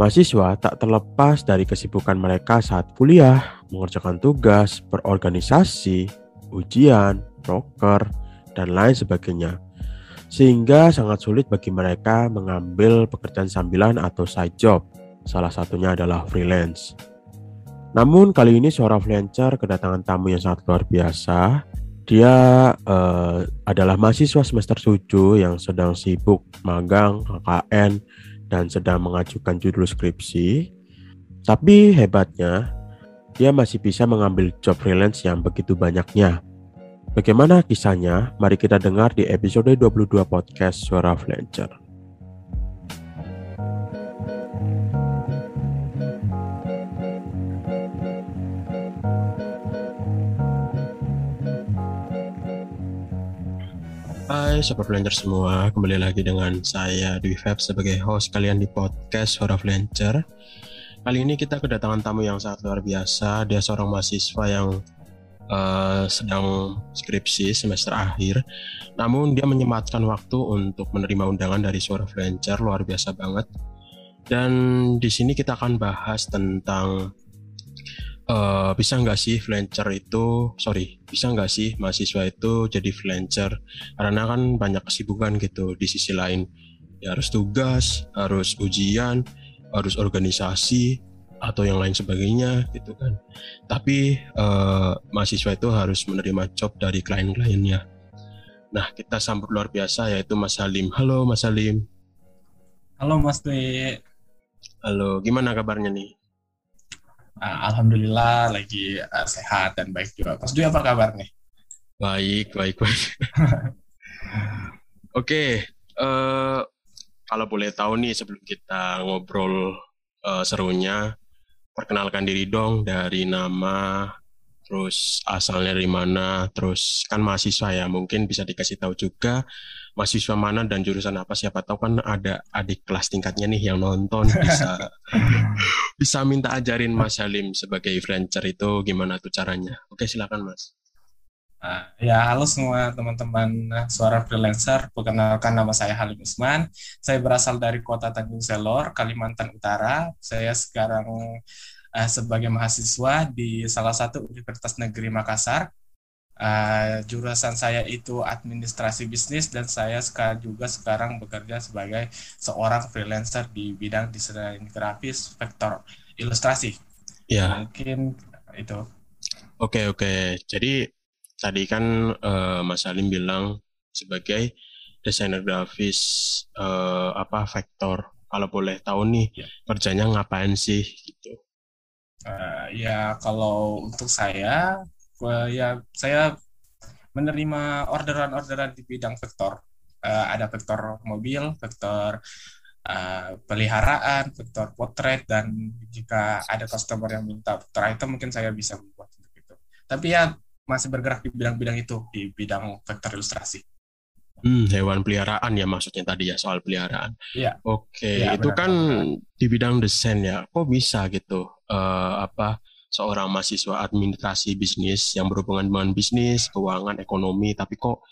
Mahasiswa tak terlepas dari kesibukan mereka saat kuliah, mengerjakan tugas, berorganisasi, ujian, broker, dan lain sebagainya. Sehingga sangat sulit bagi mereka mengambil pekerjaan sambilan atau side job. Salah satunya adalah freelance. Namun kali ini seorang freelancer kedatangan tamu yang sangat luar biasa. Dia uh, adalah mahasiswa semester 7 yang sedang sibuk magang, KKN, dan sedang mengajukan judul skripsi. Tapi hebatnya, dia masih bisa mengambil job freelance yang begitu banyaknya. Bagaimana kisahnya? Mari kita dengar di episode 22 podcast Suara Freelancer. Hai Sobat Flancer semua, kembali lagi dengan saya Dwi Feb sebagai host kalian di podcast Suara Flancer. Kali ini kita kedatangan tamu yang sangat luar biasa, dia seorang mahasiswa yang uh, sedang skripsi semester akhir. Namun dia menyempatkan waktu untuk menerima undangan dari Suara Flancer, luar biasa banget. Dan di sini kita akan bahas tentang uh, bisa nggak sih freelancer itu sorry bisa nggak sih mahasiswa itu jadi freelancer? Karena kan banyak kesibukan gitu di sisi lain. Ya harus tugas harus ujian harus organisasi atau yang lain sebagainya gitu kan. Tapi uh, mahasiswa itu harus menerima job dari klien-kliennya. Nah kita sambut luar biasa yaitu Mas Salim halo Mas Salim halo Mas Dwi. Halo gimana kabarnya nih Uh, Alhamdulillah lagi uh, sehat dan baik juga. Mas Dwi apa kabar nih? Baik, baik, baik. Oke, okay, uh, eh, kalau boleh tahu nih sebelum kita ngobrol uh, serunya, perkenalkan diri dong dari nama, terus asalnya dari mana, terus kan mahasiswa ya, mungkin bisa dikasih tahu juga mahasiswa mana dan jurusan apa siapa tahu kan ada adik kelas tingkatnya nih yang nonton bisa bisa minta ajarin Mas Halim sebagai freelancer itu gimana tuh caranya oke silakan Mas Uh, ya, halo semua teman-teman suara freelancer. Perkenalkan nama saya Halim Usman. Saya berasal dari kota Tanjung Selor, Kalimantan Utara. Saya sekarang uh, sebagai mahasiswa di salah satu Universitas Negeri Makassar Uh, jurusan saya itu administrasi bisnis dan saya sekarang juga sekarang bekerja sebagai seorang freelancer di bidang desain grafis vektor ilustrasi. Ya. Mungkin itu. Oke okay, oke. Okay. Jadi tadi kan uh, Mas Salim bilang sebagai desainer grafis uh, apa vektor. Kalau boleh tahu nih ya. kerjanya ngapain sih gitu? Uh, ya kalau untuk saya ya saya menerima orderan-orderan di bidang vektor. Uh, ada vektor mobil, vektor uh, peliharaan, vektor potret, dan jika ada customer yang minta vektor item, mungkin saya bisa membuat untuk itu. Tapi ya masih bergerak di bidang-bidang itu, di bidang vektor ilustrasi. Hmm, hewan peliharaan ya maksudnya tadi ya soal peliharaan. Iya. Oke, ya, itu benar, kan benar. di bidang desain ya. Kok bisa gitu? Uh, apa seorang mahasiswa administrasi bisnis yang berhubungan dengan bisnis, keuangan, ekonomi, tapi kok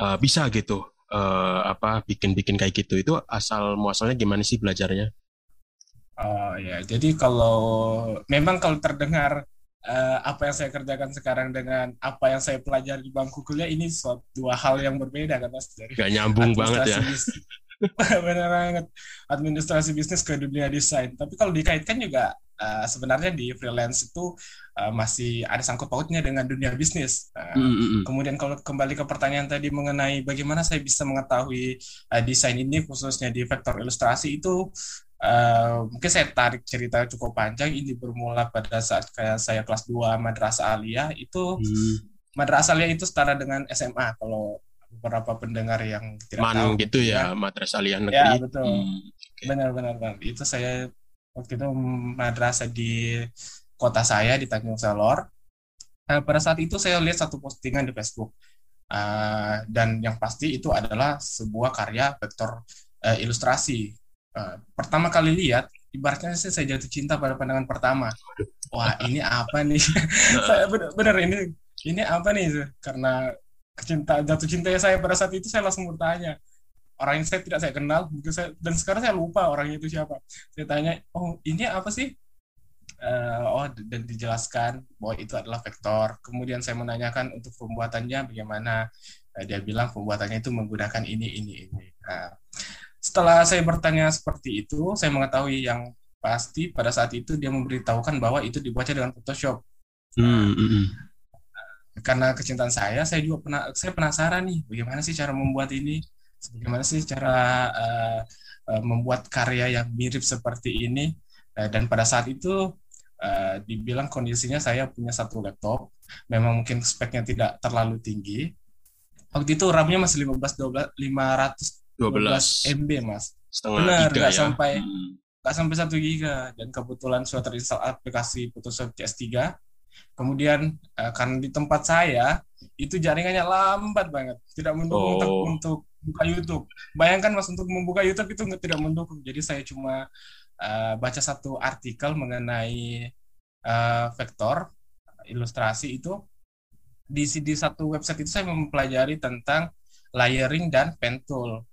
uh, bisa gitu uh, apa bikin-bikin kayak gitu itu asal muasalnya gimana sih belajarnya? Oh ya, jadi kalau memang kalau terdengar uh, apa yang saya kerjakan sekarang dengan apa yang saya pelajari di bangku kuliah ini suatu dua hal yang berbeda kan mas dari Gak nyambung banget ya. Benar banget administrasi bisnis ke dunia desain. Tapi kalau dikaitkan juga uh, sebenarnya di freelance itu uh, masih ada sangkut pautnya dengan dunia bisnis. Uh, mm -hmm. Kemudian kalau kembali ke pertanyaan tadi mengenai bagaimana saya bisa mengetahui uh, desain ini khususnya di vektor ilustrasi itu Uh, mungkin saya tarik cerita cukup panjang ini bermula pada saat kayak saya kelas 2 madrasah aliyah itu hmm. madrasah aliyah itu setara dengan SMA kalau beberapa pendengar yang tidak Man, tahu gitu ya, ya madrasah aliyah negeri ya betul hmm. benar-benar okay. itu saya waktu itu madrasah di kota saya di Tanjung Selor. Uh, pada saat itu saya lihat satu postingan di Facebook uh, dan yang pasti itu adalah sebuah karya vektor uh, ilustrasi. Uh, pertama kali lihat, ibaratnya sih saya jatuh cinta pada pandangan pertama. Wah ini apa nih? saya benar-benar ini ini apa nih? Karena kecinta jatuh cintanya saya pada saat itu saya langsung bertanya, orang yang saya tidak saya kenal saya, dan sekarang saya lupa orangnya itu siapa. Saya tanya oh ini apa sih? Uh, oh dan dijelaskan bahwa itu adalah vektor. Kemudian saya menanyakan untuk pembuatannya bagaimana. Uh, dia bilang pembuatannya itu menggunakan ini ini ini. Nah, setelah saya bertanya seperti itu saya mengetahui yang pasti pada saat itu dia memberitahukan bahwa itu dibaca dengan Photoshop. Hmm, hmm, hmm. Karena kecintaan saya, saya juga pernah saya penasaran nih bagaimana sih cara membuat ini, bagaimana sih cara uh, uh, membuat karya yang mirip seperti ini. Uh, dan pada saat itu uh, dibilang kondisinya saya punya satu laptop, memang mungkin speknya tidak terlalu tinggi. Waktu itu RAM-nya masih 15 12 512 MB, Mas. Setengah Benar, nggak ya? sampai hmm nggak sampai satu giga dan kebetulan sudah terinstall aplikasi Photoshop CS3 kemudian uh, karena di tempat saya itu jaringannya lambat banget. Tidak mendukung oh. untuk, untuk buka YouTube. Bayangkan mas untuk membuka YouTube itu tidak mendukung. Jadi saya cuma uh, baca satu artikel mengenai uh, vektor ilustrasi itu. Di di satu website itu saya mempelajari tentang layering dan pen tool.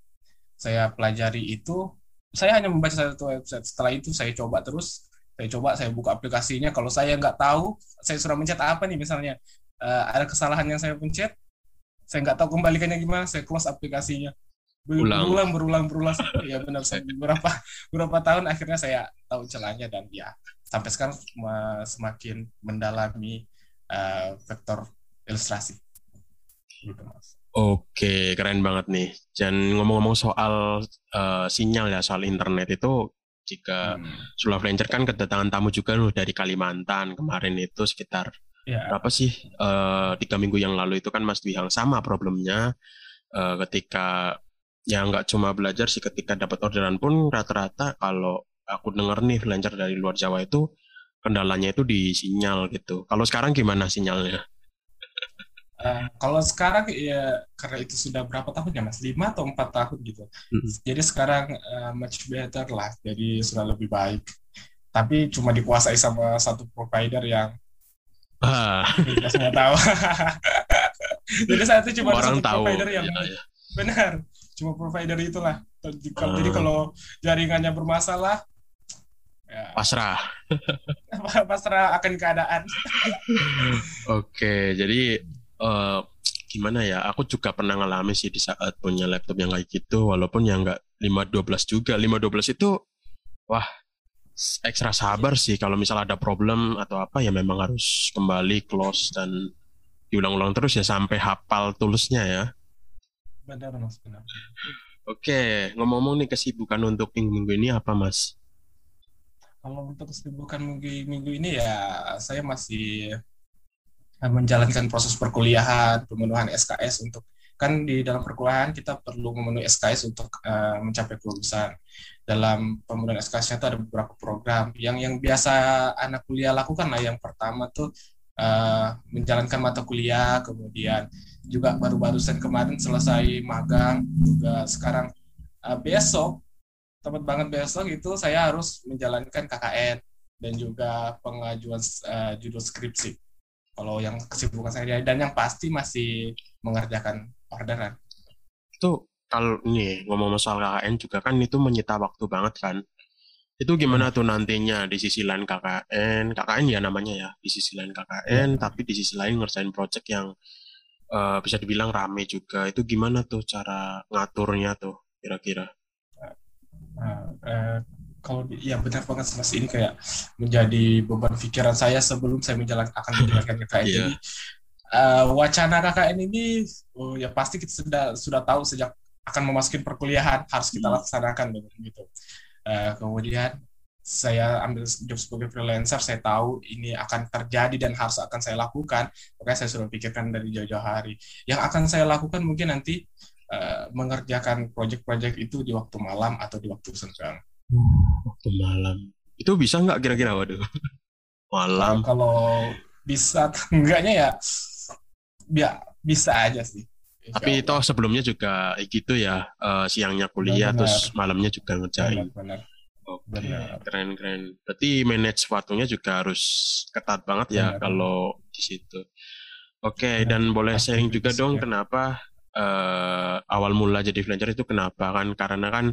Saya pelajari itu saya hanya membaca satu website. Setelah itu saya coba terus, saya coba saya buka aplikasinya. Kalau saya nggak tahu, saya sudah mencet apa nih misalnya uh, ada kesalahan yang saya pencet, saya nggak tahu kembalikannya gimana, saya close aplikasinya. Berulang, berulang, berulang, berulang. ya benar. Saya beberapa beberapa tahun akhirnya saya tahu celahnya dan ya sampai sekarang semakin mendalami uh, vektor ilustrasi. Gitu mas. Oke, keren banget nih. Dan ngomong-ngomong soal uh, sinyal ya, soal internet itu jika hmm. Sula Flancher kan kedatangan tamu juga loh dari Kalimantan kemarin itu sekitar ya. berapa sih uh, tiga minggu yang lalu itu kan Mas Dwi yang sama problemnya uh, ketika ya nggak cuma belajar sih ketika dapat orderan pun rata-rata kalau aku dengar nih freelancer dari luar Jawa itu kendalanya itu di sinyal gitu. Kalau sekarang gimana sinyalnya? Uh, kalau sekarang ya karena itu sudah berapa tahun ya mas? Lima atau empat tahun gitu. Jadi sekarang uh, much better lah. Jadi sudah lebih baik. Tapi cuma dikuasai sama satu provider yang ah. semua tahu. jadi saya itu cuma Orang satu tahu. provider yang ya, ya. benar. Cuma provider itulah. Uh. Jadi kalau jaringannya bermasalah, ya. pasrah. pasrah akan keadaan. Oke, jadi uh, gimana ya aku juga pernah ngalami sih di saat punya laptop yang kayak gitu walaupun yang nggak 512 juga. 512 itu wah ekstra sabar sih. Kalau misal ada problem atau apa ya memang harus kembali close dan diulang-ulang terus ya sampai hafal tulisnya ya. Benar mas benar. Oke ngomong-ngomong nih kesibukan untuk minggu-minggu ini apa mas? Kalau untuk kesibukan minggu minggu ini ya saya masih menjalankan proses perkuliahan, pemenuhan SKS untuk kan di dalam perkuliahan kita perlu memenuhi SKS untuk uh, mencapai kelulusan. Dalam pemenuhan SKS itu ada beberapa program yang yang biasa anak kuliah lakukan lah. Yang pertama tuh uh, menjalankan mata kuliah, kemudian juga baru-baru kemarin selesai magang, juga sekarang uh, besok tepat banget besok itu saya harus menjalankan KKN dan juga pengajuan uh, judul skripsi kalau yang kesibukan saya dan yang pasti masih mengerjakan orderan. Itu kalau ini ngomong soal KKN juga kan itu menyita waktu banget kan. Itu gimana tuh nantinya di sisi lain KKN, KKN ya namanya ya, di sisi lain KKN, hmm. tapi di sisi lain ngerjain project yang uh, bisa dibilang rame juga. Itu gimana tuh cara ngaturnya tuh kira-kira? Uh, uh, kalau ya benar banget mas. Ini kayak menjadi beban pikiran saya sebelum saya menjalankan akan menjalankan KKN yeah. jadi uh, wacana KKN ini oh, ya pasti kita sudah sudah tahu sejak akan memasuki perkuliahan harus kita hmm. laksanakan begitu uh, kemudian saya ambil job sebagai freelancer saya tahu ini akan terjadi dan harus akan saya lakukan. Makanya saya sudah pikirkan dari jauh-jauh hari. Yang akan saya lakukan mungkin nanti uh, mengerjakan proyek-proyek itu di waktu malam atau di waktu senggang waktu malam itu bisa nggak kira-kira waduh malam kalau bisa enggaknya ya ya bisa aja sih tapi itu sebelumnya juga gitu ya uh, siangnya kuliah benar. terus malamnya juga ngerjain benar, benar. Oke, keren keren. Berarti manage waktunya juga harus ketat banget ya benar. kalau di situ. Oke, okay, dan boleh sharing juga dong kenapa uh, awal mula jadi freelancer itu kenapa kan? Karena kan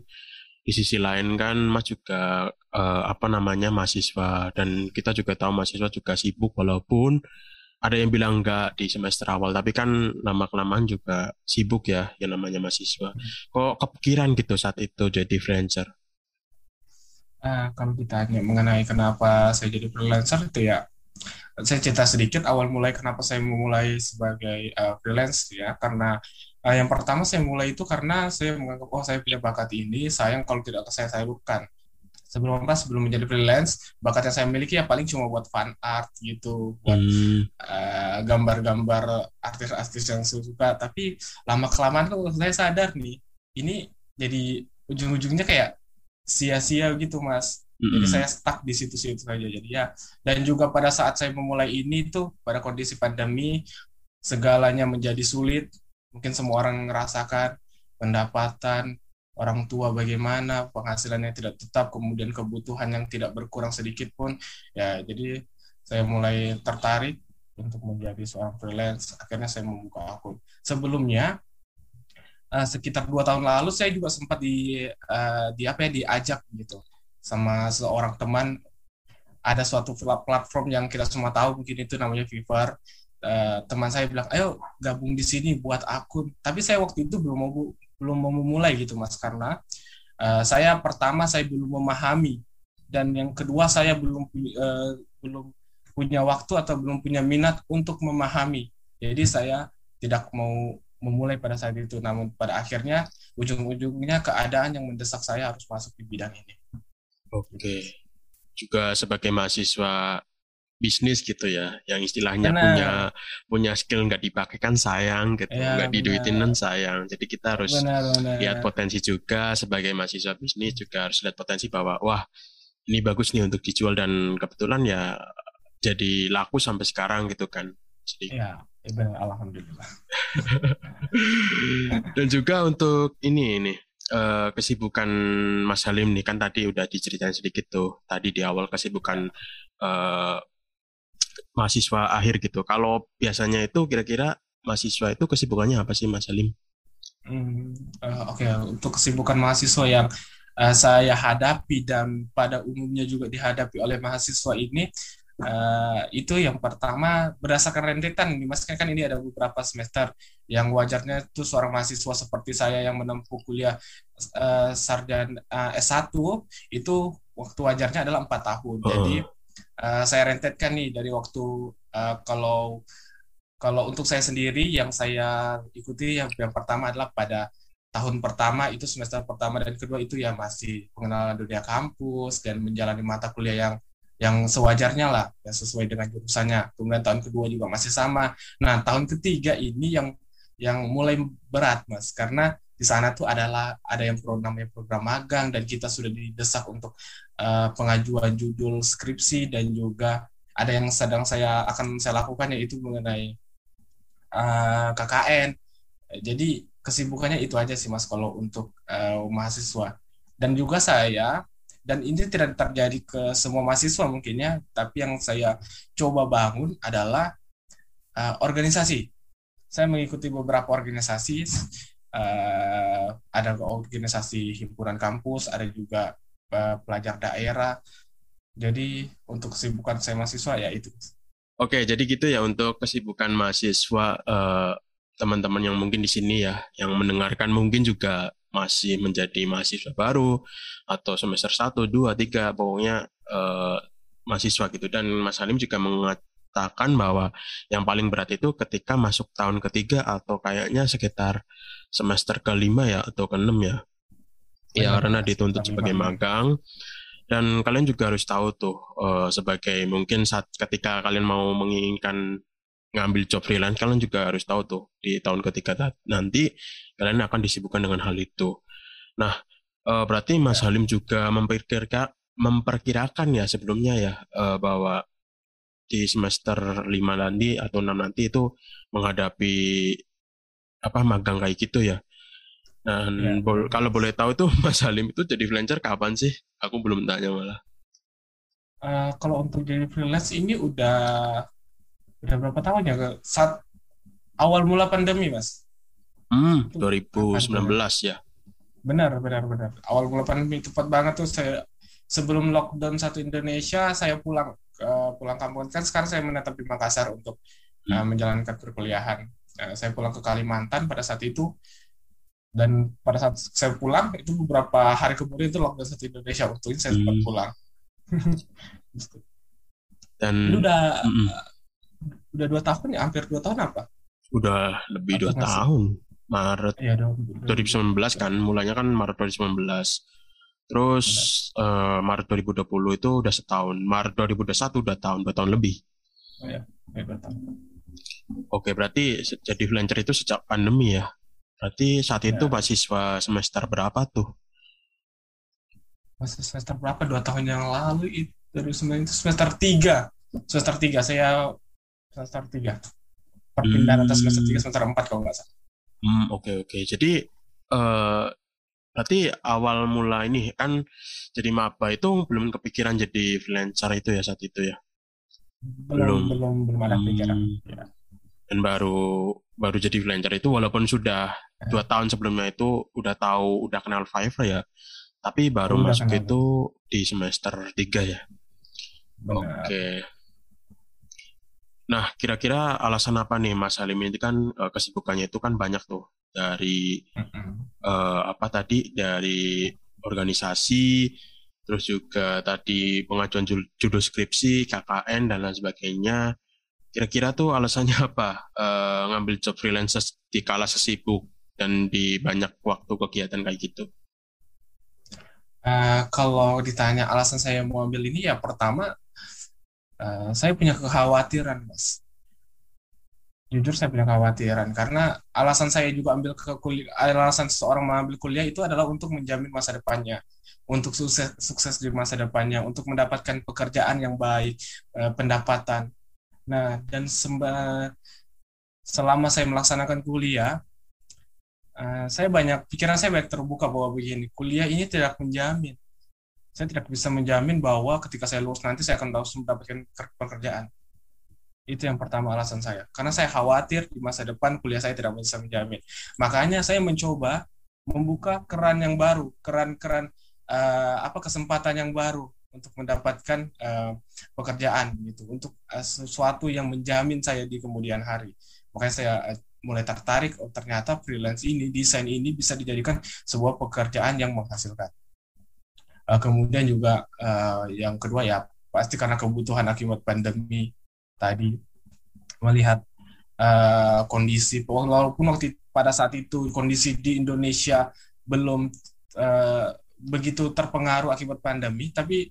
di sisi lain kan Mas juga uh, apa namanya mahasiswa dan kita juga tahu mahasiswa juga sibuk walaupun ada yang bilang enggak di semester awal tapi kan lama kelamaan juga sibuk ya yang namanya mahasiswa. Kok kepikiran gitu saat itu jadi freelancer? Uh, kalau ditanya mengenai kenapa saya jadi freelancer itu ya saya cerita sedikit awal mulai kenapa saya memulai sebagai uh, freelance ya karena Uh, yang pertama saya mulai itu karena saya menganggap oh saya punya bakat ini, sayang kalau tidak saya salurkan. Sebelum apa? Sebelum menjadi freelance, bakat yang saya miliki ya paling cuma buat fan art gitu, buat hmm. uh, gambar-gambar artis-artis yang saya suka. Tapi lama kelamaan tuh saya sadar nih, ini jadi ujung-ujungnya kayak sia-sia gitu mas. Mm-hmm. Jadi saya stuck di situ-situ saja. Jadi ya, dan juga pada saat saya memulai ini tuh pada kondisi pandemi segalanya menjadi sulit mungkin semua orang merasakan pendapatan orang tua bagaimana penghasilannya tidak tetap kemudian kebutuhan yang tidak berkurang sedikit pun. Ya jadi saya mulai tertarik untuk menjadi seorang freelance. Akhirnya saya membuka akun. Sebelumnya uh, sekitar dua tahun lalu saya juga sempat di uh, di apa ya diajak gitu sama seorang teman. Ada suatu platform yang kita semua tahu mungkin itu namanya Fiverr uh, teman saya bilang ayo gabung di sini buat akun. Tapi saya waktu itu belum mau belum mau memulai gitu mas karena uh, saya pertama saya belum memahami dan yang kedua saya belum uh, belum punya waktu atau belum punya minat untuk memahami. Jadi saya tidak mau memulai pada saat itu. Namun pada akhirnya ujung-ujungnya keadaan yang mendesak saya harus masuk di bidang ini. Oke. Juga sebagai mahasiswa bisnis gitu ya yang istilahnya benar. punya punya skill nggak dipakai kan sayang gitu ya, nggak diduitin kan sayang. Jadi kita harus benar, benar. lihat potensi juga sebagai mahasiswa bisnis juga harus lihat potensi bahwa wah ini bagus nih untuk dijual. Dan kebetulan ya jadi laku sampai sekarang gitu kan. Jadi ya, ya benar. Alhamdulillah. Dan juga untuk ini ini uh, kesibukan Mas Halim nih kan tadi udah diceritain sedikit tuh. Tadi di awal kesibukan uh, mahasiswa akhir gitu. Kalau biasanya itu kira-kira mahasiswa itu kesibukannya apa sih Mas Salim? Hmm, uh, Oke, okay. untuk kesibukan mahasiswa yang uh, saya hadapi dan pada umumnya juga dihadapi oleh mahasiswa ini, uh, itu yang pertama berdasarkan rentetan Mas kan ini ada beberapa semester yang wajarnya itu seorang mahasiswa seperti saya yang menempuh kuliah uh, sarjana uh, S1 itu waktu wajarnya adalah empat tahun. Uh. Jadi uh, saya rentetkan nih dari waktu uh, kalau kalau untuk saya sendiri yang saya ikuti yang yang pertama adalah pada tahun pertama itu semester pertama dan kedua itu ya masih pengenalan dunia kampus dan menjalani mata kuliah yang yang sewajarnya lah yang sesuai dengan jurusannya. Kemudian tahun kedua juga masih sama. Nah tahun ketiga ini yang yang mulai berat mas karena di sana tuh adalah ada yang program namanya program magang dan kita sudah didesak untuk uh, pengajuan judul skripsi dan juga ada yang sedang saya akan saya lakukan yaitu mengenai uh, eh, KKN. Jadi kesibukannya itu aja sih Mas kalau untuk uh, mahasiswa. Dan juga saya dan ini tidak terjadi ke semua mahasiswa mungkin ya, tapi yang saya coba bangun adalah uh, organisasi. Saya mengikuti beberapa organisasi uh, ada organisasi himpunan kampus, ada juga uh, pelajar daerah. Jadi untuk kesibukan saya mahasiswa ya itu. Oke, jadi gitu ya untuk kesibukan mahasiswa eh, teman-teman yang mungkin di sini ya, yang mendengarkan mungkin juga masih menjadi mahasiswa baru atau semester 1, 2, 3, pokoknya uh, mahasiswa gitu. Dan Mas Halim juga mengatakan bahwa yang paling berat itu ketika masuk tahun ketiga atau kayaknya sekitar semester kelima ya atau keenam ya. Ya karena dituntut sebagai magang dan kalian juga harus tahu tuh uh, sebagai mungkin saat ketika kalian mau menginginkan ngambil job freelance kalian juga harus tahu tuh di tahun ketiga nanti kalian akan disibukkan dengan hal itu. Nah, uh, berarti Mas ya. Halim juga memperkirakan memperkirakan ya sebelumnya ya uh, bahwa di semester 5 nanti atau 6 nanti itu menghadapi apa magang kayak gitu ya. Dan ya. bol kalau boleh tahu tuh Mas Halim itu jadi freelancer kapan sih? Aku belum tanya malah. Uh, kalau untuk jadi freelance ini udah udah berapa tahun ya? Saat awal mula pandemi, Mas. Hmm, 2019 ya. Benar, benar, benar. Awal mula pandemi tepat banget tuh saya sebelum lockdown satu Indonesia saya pulang uh, pulang kampung kan sekarang saya menetap di Makassar untuk uh, menjalankan perkuliahan. Uh, saya pulang ke Kalimantan pada saat itu dan pada saat saya pulang itu beberapa hari kemudian itu lockdown satu Indonesia waktu itu saya sempat hmm. pulang. dan itu udah mm -mm. udah dua tahun ya hampir dua tahun apa? Udah lebih dua tahun. Maret ya, 2019 kan mulanya kan Maret 2019 terus uh, Maret 2020 itu udah setahun Maret 2021 udah tahun dua tahun lebih oh, ya. Ya, Oke berarti jadi freelancer itu sejak pandemi ya berarti saat itu ya. mahasiswa semester berapa tuh masih semester berapa dua tahun yang lalu itu dari semester semester tiga semester tiga saya semester tiga perpindahan hmm. atas semester tiga semester empat kalau nggak salah Hmm, oke okay, oke. Okay. Jadi uh, berarti awal mula ini kan jadi maba itu belum kepikiran jadi freelancer itu ya saat itu ya? Belum belum belum, ada pikiran. Hmm. Ya. Dan baru baru jadi freelancer itu walaupun sudah ya. dua tahun sebelumnya itu udah tahu udah kenal Fiverr ya, tapi baru udah masuk kenal. itu di semester tiga ya. Oke. Okay. Nah, kira-kira alasan apa nih Mas Halim ini kan uh, kesibukannya itu kan banyak tuh dari uh, apa tadi dari organisasi, terus juga tadi pengajuan judul skripsi, KKN dan lain sebagainya. Kira-kira tuh alasannya apa uh, ngambil job freelancer di kala sesibuk dan di banyak waktu kegiatan kayak gitu? Uh, kalau ditanya alasan saya mau ambil ini ya pertama uh, saya punya kekhawatiran mas jujur saya punya kekhawatiran karena alasan saya juga ambil ke kuliah alasan seseorang mengambil kuliah itu adalah untuk menjamin masa depannya untuk sukses sukses di masa depannya untuk mendapatkan pekerjaan yang baik uh, pendapatan nah dan semba, selama saya melaksanakan kuliah uh, saya banyak pikiran saya banyak terbuka bahwa begini kuliah ini tidak menjamin saya tidak bisa menjamin bahwa ketika saya lulus nanti saya akan terus mendapatkan pekerjaan. Itu yang pertama alasan saya. Karena saya khawatir di masa depan kuliah saya tidak bisa menjamin. Makanya saya mencoba membuka keran yang baru, keran-keran uh, apa kesempatan yang baru untuk mendapatkan uh, pekerjaan gitu, untuk uh, sesuatu yang menjamin saya di kemudian hari. Makanya saya uh, mulai tertarik, oh ternyata freelance ini, desain ini bisa dijadikan sebuah pekerjaan yang menghasilkan. Uh, kemudian juga uh, yang kedua ya pasti karena kebutuhan akibat pandemi tadi melihat uh, kondisi walaupun waktu pada saat itu kondisi di Indonesia belum uh, begitu terpengaruh akibat pandemi tapi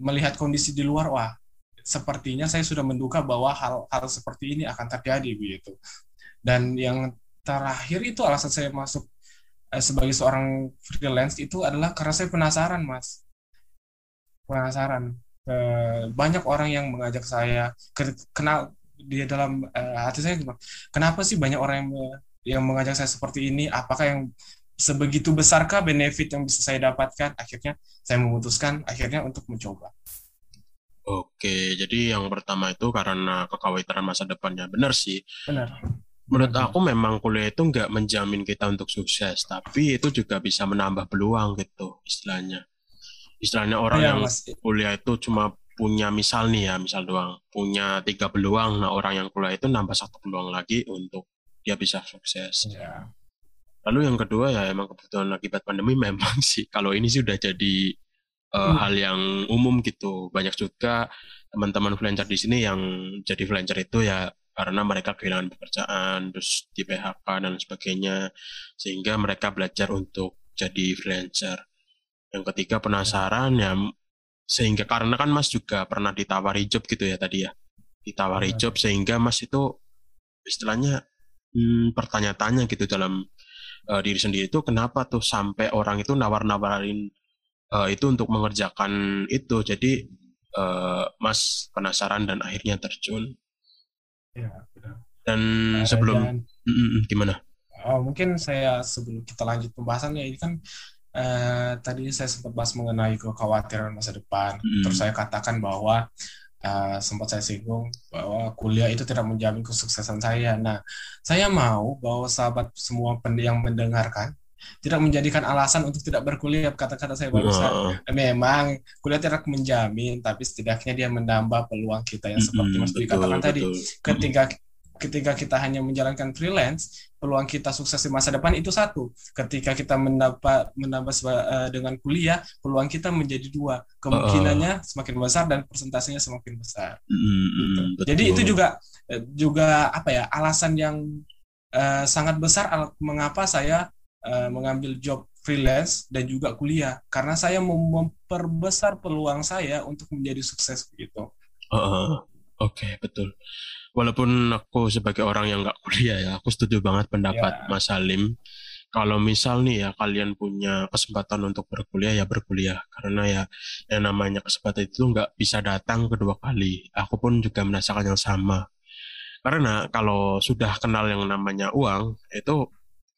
melihat kondisi di luar wah sepertinya saya sudah menduga bahwa hal-hal seperti ini akan terjadi begitu. Dan yang terakhir itu alasan saya masuk Eh, sebagai seorang freelance itu adalah karena saya penasaran mas. Penasaran. Eh, banyak orang yang mengajak saya kenal di dalam uh, hati saya kenapa sih banyak orang yang yang mengajak saya seperti ini? Apakah yang sebegitu besarkah benefit yang bisa saya dapatkan akhirnya saya memutuskan akhirnya untuk mencoba Oke, jadi yang pertama itu karena kekhawatiran masa depannya. Benar sih. Benar menurut aku memang kuliah itu nggak menjamin kita untuk sukses, tapi itu juga bisa menambah peluang gitu istilahnya. Istilahnya orang ya, yang mas. kuliah itu cuma punya misal nih ya, misal doang, punya tiga peluang, nah orang yang kuliah itu nambah satu peluang lagi untuk dia bisa sukses. Ya. Lalu yang kedua ya emang kebutuhan akibat pandemi memang sih kalau ini sih udah jadi uh, hmm. hal yang umum gitu. Banyak juga teman-teman freelancer di sini yang jadi freelancer itu ya karena mereka kehilangan pekerjaan, terus di PHK dan sebagainya, sehingga mereka belajar untuk jadi freelancer. Yang ketiga penasaran ya, sehingga karena kan Mas juga pernah ditawari job gitu ya tadi ya, ditawari job sehingga Mas itu istilahnya hmm, bertanya-tanya gitu dalam uh, diri sendiri itu kenapa tuh sampai orang itu nawar-nawarin uh, itu untuk mengerjakan itu, jadi uh, Mas penasaran dan akhirnya terjun Ya, benar. Dan uh, sebelum dan, mm, gimana? Oh, mungkin saya sebelum kita lanjut pembahasannya ini kan uh, tadi saya sempat bahas mengenai kekhawatiran masa depan. Mm. Terus saya katakan bahwa uh, sempat saya singgung bahwa kuliah itu tidak menjamin kesuksesan saya. Nah, saya mau bahwa sahabat semua yang mendengarkan tidak menjadikan alasan untuk tidak berkuliah kata-kata saya barusan. Wow. Memang kuliah tidak menjamin, tapi setidaknya dia menambah peluang kita yang seperti Mas Dwi katakan betul. tadi. Ketika ketika kita hanya menjalankan freelance, peluang kita sukses di masa depan itu satu. Ketika kita mendapat menambah uh, dengan kuliah, peluang kita menjadi dua. Kemungkinannya uh, semakin besar dan persentasenya semakin besar. Mm, gitu. Jadi itu juga eh, juga apa ya alasan yang uh, sangat besar mengapa saya uh, mengambil job freelance dan juga kuliah karena saya memperbesar peluang saya untuk menjadi sukses begitu. Uh, Oke okay, betul walaupun aku sebagai orang yang nggak kuliah ya, aku setuju banget pendapat yeah. Mas Salim. Kalau misal nih ya kalian punya kesempatan untuk berkuliah ya berkuliah karena ya yang namanya kesempatan itu nggak bisa datang kedua kali. Aku pun juga merasakan yang sama. Karena kalau sudah kenal yang namanya uang itu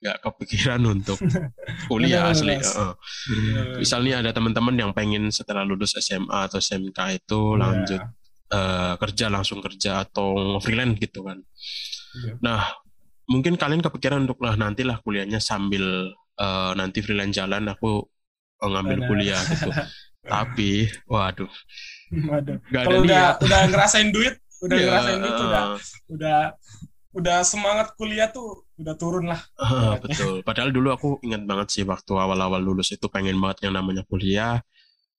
nggak kepikiran untuk kuliah asli. Uh, misalnya ada teman-teman yang pengen setelah lulus SMA atau SMK itu yeah. Uh, kerja langsung kerja atau freelance gitu kan. Yeah. Nah, mungkin kalian kepikiran untuk lah nantilah kuliahnya sambil uh, nanti freelance jalan aku uh, ngambil kuliah gitu. Tapi, waduh. Waduh. Kalau udah udah ngerasain duit, udah yeah, ngerasain duit udah udah udah semangat kuliah tuh udah turun lah. Uh, betul. Padahal dulu aku ingat banget sih waktu awal-awal lulus itu pengen banget yang namanya kuliah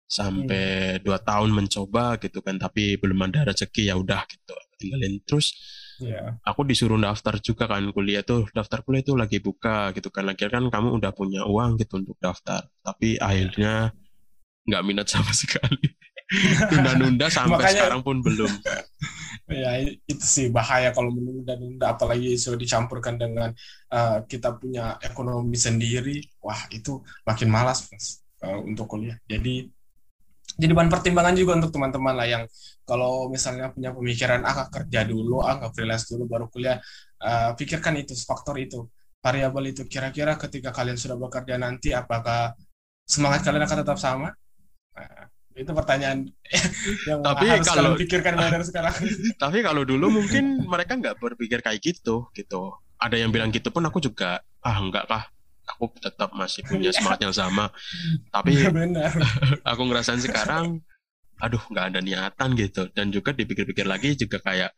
sampai hmm. dua tahun mencoba gitu kan tapi belum ada rezeki ya udah gitu tinggalin terus yeah. aku disuruh daftar juga kan kuliah tuh daftar kuliah itu lagi buka gitu kan lagi kan kamu udah punya uang gitu untuk daftar tapi yeah. akhirnya nggak minat sama sekali nunda-nunda sampai Makanya, sekarang pun belum ya itu sih bahaya kalau menunda-nunda apalagi sudah dicampurkan dengan uh, kita punya ekonomi sendiri wah itu makin malas mas uh, untuk kuliah jadi jadi bahan pertimbangan juga untuk teman-teman lah yang kalau misalnya punya pemikiran ah kerja dulu ah nggak freelance dulu baru kuliah uh, pikirkan itu faktor itu. Variabel itu. Kira-kira ketika kalian sudah bekerja nanti apakah semangat kalian akan tetap sama? Nah, itu pertanyaan yang tapi harus kalau pikirkan dari sekarang. Tapi kalau dulu mungkin mereka nggak berpikir kayak gitu gitu. Ada yang bilang gitu pun aku juga ah enggak kah aku tetap masih punya iya. semangat yang sama. Tapi aku ngerasain sekarang aduh nggak ada niatan gitu. Dan juga dipikir-pikir lagi juga kayak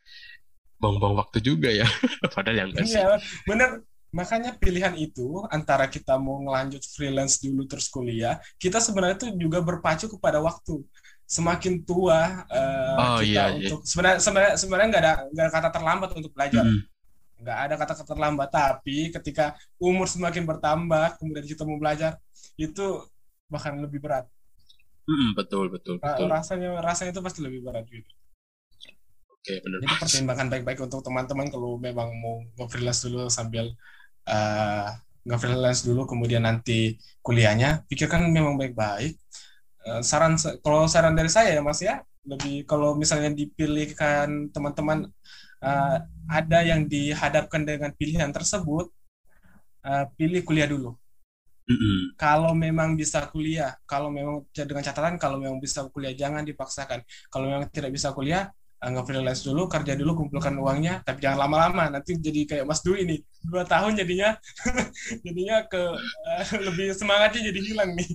buang-buang waktu juga ya. Padahal yang kasih iya bener makanya pilihan itu antara kita mau ngelanjut freelance dulu terus kuliah kita sebenarnya itu juga berpacu kepada waktu. Semakin tua uh, oh, kita iya, iya. untuk sebenarnya sebenarnya sebenarnya nggak ada nggak ada kata terlambat untuk belajar. Mm nggak ada kata-kata terlambat tapi ketika umur semakin bertambah kemudian kita mau belajar itu bahkan lebih berat. Mm, betul betul betul. rasanya rasanya itu pasti lebih berat gitu. Oke benar jadi pertimbangan baik-baik untuk teman-teman kalau memang mau nge-freelance dulu sambil uh, nge-freelance dulu kemudian nanti kuliahnya. Pikirkan memang baik-baik. Uh, saran kalau saran dari saya ya mas ya lebih kalau misalnya dipilihkan teman-teman uh, ada yang dihadapkan dengan pilihan tersebut, uh, pilih kuliah dulu. Mm-hmm. Kalau memang bisa kuliah, kalau memang dengan catatan kalau memang bisa kuliah jangan dipaksakan. Kalau memang tidak bisa kuliah, uh, nggak freelance dulu, kerja dulu, kumpulkan uangnya, tapi jangan lama-lama. Nanti jadi kayak Mas Dwi ini, dua tahun jadinya, jadinya ke uh, lebih semangatnya jadi hilang nih.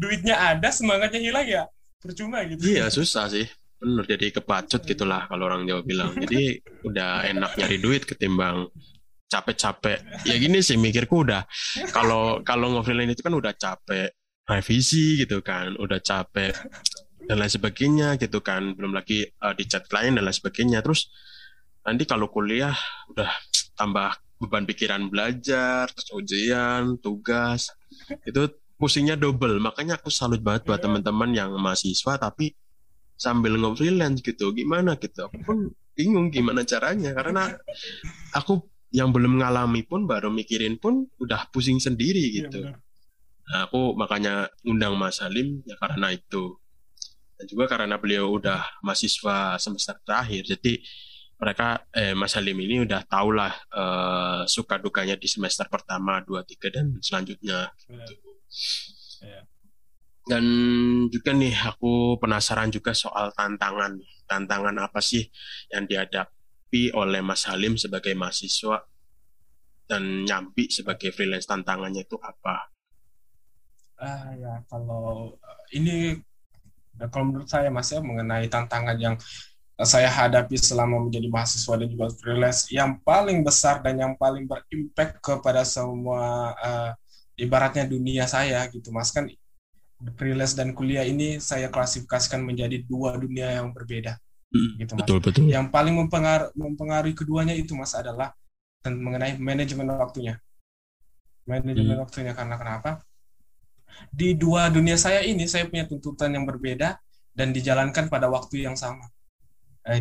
Duitnya ada, semangatnya hilang ya, percuma gitu. Iya susah sih bener jadi kepacut gitulah kalau orang Jawa bilang. Jadi udah enak nyari duit ketimbang capek-capek. Ya gini sih mikirku udah kalau kalau ngofreelance itu kan udah capek revisi gitu kan udah capek dan lain sebagainya gitu kan. Belum lagi uh, di chat klien dan lain sebagainya. Terus nanti kalau kuliah udah tambah beban pikiran belajar terus ujian tugas itu pusingnya double. Makanya aku salut banget buat teman-teman yang mahasiswa tapi sambil nge-freelance gitu. Gimana gitu? Aku pun bingung gimana caranya. Karena aku yang belum ngalami pun baru mikirin pun udah pusing sendiri iya, gitu. ya, nah, aku makanya undang Mas Salim ya karena itu. Dan juga karena beliau udah mahasiswa semester terakhir. Jadi mereka eh, Mas Salim ini udah tau lah eh, suka dukanya di semester pertama dua tiga dan selanjutnya. Gitu. Ya. Dan juga nih aku penasaran juga soal tantangan tantangan apa sih yang dihadapi oleh Mas Halim sebagai mahasiswa dan Nyambi sebagai freelance tantangannya itu apa? Ah ya kalau ini kalau menurut saya Mas ya mengenai tantangan yang saya hadapi selama menjadi mahasiswa dan juga freelance yang paling besar dan yang paling berimpact kepada semua uh, ibaratnya dunia saya gitu mas kan freelance dan kuliah ini saya klasifikasikan menjadi dua dunia yang berbeda. Hmm, gitu mas. betul betul. Yang paling mempengaruhi, mempengaruhi keduanya itu mas adalah dan mengenai manajemen waktunya. Manajemen hmm. waktunya karena kenapa? Di dua dunia saya ini saya punya tuntutan yang berbeda dan dijalankan pada waktu yang sama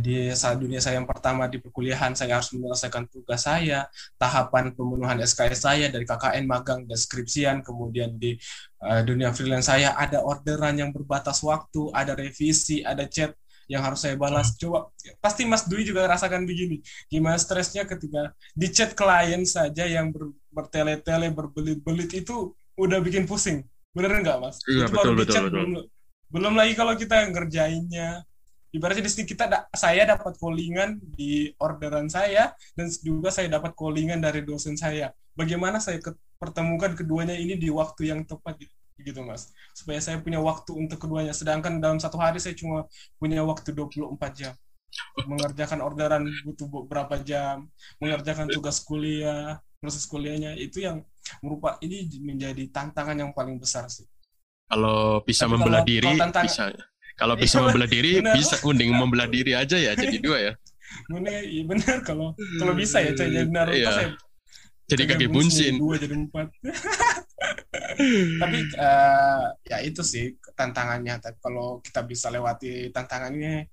di saat dunia saya yang pertama di perkuliahan saya harus menyelesaikan tugas saya tahapan pemenuhan SKS saya dari KKN magang deskripsian kemudian di uh, dunia freelance saya ada orderan yang berbatas waktu ada revisi ada chat yang harus saya balas. Hmm. Coba pasti Mas Dwi juga rasakan begini. Gimana stresnya ketika di chat klien saja yang ber, bertele-tele berbelit-belit itu udah bikin pusing. Bener nggak Mas? Iya, itu betul, baru betul, betul. Belum, belum lagi kalau kita ngerjainnya ibaratnya di sini kita da saya dapat callingan di orderan saya dan juga saya dapat callingan dari dosen saya. Bagaimana saya ke pertemukan keduanya ini di waktu yang tepat gitu, gitu Mas. Supaya saya punya waktu untuk keduanya. Sedangkan dalam satu hari saya cuma punya waktu 24 jam. Mengerjakan orderan butuh berapa jam, mengerjakan tugas kuliah, proses kuliahnya itu yang merupakan ini menjadi tantangan yang paling besar sih. Kalau bisa Tapi membelah kalau, diri, kalau bisa kalau bisa membelah diri, bener. bisa mending membelah diri aja ya jadi dua ya. Bener, iya bener kalau kalau bisa ya coy jadi Naruto iya. saya jadi kaki bunsin dua jadi empat. Tapi uh, ya itu sih tantangannya. Tapi kalau kita bisa lewati tantangannya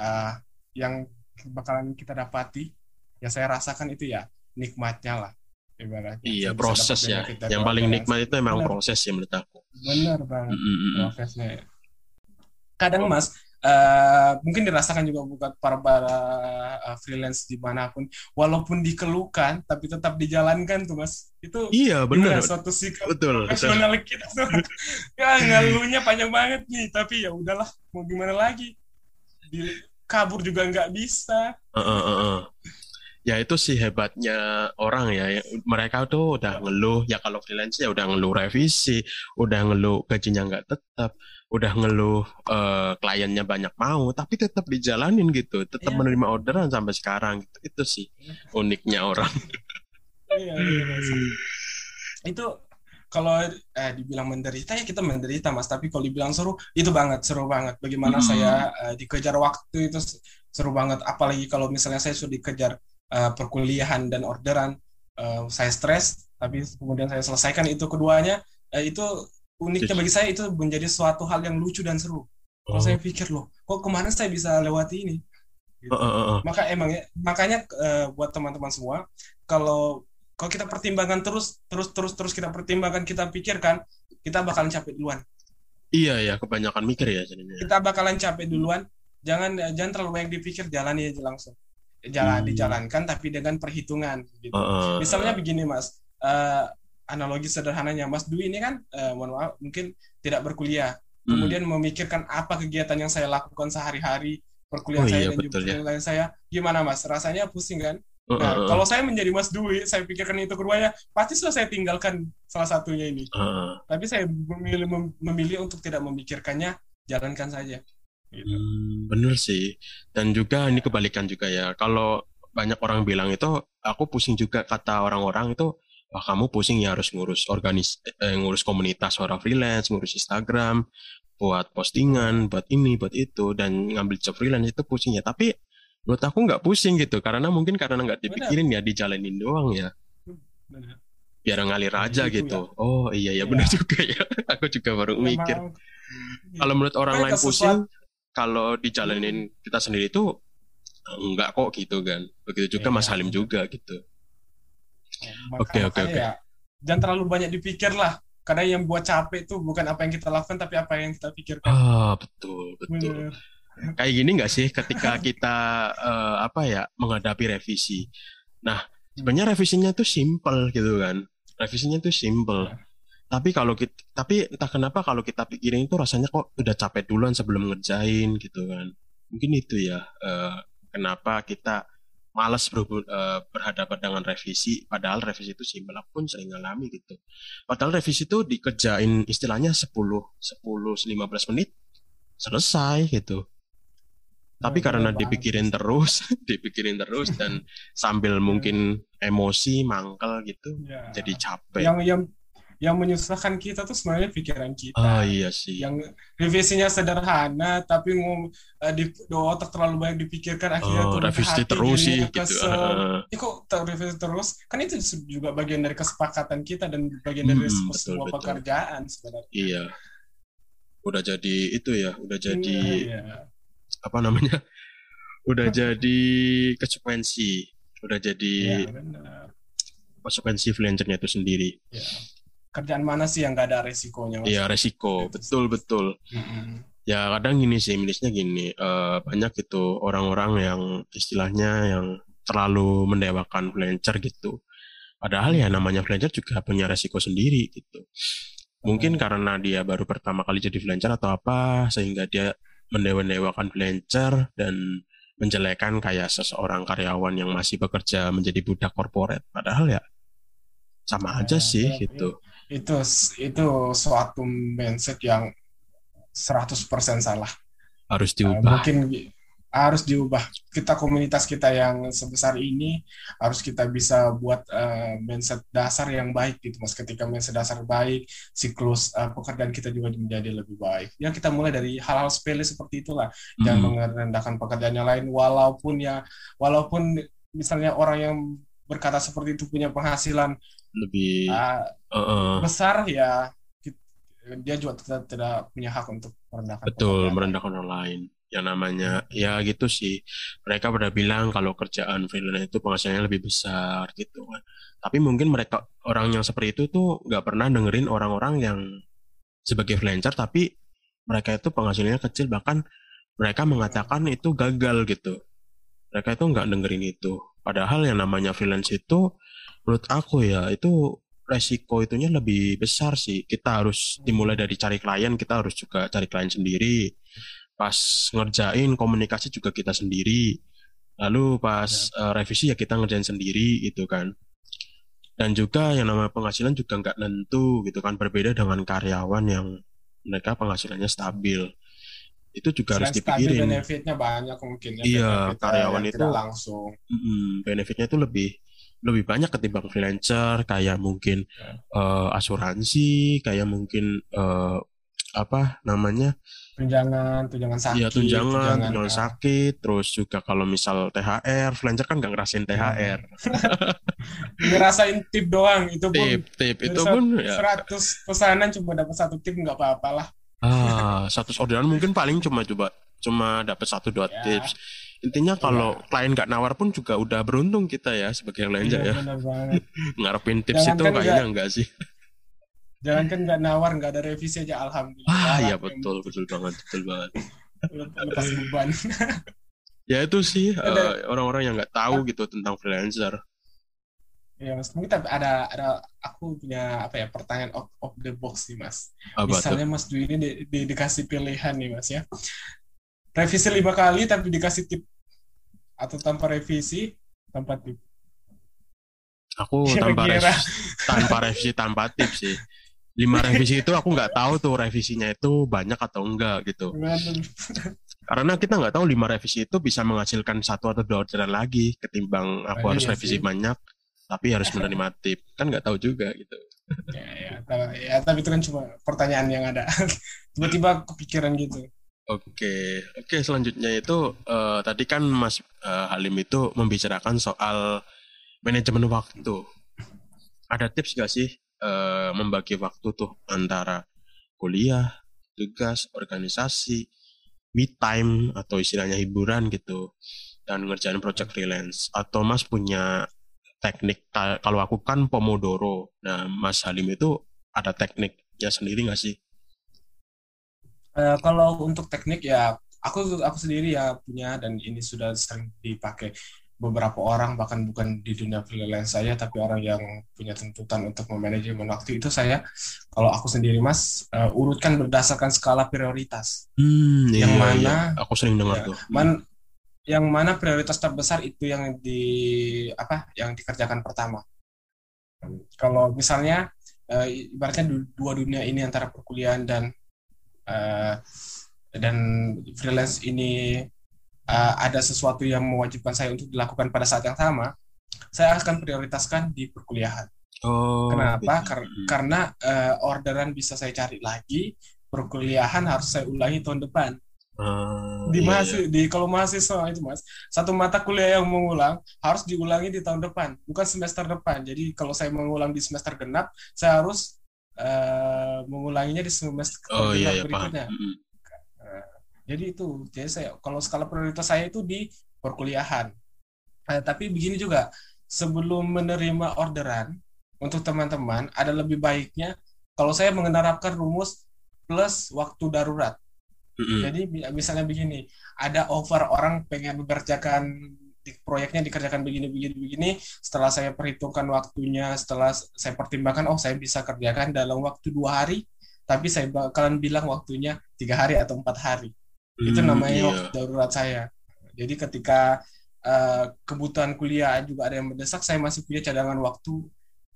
uh, yang bakalan kita dapati ya saya rasakan itu ya nikmatnya lah ibaratnya. Iya proses ya. yang paling nikmat itu emang bener. proses ya menurut aku. Benar banget mm -hmm. prosesnya kadang mas uh, mungkin dirasakan juga buat para para uh, freelance di mana pun. Walaupun dikeluhkan tapi tetap dijalankan tuh mas. Itu iya benar suatu sikap betul, profesional betul. kita tuh? Ya ngalunya panjang banget nih. Tapi ya udahlah mau gimana lagi? Di, kabur juga nggak bisa. Uh, uh, uh, uh ya itu sih hebatnya orang ya mereka tuh udah ngeluh. Ya kalau freelance ya udah ngeluh revisi udah ngeluh gajinya nggak tetap udah ngeluh uh, kliennya banyak mau tapi tetap dijalanin gitu tetap yeah. menerima orderan sampai sekarang gitu. Itu sih uniknya orang. Iya, iya, iya, itu kalau eh, dibilang menderita ya kita menderita mas. Tapi kalau dibilang seru itu banget seru banget. Bagaimana hmm. saya eh, dikejar waktu itu seru banget. Apalagi kalau misalnya saya sudah dikejar uh, perkuliahan dan orderan uh, saya stres tapi kemudian saya selesaikan itu keduanya uh, itu uniknya bagi saya itu menjadi suatu hal yang lucu dan seru kalau oh. saya pikir loh kok ke mana saya bisa lewati ini gitu. uh, uh, uh. maka emang ya makanya uh, buat teman-teman semua kalau kalau kita pertimbangkan terus terus terus terus kita pertimbangkan kita pikirkan kita bakalan capek duluan iya ya kebanyakan mikir ya jadinya kita bakalan capek duluan jangan jangan terlalu banyak dipikir jalani aja langsung jalan hmm. dijalankan tapi dengan perhitungan gitu. Uh, Misalnya begini Mas, uh, analogi sederhananya Mas Dwi ini kan uh, mohon maaf mungkin tidak berkuliah, hmm. kemudian memikirkan apa kegiatan yang saya lakukan sehari-hari perkuliahan oh, saya iya, dan juga ya. saya, gimana Mas? Rasanya pusing kan? Uh, nah, uh, kalau saya menjadi Mas Dwi, saya pikirkan itu keduanya, pasti sudah saya tinggalkan salah satunya ini. Uh, Tapi saya memilih memilih untuk tidak memikirkannya, jalankan saja. Gitu. Hmm, bener sih. Dan juga ini kebalikan juga ya. Kalau banyak orang bilang itu, aku pusing juga kata orang-orang itu, wah kamu pusing ya harus ngurus organis, eh, ngurus komunitas orang freelance, ngurus Instagram, buat postingan, buat ini, buat itu, dan ngambil job freelance itu pusing ya. Tapi menurut aku nggak pusing gitu, karena mungkin karena nggak dipikirin bener. ya, dijalanin doang ya. Bener. Biar ngalir aja gitu. gitu. Ya. Oh iya ya, ya benar juga ya. aku juga baru Memang, mikir. Kalau menurut orang lain pusing, kalau dijalanin kita sendiri tuh enggak kok gitu kan begitu juga ya, Mas Halim juga gitu oke oke oke. ya, jangan terlalu banyak dipikir lah. Karena yang buat capek tuh bukan apa yang kita lakukan tapi apa yang kita pikirkan. Ah betul betul. Bener. kayak gini nggak sih ketika kita uh, apa ya menghadapi revisi? Nah sebenarnya revisinya tuh simple gitu kan. Revisinya tuh simple. Ya tapi kalau kita tapi entah kenapa kalau kita pikirin itu rasanya kok udah capek duluan sebelum ngerjain gitu kan. Mungkin itu ya uh, kenapa kita malas ber, uh, berhadapan dengan revisi padahal revisi itu simpel pun sering ngalami gitu padahal revisi itu dikerjain istilahnya 10 10 15 menit selesai gitu tapi karena dipikirin terus, dipikirin terus dan sambil mungkin emosi mangkel gitu, ya. jadi capek. Yang yang yang menyusahkan kita tuh sebenarnya pikiran kita. Oh iya sih. Yang revisinya sederhana tapi ngom uh, di, di otak terlalu banyak dipikirkan akhirnya oh, tuh revisi hati, terus sih gitu. Uh. Ya, kok revisi terus? Kan itu juga bagian dari kesepakatan kita dan bagian dari hmm, sebuah betul. pekerjaan sebenarnya. Iya. Udah jadi itu ya, udah jadi iya, iya. apa namanya? Udah jadi konsekuensi, udah jadi ya, konsekuensi freelancernya itu sendiri. Ya kerjaan mana sih yang gak ada resikonya? Iya resiko, betul betul. Mm-hmm. Ya kadang gini sih, minusnya gini, uh, banyak itu orang-orang yang istilahnya yang terlalu mendewakan freelancer gitu. Padahal ya namanya freelancer juga punya resiko sendiri gitu. Mungkin karena dia baru pertama kali jadi freelancer atau apa, sehingga dia mendewa-dewakan freelancer dan menjelekan kayak seseorang karyawan yang masih bekerja menjadi budak korporat. Padahal ya sama aja nah, sih gitu itu itu suatu mindset yang 100% salah. Harus eh, diubah. Uh, mungkin harus diubah. Kita komunitas kita yang sebesar ini harus kita bisa buat uh, mindset dasar yang baik gitu Mas. Ketika mindset dasar baik, siklus uh, pekerjaan kita juga menjadi lebih baik. Ya kita mulai dari hal-hal sepele seperti itulah. Jangan hmm. merendahkan pekerjaan yang lain walaupun ya walaupun misalnya orang yang berkata seperti itu punya penghasilan lebih uh, uh, besar ya. Dia juga tidak, tidak punya hak untuk merendahkan betul merendahkan orang lain. Yang namanya ya gitu sih. Mereka pada bilang kalau kerjaan freelance itu penghasilannya lebih besar gitu kan. Tapi mungkin mereka orang yang seperti itu tuh nggak pernah dengerin orang-orang yang sebagai freelancer tapi mereka itu penghasilannya kecil. Bahkan mereka mengatakan itu gagal gitu. Mereka itu nggak dengerin itu. Padahal yang namanya freelance itu menurut aku ya itu resiko itunya lebih besar sih. Kita harus dimulai dari cari klien, kita harus juga cari klien sendiri. Pas ngerjain komunikasi juga kita sendiri. Lalu pas ya. uh, revisi ya kita ngerjain sendiri gitu kan. Dan juga yang namanya penghasilan juga nggak nentu gitu kan. Berbeda dengan karyawan yang mereka penghasilannya stabil. Itu juga Selain harus dipikirin. benefitnya banyak mungkin ya. Iya, karyawan itu langsung. Mm, benefitnya itu lebih lebih banyak ketimbang freelancer kayak mungkin uh, asuransi kayak mungkin uh, apa namanya tunjangan tunjangan sakit iya tunjangan tunjangan, tunjangan ya. sakit terus juga kalau misal THR freelancer kan nggak ngerasain iya. THR ngerasain tip doang itu pun tip tip itu pun ya 100 pesanan cuma dapat satu tip nggak apa-apa lah ah satu orderan mungkin paling cuma coba cuma dapat satu dua ya. tips intinya kalau ya. klien nggak nawar pun juga udah beruntung kita ya sebagai belanja ya, ya. ngarepin tips Jangan itu kan kayaknya gak, enggak sih jangan kan nggak nawar nggak ada revisi aja alhamdulillah ah ya betul betul banget betul banget lepas beban ya itu sih eh, orang-orang uh, yang nggak tahu gitu tentang freelancer Ya mas, mungkin ada ada aku punya apa ya pertanyaan of, of the box nih mas. Apa Misalnya tuh? mas Dwi ini di, di, dikasih pilihan nih mas ya revisi lima kali tapi dikasih tip atau tanpa revisi tanpa tip. Aku tanpa revisi, tanpa revisi tanpa tip sih. Lima revisi itu aku nggak tahu tuh revisinya itu banyak atau enggak gitu. Karena kita nggak tahu lima revisi itu bisa menghasilkan satu atau dua orderan lagi ketimbang aku oh, harus iya revisi sih. banyak tapi harus menerima tip. Kan nggak tahu juga gitu. Ya, ya, ya tapi itu kan cuma pertanyaan yang ada. Tiba-tiba kepikiran gitu Oke, oke selanjutnya itu uh, tadi kan Mas uh, Halim itu membicarakan soal manajemen waktu. Ada tips gak sih uh, membagi waktu tuh antara kuliah, tugas, organisasi, me time atau istilahnya hiburan gitu dan ngerjain project freelance atau Mas punya teknik kalau aku kan Pomodoro. Nah, Mas Halim itu ada tekniknya sendiri gak sih? Uh, kalau untuk teknik ya aku aku sendiri ya punya dan ini sudah sering dipakai. beberapa orang bahkan bukan di dunia freelance saya tapi orang yang punya tuntutan untuk memanajemen waktu itu saya kalau aku sendiri mas uh, urutkan berdasarkan skala prioritas hmm, yang iya, mana iya. aku sering dengar ya, tuh man, yang mana prioritas terbesar itu yang di apa yang dikerjakan pertama kalau misalnya uh, ibaratnya dua dunia ini antara perkuliahan dan uh, dan freelance ini uh, ada sesuatu yang mewajibkan saya untuk dilakukan pada saat yang sama, saya akan prioritaskan di perkuliahan. Oh, Kenapa? Kar karena uh, orderan bisa saya cari lagi, perkuliahan harus saya ulangi tahun depan. Uh, di iya, iya. di kalau mahasiswa itu mas satu mata kuliah yang mengulang harus diulangi di tahun depan bukan semester depan jadi kalau saya mengulang di semester genap saya harus uh, mengulanginya di semester oh, iya, iya, berikutnya paham. Jadi itu, jadi saya kalau skala prioritas saya itu di perkuliahan. Eh, tapi begini juga, sebelum menerima orderan untuk teman-teman, ada lebih baiknya kalau saya menerapkan rumus plus waktu darurat. Mm-hmm. Jadi misalnya begini, ada over orang pengen mengerjakan di proyeknya dikerjakan begini begini begini setelah saya perhitungkan waktunya setelah saya pertimbangkan oh saya bisa kerjakan dalam waktu dua hari tapi saya bakalan bilang waktunya tiga hari atau empat hari Hmm, itu namanya iya. waktu darurat saya. Jadi ketika uh, kebutuhan kuliah juga ada yang mendesak, saya masih punya cadangan waktu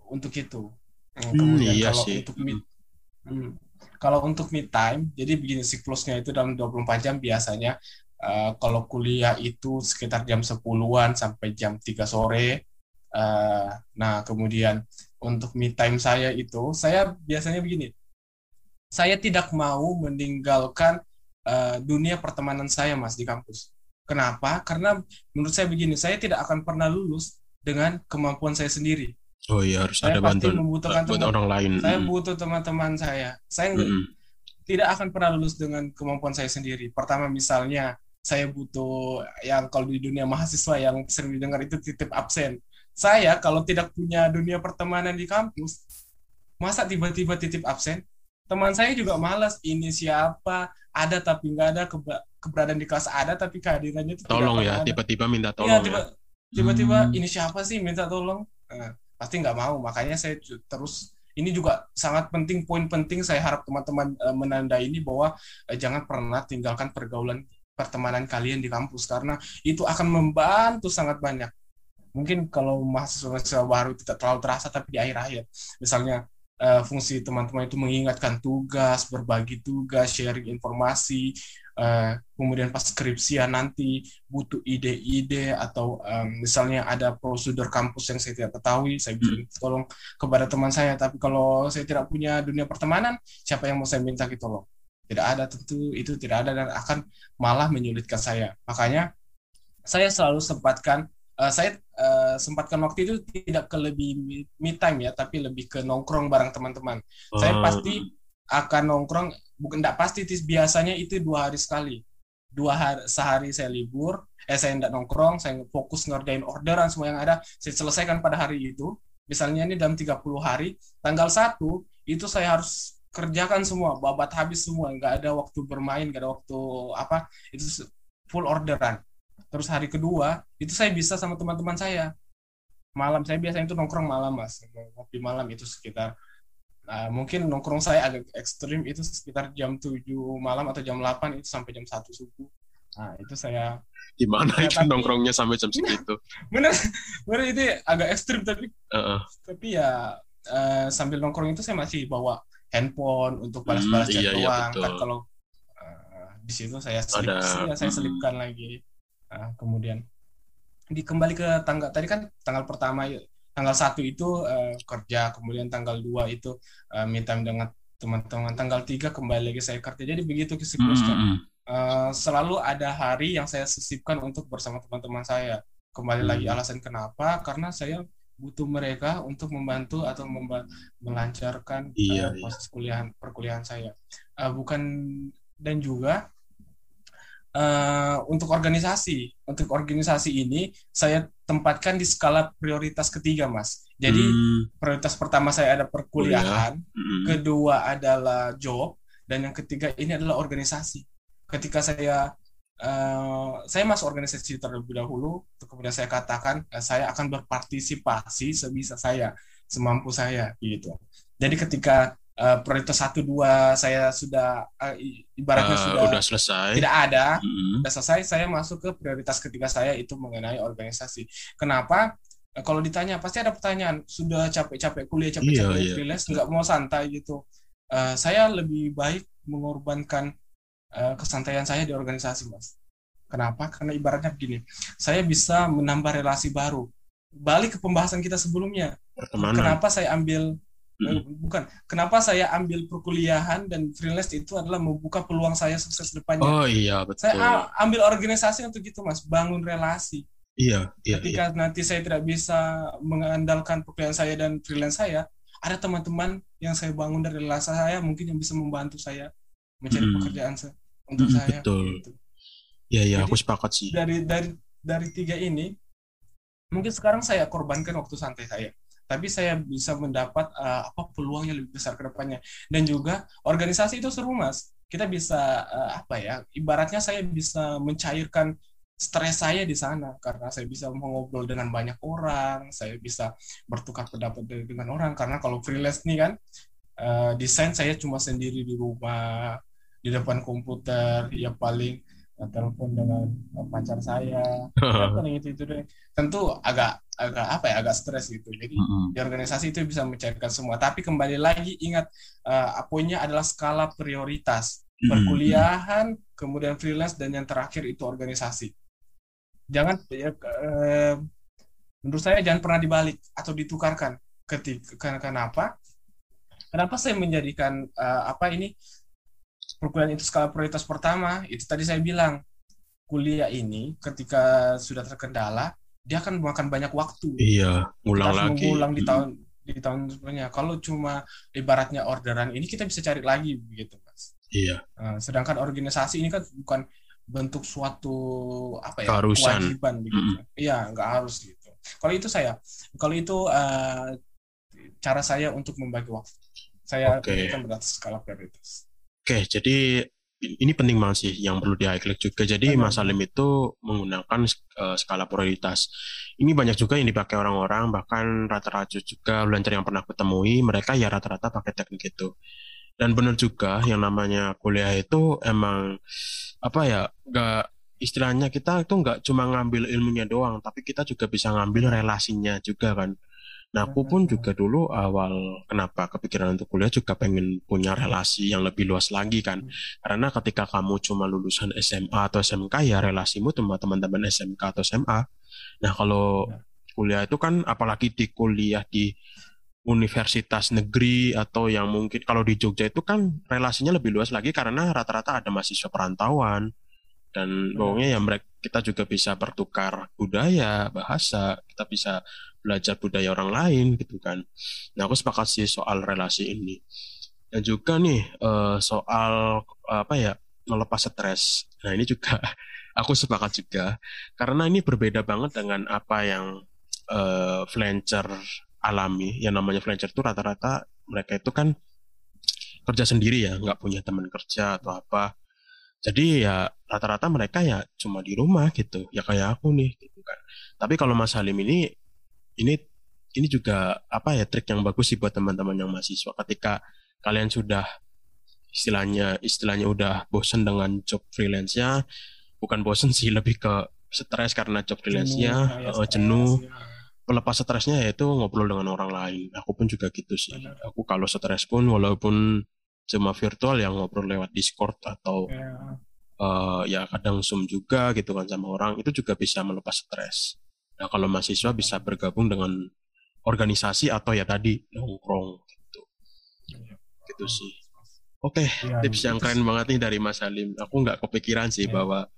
untuk itu. Hmm, kemudian iya kalau sih. untuk mid, hmm, kalau untuk mid time, jadi begini siklusnya itu dalam 24 jam biasanya. Uh, kalau kuliah itu sekitar jam 10-an sampai jam 3 sore. Uh, nah, kemudian untuk mid time saya itu, saya biasanya begini. Saya tidak mau meninggalkan uh, dunia pertemanan saya mas di kampus. Kenapa? Karena menurut saya begini, saya tidak akan pernah lulus dengan kemampuan saya sendiri. Oh iya harus saya ada bantuan membutuhkan buat teman, orang lain. Saya mm. butuh teman-teman saya. Saya mm. tidak akan pernah lulus dengan kemampuan saya sendiri. Pertama misalnya saya butuh yang kalau di dunia mahasiswa yang sering didengar itu titip absen. Saya kalau tidak punya dunia pertemanan di kampus, masa tiba-tiba titip absen? teman saya juga malas ini siapa ada tapi nggak ada keberadaan di kelas ada tapi kehadirannya itu tolong ya tiba-tiba minta iya, tolong ya, tiba, tiba-tiba hmm. ini siapa sih minta tolong nah, pasti nggak mau makanya saya terus ini juga sangat penting poin penting saya harap teman-teman uh, menandai ini bahwa uh, jangan pernah tinggalkan pergaulan pertemanan kalian di kampus karena itu akan membantu sangat banyak mungkin kalau mahasiswa baru tidak terlalu terasa tapi di akhir-akhir misalnya uh, fungsi teman-teman itu mengingatkan tugas, berbagi tugas, sharing informasi, uh, kemudian pas skripsian nanti butuh ide-ide atau um, misalnya ada prosedur kampus yang saya tidak ketahui, saya bisa hmm. tolong kepada teman saya. Tapi kalau saya tidak punya dunia pertemanan, siapa yang mau saya minta gitu loh? Tidak ada tentu itu tidak ada dan akan malah menyulitkan saya. Makanya saya selalu sempatkan uh, saya uh, sempatkan waktu itu tidak ke lebih me time ya, tapi lebih ke nongkrong bareng teman-teman. Uh. Saya pasti akan nongkrong, bukan tidak pasti, biasanya itu dua hari sekali. Dua hari sehari saya libur, eh saya tidak nongkrong, saya fokus ngerjain orderan semua yang ada, saya selesaikan pada hari itu. Misalnya ini dalam 30 hari, tanggal satu itu saya harus kerjakan semua, babat habis semua, nggak ada waktu bermain, nggak ada waktu apa, itu full orderan terus hari kedua itu saya bisa sama teman-teman saya. Malam saya biasanya itu nongkrong malam mas. Ngopi malam itu sekitar uh, mungkin nongkrong saya agak ekstrim itu sekitar jam 7 malam atau jam 8 itu sampai jam satu subuh. Nah itu saya gimana ya, itu tapi, nongkrongnya sampai jam segitu? Bener. Bener itu agak ekstrim tapi uh -uh. tapi ya uh, sambil nongkrong itu saya masih bawa handphone untuk balas-balas hmm, chat iya, iya doang iya, kan kalau uh, di situ saya selip, Ada, saya selipkan hmm. lagi Nah, kemudian di kembali ke tanggal tadi kan tanggal pertama tanggal satu itu uh, kerja, kemudian tanggal dua itu uh, me time dengan teman-teman, tanggal tiga kembali lagi saya kerja. Jadi begitu siklusnya. Mm -hmm. uh, selalu ada hari yang saya sisipkan untuk bersama teman-teman saya. Kembali mm -hmm. lagi alasan kenapa? Karena saya butuh mereka untuk membantu atau memba melancarkan iya, uh, proses iya. kuliah perkuliahan saya. Uh, bukan dan juga uh, untuk organisasi. Untuk organisasi ini saya tempatkan di skala prioritas ketiga, Mas. Jadi hmm. prioritas pertama saya ada perkuliahan, oh, ya. hmm. kedua adalah job, dan yang ketiga ini adalah organisasi. Ketika saya uh, saya masuk organisasi terlebih dahulu, kemudian saya katakan uh, saya akan berpartisipasi sebisa saya, semampu saya, gitu. Jadi ketika uh, prioritas satu dua saya sudah uh, ibaratnya uh, sudah udah selesai tidak ada mm-hmm. sudah selesai saya masuk ke prioritas ketiga saya itu mengenai organisasi kenapa uh, kalau ditanya pasti ada pertanyaan sudah capek-capek kuliah capek-capek iya, iya. freelance nggak mau santai gitu uh, saya lebih baik mengorbankan uh, kesantaian saya di organisasi mas kenapa karena ibaratnya begini saya bisa menambah relasi baru balik ke pembahasan kita sebelumnya Pertemanan. kenapa saya ambil Hmm. bukan kenapa saya ambil perkuliahan dan freelance itu adalah membuka peluang saya sukses depannya oh iya betul saya ambil organisasi untuk itu mas bangun relasi iya iya ketika iya. nanti saya tidak bisa mengandalkan pekerjaan saya dan freelance saya ada teman-teman yang saya bangun dari relasi saya mungkin yang bisa membantu saya mencari hmm. pekerjaan untuk hmm, saya betul. gitu. iya iya aku sepakat sih. dari dari dari tiga ini mungkin sekarang saya korbankan waktu santai saya. Tapi saya bisa mendapat uh, apa peluang yang lebih besar ke depannya. Dan juga organisasi itu seru mas. Kita bisa uh, apa ya ibaratnya saya bisa mencairkan stres saya di sana. Karena saya bisa mengobrol dengan banyak orang saya bisa bertukar pendapat dengan orang. Karena kalau freelance nih kan uh, desain saya cuma sendiri di rumah di depan komputer ya paling telepon dengan pacar saya. Paling itu itu deh. Tentu agak agak apa ya agak stres gitu. Jadi mm-hmm. di organisasi itu bisa mencairkan semua. Tapi kembali lagi ingat uh, poinnya adalah skala prioritas. Perkuliahan kemudian freelance dan yang terakhir itu organisasi. Jangan ya, uh, menurut saya jangan pernah dibalik atau ditukarkan. Ketika kenapa? Kenapa saya menjadikan uh, apa ini perkuliahan itu skala prioritas pertama itu tadi saya bilang kuliah ini ketika sudah terkendala dia akan memakan banyak waktu. Iya, ulang kita lagi. Ulang di tahun di tahun sebenarnya. Kalau cuma ibaratnya orderan ini kita bisa cari lagi begitu, Mas. Iya. Nah, sedangkan organisasi ini kan bukan bentuk suatu apa ya Keharusan. kewajiban begitu. Mm. Iya, nggak harus gitu. Kalau itu saya, kalau itu uh, cara saya untuk membagi waktu. Saya okay. berikan skala prioritas. Oke, jadi ini penting banget sih yang perlu di highlight juga. Jadi Mas Salim itu menggunakan uh, skala prioritas. Ini banyak juga yang dipakai orang-orang, bahkan rata-rata juga lancar yang pernah ketemui, mereka ya rata-rata pakai teknik itu. Dan benar juga yang namanya kuliah itu emang apa ya, nggak istilahnya kita itu nggak cuma ngambil ilmunya doang, tapi kita juga bisa ngambil relasinya juga kan. Nah, aku pun juga dulu awal kenapa kepikiran untuk kuliah juga pengen punya relasi yang lebih luas lagi kan. Hmm. Karena ketika kamu cuma lulusan SMA atau SMK ya relasimu cuma teman-teman SMK atau SMA. Nah, kalau ya. kuliah itu kan apalagi di kuliah di universitas negeri atau yang mungkin kalau di Jogja itu kan relasinya lebih luas lagi karena rata-rata ada mahasiswa perantauan dan pokoknya ya mereka kita juga bisa bertukar budaya bahasa kita bisa belajar budaya orang lain gitu kan. Nah aku sepakat sih soal relasi ini. Dan juga nih uh, soal apa ya melepas stres. Nah ini juga aku sepakat juga karena ini berbeda banget dengan apa yang uh, freelancer alami. Yang namanya freelancer itu rata-rata mereka itu kan kerja sendiri ya, nggak punya teman kerja atau apa. Jadi ya rata-rata mereka ya cuma di rumah gitu, ya kayak aku nih gitu kan. Tapi kalau Mas Halim ini ini ini juga apa ya trik yang bagus sih buat teman-teman yang mahasiswa ketika kalian sudah istilahnya istilahnya udah bosen dengan job freelance-nya bukan bosen sih lebih ke stres karena job freelance-nya jenuh, uh, jenuh. Ya. pelepas stresnya yaitu ngobrol dengan orang lain aku pun juga gitu sih Benar. aku kalau stres pun walaupun cuma virtual yang ngobrol lewat Discord atau ya. Uh, ya kadang Zoom juga gitu kan sama orang itu juga bisa melepas stres Nah, kalau mahasiswa bisa bergabung dengan organisasi atau ya tadi nongkrong gitu. Gitu sih. Oke, okay, ya, tips yang keren banget nih dari Mas Halim. Aku nggak kepikiran sih ya. bahwa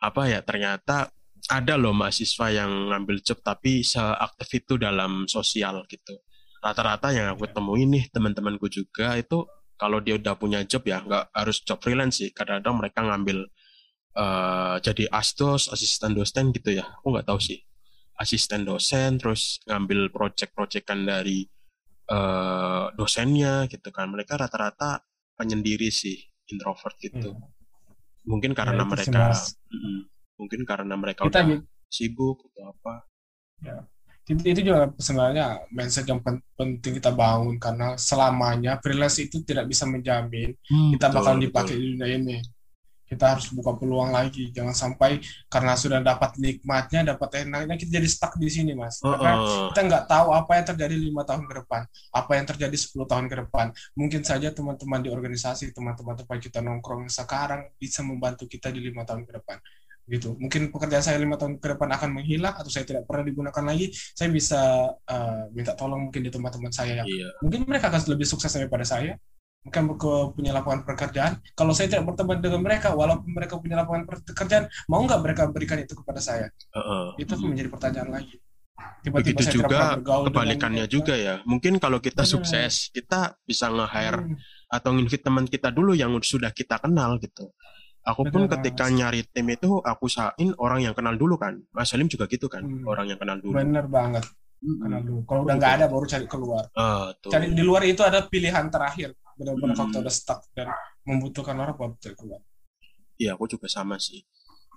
apa ya ternyata ada loh mahasiswa yang ngambil job tapi seaktif itu dalam sosial gitu. Rata-rata yang aku ya. temuin nih teman-temanku juga itu kalau dia udah punya job ya nggak harus job freelance sih. Kadang-kadang mereka ngambil uh, jadi asdos, asisten dosen gitu ya. Aku nggak tahu sih asisten dosen terus ngambil project-projectan dari uh, dosennya gitu kan. Mereka rata-rata penyendiri sih introvert gitu. Mungkin karena ya, mereka mm, mungkin karena mereka kita, udah sibuk atau apa. Ya. Itu, itu juga sebenarnya mindset yang penting kita bangun karena selamanya freelance itu tidak bisa menjamin hmm, kita bakal dipakai di dunia ini kita harus buka peluang lagi. Jangan sampai karena sudah dapat nikmatnya dapat enaknya kita jadi stuck di sini mas. Uh, karena kita nggak tahu apa yang terjadi lima tahun ke depan apa yang terjadi 10 tahun ke depan. Mungkin saja teman-teman di organisasi teman-teman tempat kita nongkrong sekarang bisa membantu kita di lima tahun ke depan. Gitu. Mungkin pekerjaan saya lima tahun ke depan akan menghilang atau saya tidak pernah digunakan lagi saya bisa uh, minta tolong mungkin di teman-teman saya. Yang iya. mungkin mereka akan lebih sukses daripada saya mungkin ke punya lapangan pekerjaan kalau saya tidak berteman dengan mereka walaupun mereka punya lapangan pekerjaan mau nggak mereka berikan itu kepada saya uh, uh, itu akan menjadi pertanyaan lagi tiba-tiba Begitu juga kebalikannya juga ya mungkin kalau kita Benar. sukses kita bisa nge-hire hmm. atau nginvite teman kita dulu yang sudah kita kenal gitu Aku pun Bener, ketika mas. nyari tim itu aku sain orang yang kenal dulu kan. Mas Salim juga gitu kan, hmm. orang yang kenal dulu. Bener banget. Hmm. Kenal dulu. Kalau udah nggak ada baru cari keluar. Uh, tuh. Cari di luar itu ada pilihan terakhir. Benar-benar hmm. faktor stuck dan membutuhkan orang buat keluar. Iya, aku juga sama sih.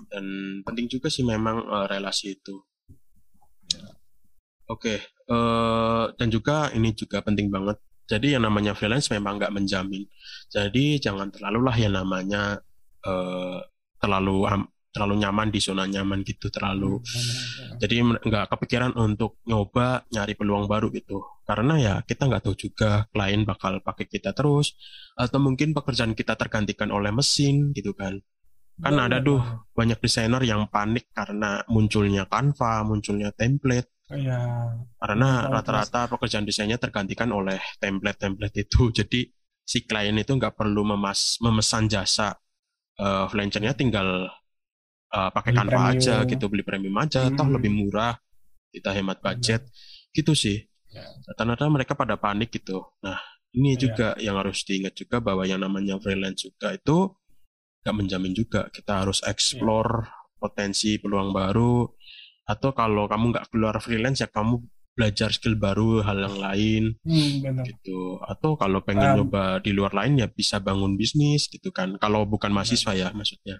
Dan penting juga sih memang uh, relasi itu. Ya. Oke, okay. uh, eh, dan juga ini juga penting banget. Jadi yang namanya freelance memang nggak menjamin. Jadi jangan terlalu lah yang namanya uh, terlalu terlalu nyaman di zona nyaman gitu terlalu hmm, jadi nggak kepikiran untuk nyoba nyari peluang baru gitu. Karena ya kita nggak tahu juga klien bakal pakai kita terus atau mungkin pekerjaan kita tergantikan oleh mesin gitu kan. Kan ada tuh banyak desainer yang panik karena munculnya Canva munculnya template. Ya. karena rata-rata pekerjaan desainnya tergantikan oleh template-template itu. Jadi si klien itu nggak perlu memas memesan jasa uh, freelancernya tinggal uh, pakai Canva aja gitu beli premium aja hmm. toh lebih murah kita hemat budget hmm. gitu sih ya. rata-rata mereka pada panik gitu nah ini ya. juga yang harus diingat juga bahwa yang namanya freelance juga itu gak menjamin juga kita harus explore ya. potensi peluang baru atau kalau kamu nggak keluar freelance ya kamu belajar skill baru hal yang lain hmm, gitu. Atau kalau pengen um, nyoba di luar lain ya bisa bangun bisnis gitu kan. Kalau bukan mahasiswa ya maksudnya.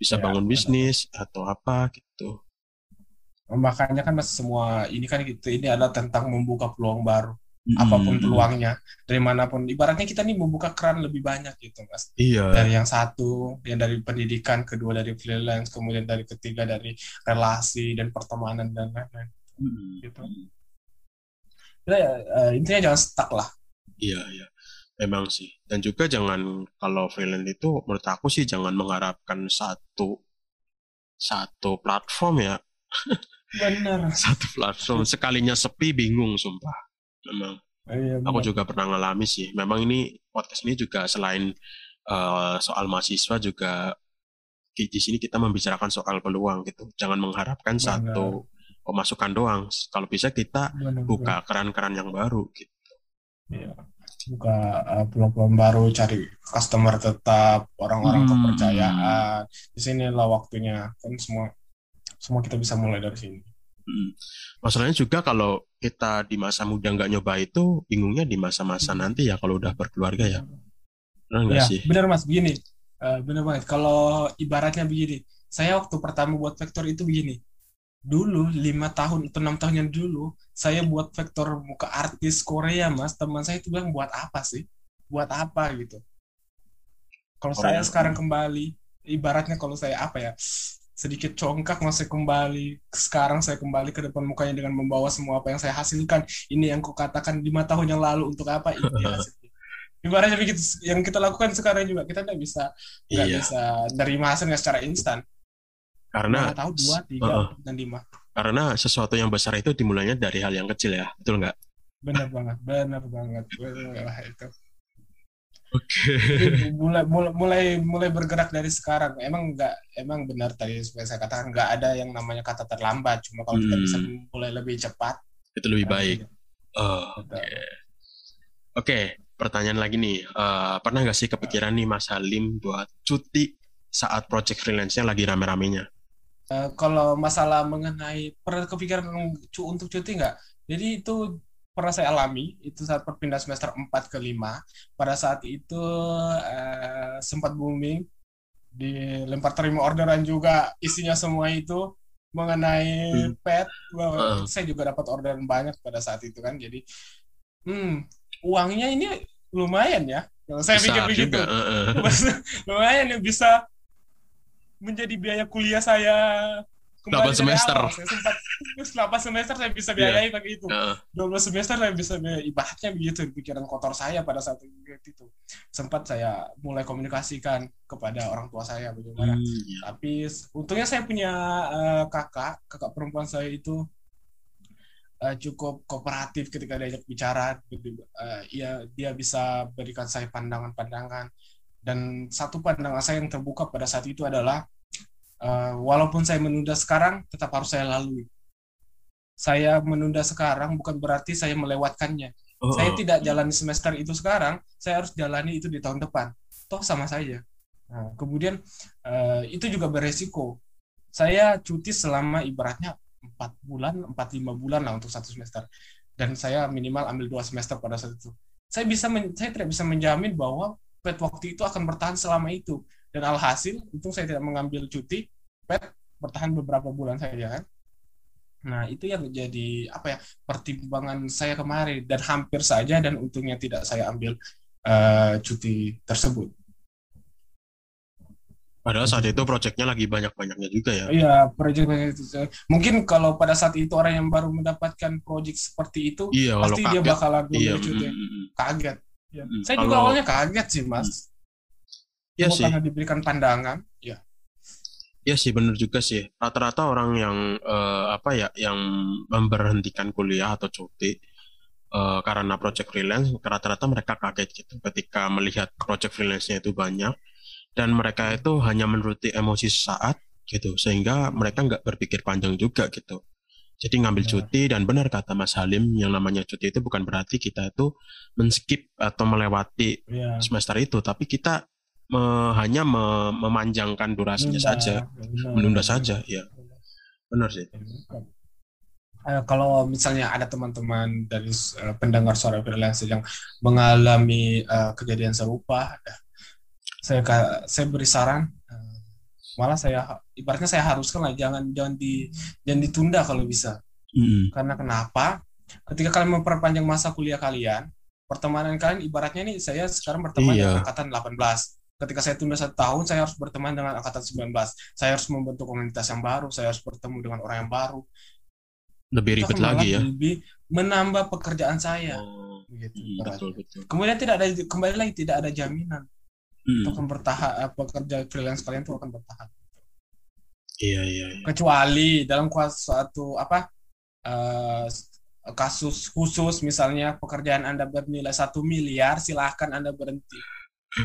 Bisa ya, bangun bisnis benar. atau apa gitu. Makanya kan mas semua ini kan gitu ini adalah tentang membuka peluang baru. Hmm. apa pun peluangnya dari mana pun. Ibaratnya kita nih membuka keran lebih banyak gitu mas. Iya. Dari yang satu yang dari pendidikan kedua dari freelance kemudian dari ketiga dari relasi dan pertemanan dan lain-lain. Hmm. gitu uh, intinya jangan stuck lah. Iya iya. Memang sih. Dan juga jangan kalau freelance itu menurut aku sih jangan mengharapkan satu satu platform ya. Benar satu platform. Sekalinya sepi bingung sumpah. Memang. Iya, aku juga pernah ngalami sih. Memang ini podcast ini juga selain uh, soal mahasiswa juga di sini kita membicarakan soal peluang gitu. Jangan mengharapkan benar. satu pemasukan doang. Kalau bisa kita benar, buka keran-keran yang baru gitu. Iya. Buka uh, peluang-peluang baru, cari customer tetap, orang-orang hmm. kepercayaan. Di sinilah waktunya kan semua semua kita bisa mulai dari sini. Hmm. Masalahnya juga kalau kita di masa muda nggak nyoba itu, bingungnya di masa-masa hmm. nanti ya kalau udah berkeluarga ya. Benar ya, sih? Benar mas, begini. Uh, benar banget. Kalau ibaratnya begini, saya waktu pertama buat vektor itu begini dulu lima tahun atau enam tahun yang dulu saya buat vektor muka artis Korea mas. Teman saya itu bilang buat apa sih? Buat apa? gitu. Kalau oh, saya ya. sekarang kembali ibaratnya kalau saya apa ya sedikit congkak masih kembali sekarang saya kembali ke depan mukanya dengan membawa semua apa yang saya hasilkan. Ini yang kukatakan lima tahun yang lalu untuk apa? Ini hasilnya ibaratnya begitu. Yang kita lakukan sekarang juga kita tidak bisa nggak iya. bisa nerima hasilnya secara instan karena tahu dua tiga uh, dan lima. Karena sesuatu yang besar itu dimulainya dari hal yang kecil ya betul nggak? Benar banget benar banget benar itu. Oke. Okay. mulai mulai mulai bergerak dari sekarang. Emang nggak emang benar tadi seperti saya katakan nggak ada yang namanya kata terlambat. Cuma kalau hmm. kita bisa hmm. mulai lebih cepat itu lebih baik. oh, oke. Okay. okay, pertanyaan lagi nih. Uh, pernah nggak sih kepikiran nih Mas Halim buat cuti saat project freelance-nya lagi rame-ramenya Uh, kalau masalah mengenai pernah kepikiran untuk cuti nggak? Jadi itu pernah saya alami itu saat perpindah semester 4 ke 5 pada saat itu uh, sempat booming dilempar terima orderan juga isinya semua itu mengenai hmm. pet uh. saya juga dapat orderan banyak pada saat itu kan jadi hmm uangnya ini lumayan ya kalau saya pikir begitu uh, uh. lumayan ya bisa menjadi biaya kuliah saya kembali 8 semester. Awal. Saya sempat 8 semester saya bisa biayai yeah. pakai itu. Uh. 12 semester saya bisa biayai ibaratnya begitu pikiran kotor saya pada saat itu. Sempat saya mulai komunikasikan kepada orang tua saya bagaimana. Hmm, yeah. Tapi untungnya saya punya uh, kakak, kakak perempuan saya itu uh, cukup kooperatif ketika diajak bicara. Uh, ya dia bisa berikan saya pandangan-pandangan dan satu pandangan saya yang terbuka pada saat itu adalah uh, walaupun saya menunda sekarang, tetap harus saya lalui. Saya menunda sekarang bukan berarti saya melewatkannya. Oh, saya oh. tidak jalani semester itu sekarang, saya harus jalani itu di tahun depan. Toh sama saja. Nah, kemudian uh, itu juga beresiko. Saya cuti selama ibaratnya empat bulan, empat lima bulan lah untuk satu semester. Dan saya minimal ambil dua semester pada saat itu. Saya bisa, saya tidak bisa menjamin bahwa pet waktu itu akan bertahan selama itu dan alhasil untung saya tidak mengambil cuti pet bertahan beberapa bulan saja kan nah itu yang menjadi apa ya pertimbangan saya kemarin dan hampir saja dan untungnya tidak saya ambil uh, cuti tersebut Padahal saat itu proyeknya lagi banyak-banyaknya juga ya. Iya, proyek banyak itu. Mungkin kalau pada saat itu orang yang baru mendapatkan proyek seperti itu, iya, pasti kaget. dia bakal lagu iya, cuti. Mm. Kaget. Ya. Mm, Saya kalau, juga awalnya kaget sih, Mas. Iya sih. Karena diberikan pandangan, ya. Iya sih, benar juga sih. Rata-rata orang yang uh, apa ya, yang memberhentikan kuliah atau cuti uh, karena project freelance, rata-rata mereka kaget gitu ketika melihat project freelance-nya itu banyak dan mereka itu hanya menuruti emosi saat gitu, sehingga mereka nggak berpikir panjang juga gitu. Jadi ngambil ya. cuti dan benar kata Mas Halim yang namanya cuti itu bukan berarti kita itu men-skip atau melewati ya. semester itu, tapi kita me, hanya me, memanjangkan durasinya saja, menunda, menunda saja, ya. Benar sih. Uh, kalau misalnya ada teman-teman dari uh, pendengar suara freelance yang mengalami uh, kejadian serupa, saya saya beri saran, malah saya ibaratnya saya haruskan lah jangan jangan di jangan ditunda kalau bisa. Mm. Karena kenapa? Ketika kalian memperpanjang masa kuliah kalian, pertemanan kalian ibaratnya nih saya sekarang berteman iya. dengan angkatan 18 ketika saya tunda satu tahun, saya harus berteman dengan angkatan 19. Saya harus membentuk komunitas yang baru, saya harus bertemu dengan orang yang baru. Lebih ribet lagi ya. Lebih menambah pekerjaan saya. Oh, gitu, hmm, betul, betul. Kemudian tidak ada kembali lagi tidak ada jaminan. Hmm. Itu akan bertahan eh, pekerja freelance kalian itu akan bertahan. Iya, iya, iya. Kecuali dalam suatu apa uh, kasus khusus misalnya pekerjaan Anda bernilai satu miliar, silahkan Anda berhenti.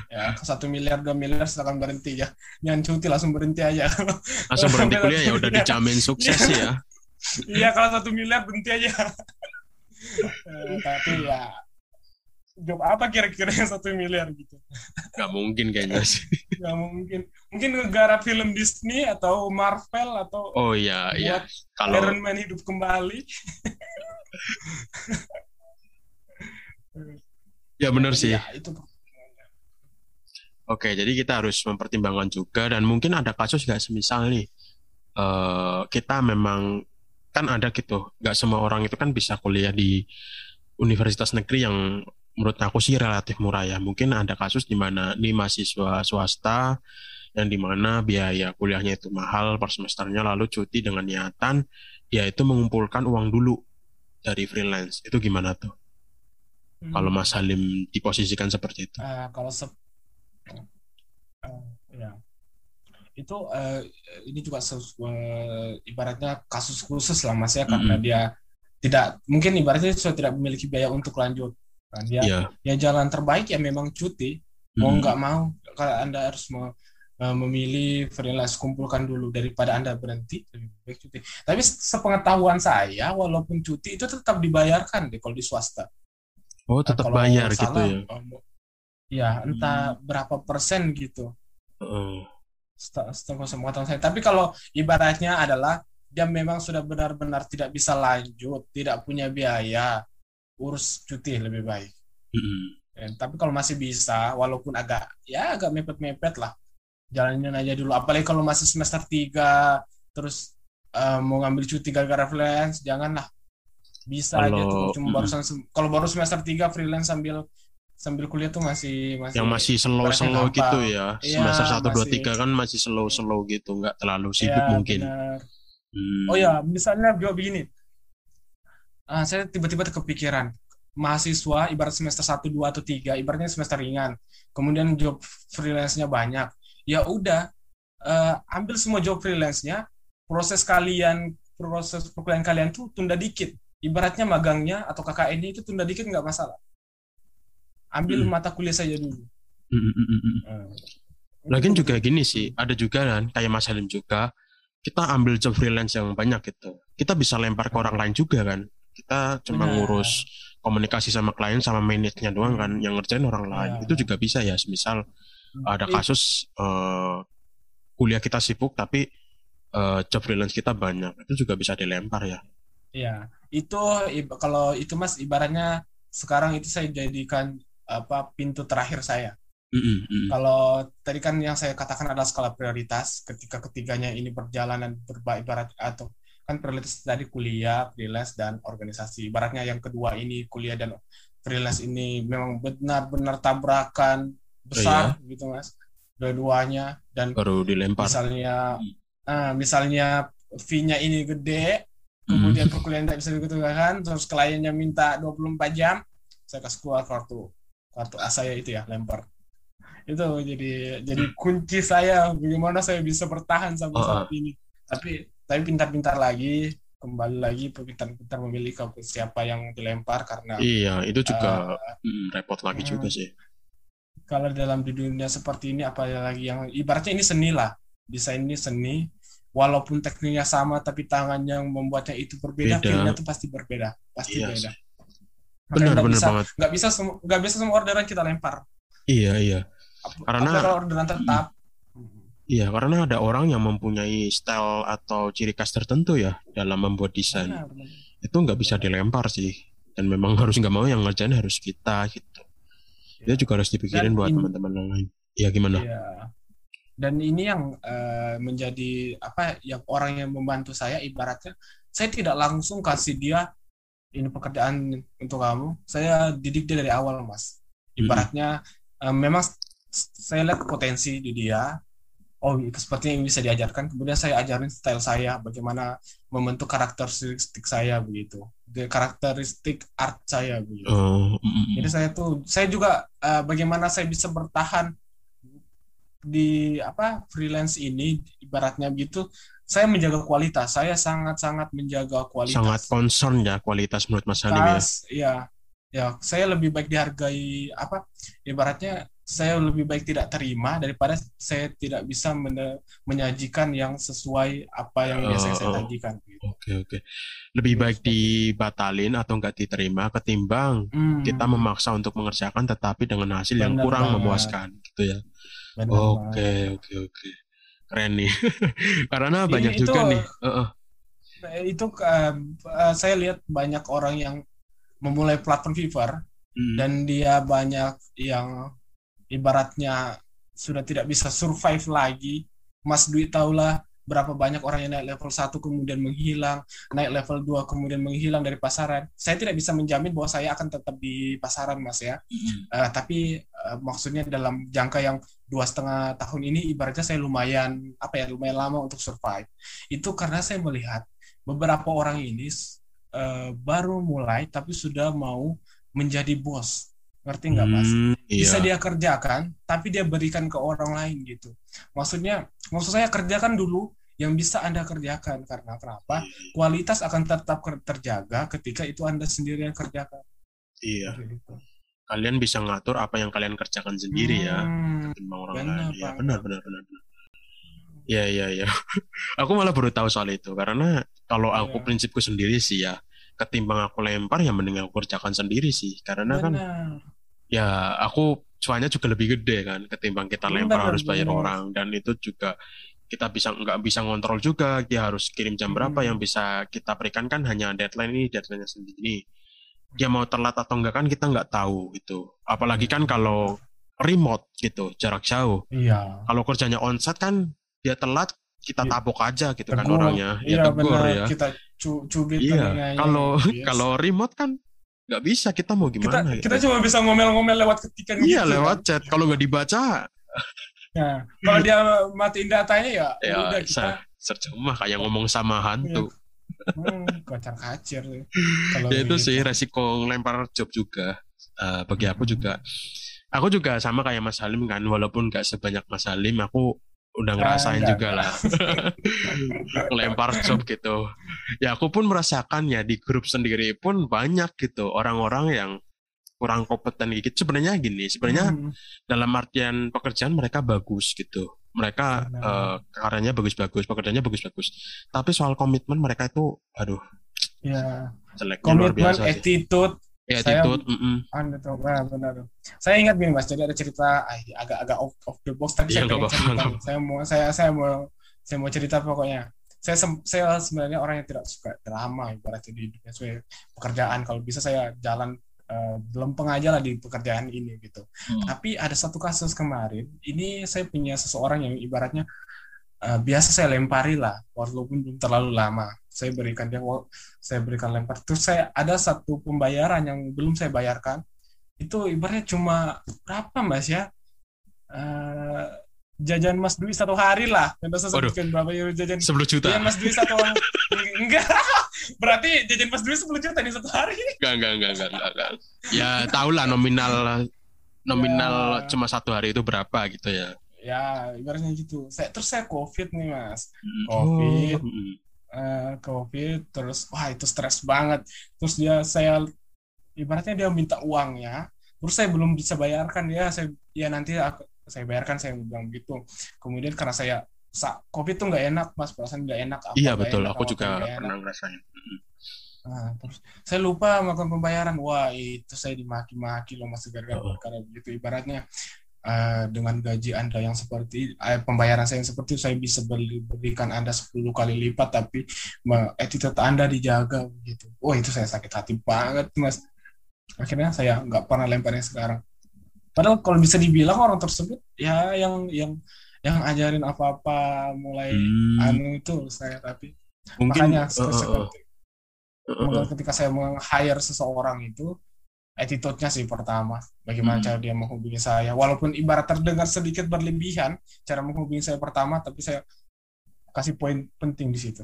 Ya satu miliar dua miliar silakan berhenti ya. Jangan cuti langsung berhenti aja. Langsung berhenti kuliah ya udah dijamin sukses ya. Iya kalau satu miliar berhenti aja. Eh, tapi ya job apa kira-kira yang satu miliar gitu? Gak mungkin kayaknya sih. Gak mungkin. Mungkin negara film Disney atau Marvel atau oh iya iya. kalau Iron Man hidup kembali. Ya benar sih. Ya, itu Oke, jadi kita harus mempertimbangkan juga dan mungkin ada kasus nggak semisal nih uh, kita memang kan ada gitu, nggak semua orang itu kan bisa kuliah di universitas negeri yang menurut aku sih relatif murah ya. Mungkin ada kasus di mana nih mahasiswa swasta yang di mana biaya kuliahnya itu mahal per semesternya lalu cuti dengan niatan dia itu mengumpulkan uang dulu dari freelance itu gimana tuh? Hmm. Kalau Mas Halim diposisikan seperti itu? Uh, kalau se uh, ya itu uh, ini juga sesuai, ibaratnya kasus khusus lah mas ya karena mm -hmm. dia tidak mungkin ibaratnya sudah tidak memiliki biaya untuk lanjut kan dia yeah. ya jalan terbaik ya memang cuti mau mm -hmm. nggak mau kalau anda harus mau uh, memilih freelance kumpulkan dulu daripada anda berhenti lebih baik cuti tapi sepengetahuan saya walaupun cuti itu tetap dibayarkan deh kalau di swasta oh tetap nah, bayar gitu salah, gitu ya ya entah hmm. berapa persen gitu uh. setengah semua tahun saya tapi kalau ibaratnya adalah dia memang sudah benar-benar tidak bisa lanjut tidak punya biaya urus cuti lebih baik. Hmm. ya, tapi kalau masih bisa walaupun agak ya agak mepet-mepet lah. Jalanin aja dulu. Apalagi kalau masih semester 3 terus uh, mau ngambil cuti gara-gara freelance janganlah. Bisa kalau, aja tuh cuma mm, barusan kalau baru semester 3 freelance sambil sambil kuliah tuh masih masih yang masih slow slow gitu ya, ya semester satu dua tiga kan masih slow slow gitu. Nggak terlalu sibuk ya, mungkin. hmm. oh ya misalnya juga begini uh, saya tiba-tiba kepikiran mahasiswa ibarat semester satu dua atau tiga ibaratnya semester ringan kemudian job freelance-nya banyak ya udah uh, ambil semua job freelance-nya proses kalian proses perkuliahan kalian tuh tunda dikit ibaratnya magangnya atau KKN itu tunda dikit nggak masalah ambil hmm. mata kuliah saja dulu hmm. hmm, hmm, hmm uh, Lagian juga gini sih, ada juga kan kayak Mas Halim juga, kita ambil job freelance yang banyak gitu. Kita bisa lempar ke orang lain juga kan. Kita cuma Benar. ngurus komunikasi sama klien sama manage doang kan, yang ngerjain orang lain. Ya. Itu juga bisa ya, misal ada kasus uh, kuliah kita sibuk tapi uh, job freelance kita banyak itu juga bisa dilempar ya Iya, itu kalau itu mas ibaratnya sekarang itu saya jadikan apa pintu terakhir saya. Mm-hmm. Kalau tadi kan yang saya katakan adalah skala prioritas, ketika ketiganya ini berjalan dan berbaik ibarat atau kan prioritas tadi kuliah, freelance dan organisasi. Ibaratnya yang kedua ini kuliah dan freelance ini memang benar-benar tabrakan besar iya. gitu mas. Dua-duanya. Dan baru dilempar. misalnya uh, misalnya fee-nya ini gede kemudian hmm. perkuliahan tidak bisa diketukan terus kliennya minta 24 jam saya kasih keluar kartu. Kartu A saya itu ya lempar. Itu jadi jadi kunci saya bagaimana saya bisa bertahan sampai oh, saat ini. Tapi tapi pintar-pintar lagi kembali lagi pintar-pintar memilih ke siapa yang dilempar karena iya itu juga uh, repot lagi uh, juga sih. kalau dalam di dunia seperti ini apalagi yang ibaratnya ini seni lah. Desain ini seni walaupun tekniknya sama tapi tangan yang membuatnya itu berbeda feelnya itu pasti berbeda pasti iya, beda. benar benar bisa, banget. nggak bisa nggak bisa semua orderan kita lempar. Iya iya. Karena kalau orderan tetap Iya, karena ada orang yang mempunyai style atau ciri khas tertentu ya dalam membuat desain. Itu nggak bisa dilempar sih. Dan memang harus nggak mau yang ngerjain harus kita gitu. Itu juga harus dipikirin Dan buat teman-teman yang lain. Ya gimana? Iya. Dan ini yang uh, menjadi apa yang orang yang membantu saya ibaratnya saya tidak langsung kasih dia ini pekerjaan untuk kamu. Saya didik dia dari awal, Mas. Ibaratnya hmm. uh, memang saya lihat potensi di dia, oh seperti yang bisa diajarkan kemudian saya ajarin style saya bagaimana membentuk karakteristik saya begitu. Karakteristik art saya begitu. Oh, jadi saya tuh saya juga uh, bagaimana saya bisa bertahan di apa freelance ini ibaratnya gitu saya menjaga kualitas. Saya sangat sangat menjaga kualitas. Sangat concern ya kualitas menurut Mas Halim ya? Ya ya saya lebih baik dihargai apa ibaratnya saya lebih baik tidak terima daripada saya tidak bisa menyajikan yang sesuai apa yang biasa saya oh, sajikan. Oke okay, oke. Okay. Lebih baik dibatalin atau enggak diterima ketimbang hmm. kita memaksa untuk mengerjakan tetapi dengan hasil Benar yang kurang banget. memuaskan gitu ya. Oke oke oke. Keren nih. Karena banyak itu, juga nih. Uh -uh. Itu uh, saya lihat banyak orang yang memulai platform Fiverr hmm. dan dia banyak yang ibaratnya sudah tidak bisa survive lagi Mas Dwi tahulah berapa banyak orang yang naik level 1 kemudian menghilang, naik level 2 kemudian menghilang dari pasaran. Saya tidak bisa menjamin bahwa saya akan tetap di pasaran, Mas ya. Mm-hmm. Uh, tapi uh, maksudnya dalam jangka yang dua setengah tahun ini, ibaratnya saya lumayan apa ya, lumayan lama untuk survive. Itu karena saya melihat beberapa orang ini uh, baru mulai tapi sudah mau menjadi bos ngerti nggak mas? Hmm, iya. Bisa dia kerjakan, tapi dia berikan ke orang lain gitu. Maksudnya, maksud saya kerjakan dulu yang bisa anda kerjakan karena kenapa? Kualitas akan tetap terjaga ketika itu anda sendiri yang kerjakan. Iya. Gitu. Kalian bisa ngatur apa yang kalian kerjakan sendiri ya, hmm, ya, ketimbang orang benar, lain. Ya, benar, benar, benar, benar. Ya, ya, ya. aku malah baru tahu soal itu karena kalau aku ya. prinsipku sendiri sih ya, ketimbang aku lempar ya mending aku kerjakan sendiri sih karena kan benar. kan ya aku cuannya juga lebih gede kan ketimbang kita lempar harus bayar bener. orang dan itu juga kita bisa nggak bisa ngontrol juga dia harus kirim jam berapa hmm. yang bisa kita berikan kan hanya deadline ini deadline sendiri dia mau telat atau enggak kan kita nggak tahu itu apalagi kan kalau remote gitu, jarak jauh. Iya. Kalau kerjanya onsite kan dia telat kita iya. tabok aja gitu kan tegur. kan orangnya. Ya iya, tegur benar. ya. Kita cu cubit Iya. Kalau kalau remote kan nggak bisa kita mau gimana kita, gitu. kita cuma bisa ngomel-ngomel lewat ketikan iya gitu, lewat kan? chat kalau nggak dibaca nah kalau dia matiin datanya ya, ya udah kita sercuma kayak ngomong sama hantu iya. hmm, kocar kacir kalau ya itu gitu. sih resiko lempar job juga uh, bagi aku juga aku juga sama kayak Mas Halim kan walaupun nggak sebanyak Mas Halim aku udah ngerasain ah, juga lah. Lempar job gitu. Ya aku pun merasakan ya di grup sendiri pun banyak gitu orang-orang yang kurang kompeten gitu. Sebenarnya gini sebenarnya hmm. dalam artian pekerjaan mereka bagus gitu. Mereka uh, karyanya bagus-bagus pekerjaannya bagus-bagus. Tapi soal komitmen mereka itu aduh ya. komitmen attitude Ya, saya. Mm -mm. Nah, benar. Saya ingat gini mas, jadi ada cerita agak-agak off, off the box, tapi yeah, saya pengen cerita. Saya mau, saya, saya mau, saya mau cerita pokoknya. Saya, saya sebenarnya orang yang tidak suka drama, ibaratnya di dunia saya pekerjaan. Kalau bisa saya jalan uh, lempeng aja lah di pekerjaan ini gitu. Hmm. Tapi ada satu kasus kemarin, ini saya punya seseorang yang ibaratnya uh, biasa saya lempari lah, walaupun belum terlalu lama saya berikan dia saya berikan lempar terus saya ada satu pembayaran yang belum saya bayarkan itu ibaratnya cuma berapa mas ya uh, jajan Mas Dwi satu hari lah. Tidak saya sebutkan berapa ya jajan. Sepuluh juta. Jajan Mas Dwi satu hari. enggak. Berarti jajan Mas Dwi sepuluh juta di satu hari. Enggak, enggak, enggak, enggak, enggak. Ya tahu lah nominal nominal ya. cuma satu hari itu berapa gitu ya. Ya, ibaratnya gitu. Saya terus saya COVID nih, Mas. Hmm. COVID. Oh uh, covid terus wah itu stres banget terus dia saya ibaratnya dia minta uangnya terus saya belum bisa bayarkan ya saya ya nanti aku saya bayarkan saya bilang gitu kemudian karena saya covid tuh nggak enak mas perasaan nggak enak apa iya betul enak, aku juga pernah ngerasain Nah, terus saya lupa melakukan pembayaran. Wah, itu saya dimaki-maki loh mas gara-gara oh. karena begitu ibaratnya uh, dengan gaji Anda yang seperti uh, pembayaran saya yang seperti saya bisa beri, berikan Anda 10 kali lipat tapi attitude Anda dijaga begitu. Oh, itu saya sakit hati banget, Mas. Akhirnya saya nggak pernah lemparnya sekarang. Padahal kalau bisa dibilang orang tersebut ya yang yang yang ajarin apa-apa mulai hmm. anu itu saya tapi Mungkin, makanya uh, uh, uh, uh, ketika saya meng-hire seseorang itu attitude-nya sih pertama. Bagaimana hmm. cara dia menghubungi saya. Walaupun ibarat terdengar sedikit berlebihan cara menghubungi saya pertama, tapi saya kasih poin penting di situ.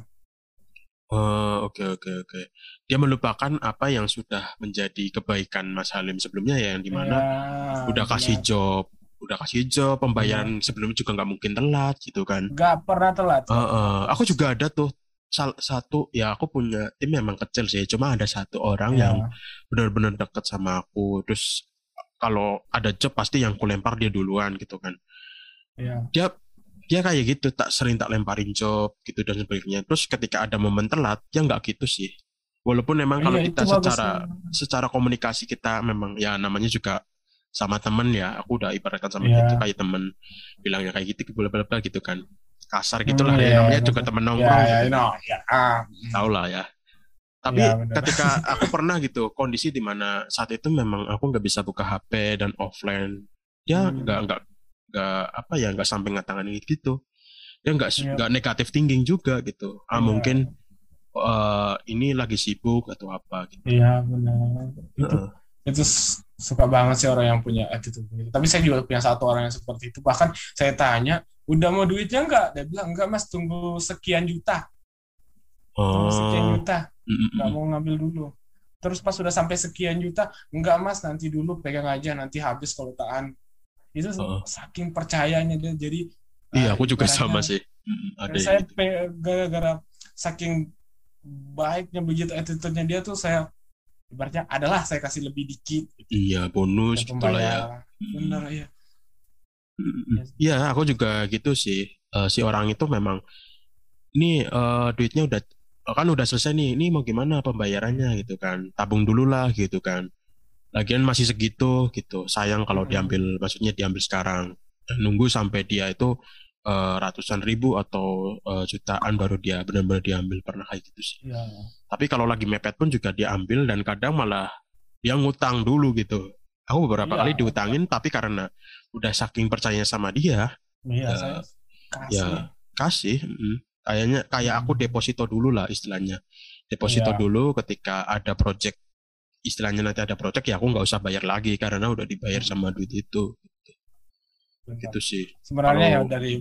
Oh, oke okay, oke okay, oke. Okay. Dia melupakan apa yang sudah menjadi kebaikan Mas Halim sebelumnya ya yang di mana ya, udah kasih benar. job, udah kasih job, pembayaran ya. sebelumnya juga nggak mungkin telat gitu kan. Nggak pernah telat. Uh, uh, aku juga ada tuh satu ya aku punya tim memang kecil sih cuma ada satu orang yeah. yang benar-benar deket sama aku terus kalau ada job pasti yang ku lempar dia duluan gitu kan yeah. dia dia kayak gitu tak sering tak lemparin job gitu dan sebagainya terus ketika ada momen telat dia nggak gitu sih walaupun memang kalau iya, kita secara secara komunikasi kita memang ya namanya juga sama temen ya aku udah ibaratkan sama yeah. gitu kayak temen bilangnya kayak gitu bla bla gitu kan kasar gitulah hmm, ya, ya namanya ya, juga temen nongkrong ya, ya, gitu. no, ya. Ah. Tahu lah ya. Tapi ya, ketika aku pernah gitu kondisi di mana saat itu memang aku nggak bisa buka HP dan offline, ya hmm. nggak hmm. nggak nggak apa ya nggak sampai ngatangan gitu. Ya nggak ya. nggak negatif thinking juga gitu. Ah ya. mungkin uh, ini lagi sibuk atau apa gitu. Iya benar. Itu, uh. itu suka banget sih orang yang punya attitude begitu. Tapi saya juga punya satu orang yang seperti itu. Bahkan saya tanya, udah mau duitnya enggak? Dia bilang, enggak mas, tunggu sekian juta. Tunggu sekian oh. juta. Enggak mau ngambil dulu. Terus pas sudah sampai sekian juta, enggak mas, nanti dulu pegang aja, nanti habis kalau tahan. Itu oh. saking percayanya dia. Jadi Iya, aku juga sama sih. Ada saya gitu. gara-gara saking baiknya begitu attitude-nya dia tuh saya ibaratnya adalah saya kasih lebih dikit gitu. iya bonus gitu lah ya benar ya iya aku juga gitu sih. Uh, si orang itu memang ini uh, duitnya udah kan udah selesai nih ini mau gimana pembayarannya? gitu kan. Tabung dulu lah gitu kan. Lagian masih segitu gitu. Sayang kalau diambil maksudnya diambil sekarang. Nunggu sampai dia itu uh, ratusan ribu atau uh, jutaan baru dia benar-benar diambil. Pernah kayak gitu sih. Ya. Tapi kalau lagi mepet pun juga diambil dan kadang malah dia ngutang dulu gitu. Aku beberapa iya. kali diutangin tapi karena udah saking percaya sama dia, iya, ya, saya kasih. ya kasih. Mm, kayaknya kayak aku hmm. deposito dulu lah istilahnya. Deposito iya. dulu ketika ada project istilahnya nanti ada project ya aku nggak usah bayar lagi karena udah dibayar sama duit itu. Gitu, gitu sih. Sebenarnya Kalau, ya dari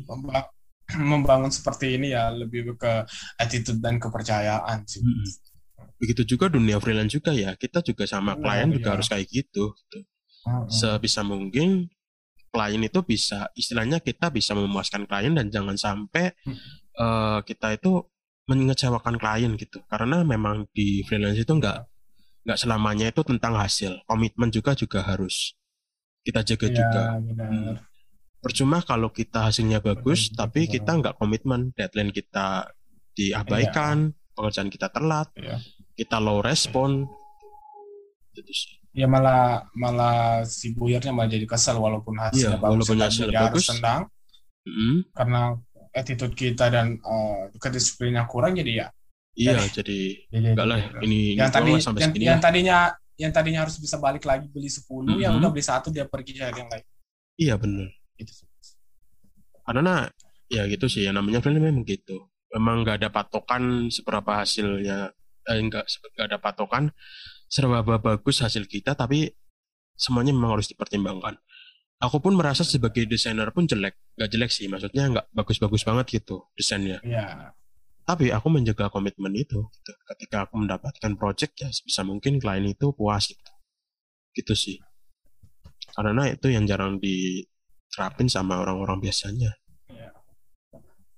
membangun seperti ini ya lebih ke attitude dan kepercayaan sih. Hmm begitu juga dunia freelance juga ya kita juga sama klien juga ya. harus kayak gitu, gitu. sebisa mungkin klien itu bisa istilahnya kita bisa memuaskan klien dan jangan sampai uh, kita itu mengecewakan klien gitu. Karena memang di freelance itu enggak nggak selamanya itu tentang hasil. Komitmen juga juga harus kita jaga ya, juga. Hmm. percuma kalau kita hasilnya bagus benar, tapi kita nggak komitmen. Deadline kita diabaikan ya. pekerjaan kita telat ya kita low respon gitu sih ya malah malah si buyarnya malah jadi kesal walaupun hasilnya iya, bagus walaupun hasilnya dia bagus. harus tendang mm-hmm. karena attitude kita dan uh, kedisiplinnya kurang jadi ya iya jadi, jadi enggak lah ini yang tadi sampai yang, yang tadinya yang tadinya harus bisa balik lagi beli 10 mm-hmm. yang udah beli satu dia pergi cari yang lain iya benar gitu. karena ya gitu sih yang namanya film memang gitu memang nggak ada patokan seberapa hasilnya eh, enggak enggak ada patokan serba bagus hasil kita tapi semuanya memang harus dipertimbangkan. Aku pun merasa sebagai desainer pun jelek. Nggak jelek sih maksudnya nggak bagus-bagus banget gitu desainnya. Ya. tapi aku menjaga komitmen itu gitu. ketika aku mendapatkan project ya sebisa mungkin klien itu puas gitu. Gitu sih. Karena itu yang jarang diterapin sama orang-orang biasanya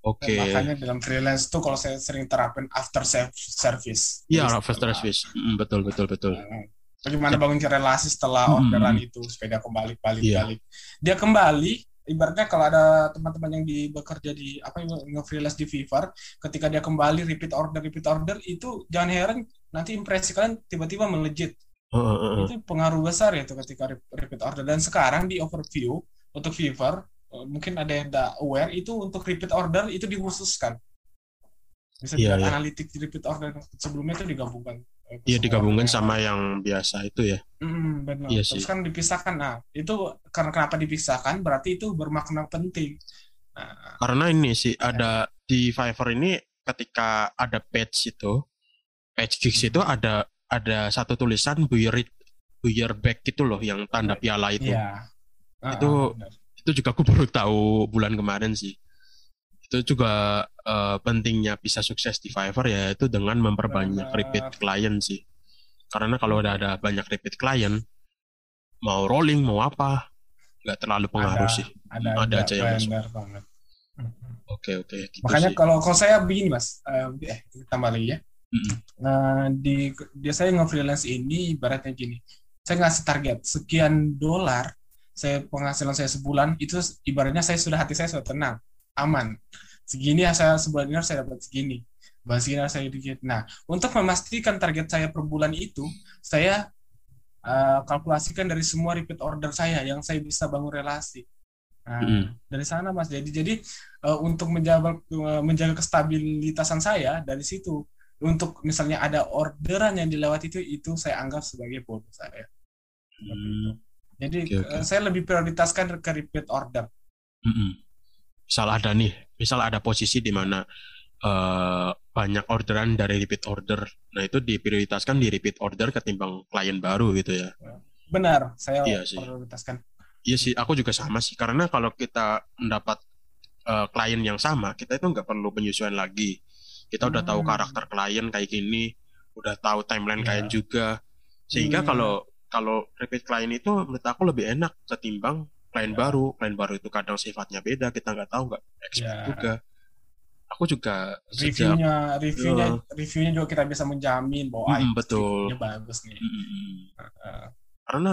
Oke. Okay. Makanya dalam freelance tuh kalau saya sering terapin after service. Iya, after service. Mm, betul, betul, betul. Nah, bagaimana bangun relasi setelah orderan itu dia kembali balik yeah. balik. Dia kembali ibaratnya kalau ada teman-teman yang di bekerja di apa yang nge-freelance di Fiverr, ketika dia kembali repeat order repeat order itu jangan heran nanti impresi kalian tiba-tiba melejit. Uh, uh, uh. Itu pengaruh besar ya itu ketika repeat order dan sekarang di overview untuk Fiverr mungkin ada yang tidak aware itu untuk repeat order itu dikhususkan bisa yeah, yeah. analitik repeat order sebelumnya itu digabungkan eh, Iya digabungkan sama yang biasa itu ya. Mm, benar. Iya Terus kan dipisahkan. Nah itu karena kenapa dipisahkan berarti itu bermakna penting. Nah, karena ini sih ya. ada di Fiverr ini ketika ada page itu page gigs itu ada ada satu tulisan buyer buyer back gitu loh yang tanda piala itu. Iya. Uh, itu uh, itu juga aku baru tahu bulan kemarin sih. Itu juga uh, pentingnya bisa sukses di Fiverr ya itu dengan memperbanyak repeat client sih. Karena kalau udah ada banyak repeat client mau rolling mau apa nggak terlalu pengaruh ada, sih. ada, ada aja yang masuk. banget. Oke oke gitu makanya kalau kalau saya begini mas uh, eh tambah lagi ya. Mm-hmm. nah di dia saya nge-freelance ini ibaratnya gini. Saya ngasih target sekian dolar saya penghasilan saya sebulan itu ibaratnya saya sudah hati saya sudah tenang aman. Segini ya saya sebulan ini saya dapat segini. Bahas segini saya dikit nah untuk memastikan target saya per bulan itu saya uh, kalkulasikan dari semua repeat order saya yang saya bisa bangun relasi. Nah mm. dari sana mas jadi jadi uh, untuk menjaga uh, menjaga kestabilitasan saya dari situ untuk misalnya ada orderan yang dilewati itu itu saya anggap sebagai bonus saya. Mm. Jadi okay, okay. saya lebih prioritaskan ke repeat order. Mm -hmm. Misal ada nih, misal ada posisi di mana uh, banyak orderan dari repeat order, nah itu diprioritaskan di repeat order ketimbang klien baru gitu ya. Benar, saya iya sih. prioritaskan. Iya sih, aku juga sama sih. Karena kalau kita mendapat uh, klien yang sama, kita itu nggak perlu penyesuaian lagi. Kita hmm. udah tahu hmm. karakter klien kayak gini, udah tahu timeline yeah. klien juga. Sehingga hmm. kalau kalau repeat klien itu menurut aku lebih enak ketimbang klien ya. baru. Klien baru itu kadang sifatnya beda kita nggak tahu nggak expert ya. juga. Aku juga reviewnya sejak, reviewnya uh, reviewnya juga kita bisa menjamin bahwa mm, betul. bagus nih. Mm, uh, karena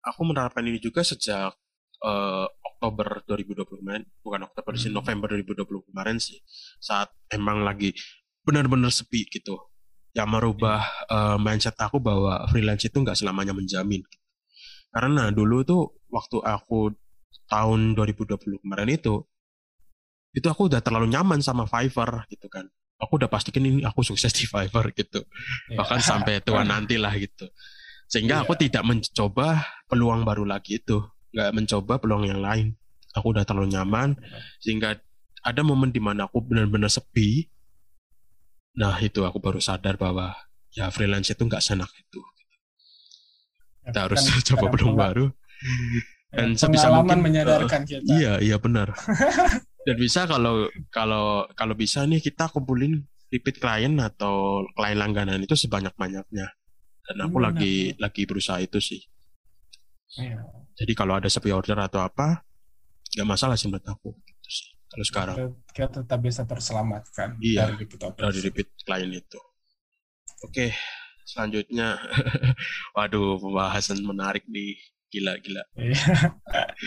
aku menerapkan ini juga sejak uh, Oktober 2020 kemarin bukan Oktober sih hmm. November 2020 kemarin sih saat emang lagi benar-benar sepi gitu yang merubah uh, mindset aku bahwa freelance itu nggak selamanya menjamin. Karena dulu tuh waktu aku tahun 2020 kemarin itu, itu aku udah terlalu nyaman sama Fiverr gitu kan. Aku udah pastikan ini aku sukses di Fiverr gitu. Yeah. Bahkan sampai tua nanti lah gitu. sehingga yeah. aku tidak mencoba peluang baru lagi itu nggak mencoba peluang yang lain aku udah terlalu nyaman sehingga ada momen di mana aku benar-benar sepi nah itu aku baru sadar bahwa ya freelance itu nggak senak itu. Kita ya, harus kan, coba peluang baru. Dan sebisa mungkin menyadarkan uh, kita. iya iya benar. Dan bisa kalau kalau kalau bisa nih kita kumpulin repeat klien atau klien langganan itu sebanyak banyaknya dan aku Benar. lagi lagi berusaha itu sih. Ya. jadi kalau ada sepi order atau apa nggak masalah sih menurut aku kalau sekarang kita, tetap bisa terselamatkan iya, dari repeat order dari repeat klien itu oke selanjutnya waduh pembahasan menarik nih gila gila iya.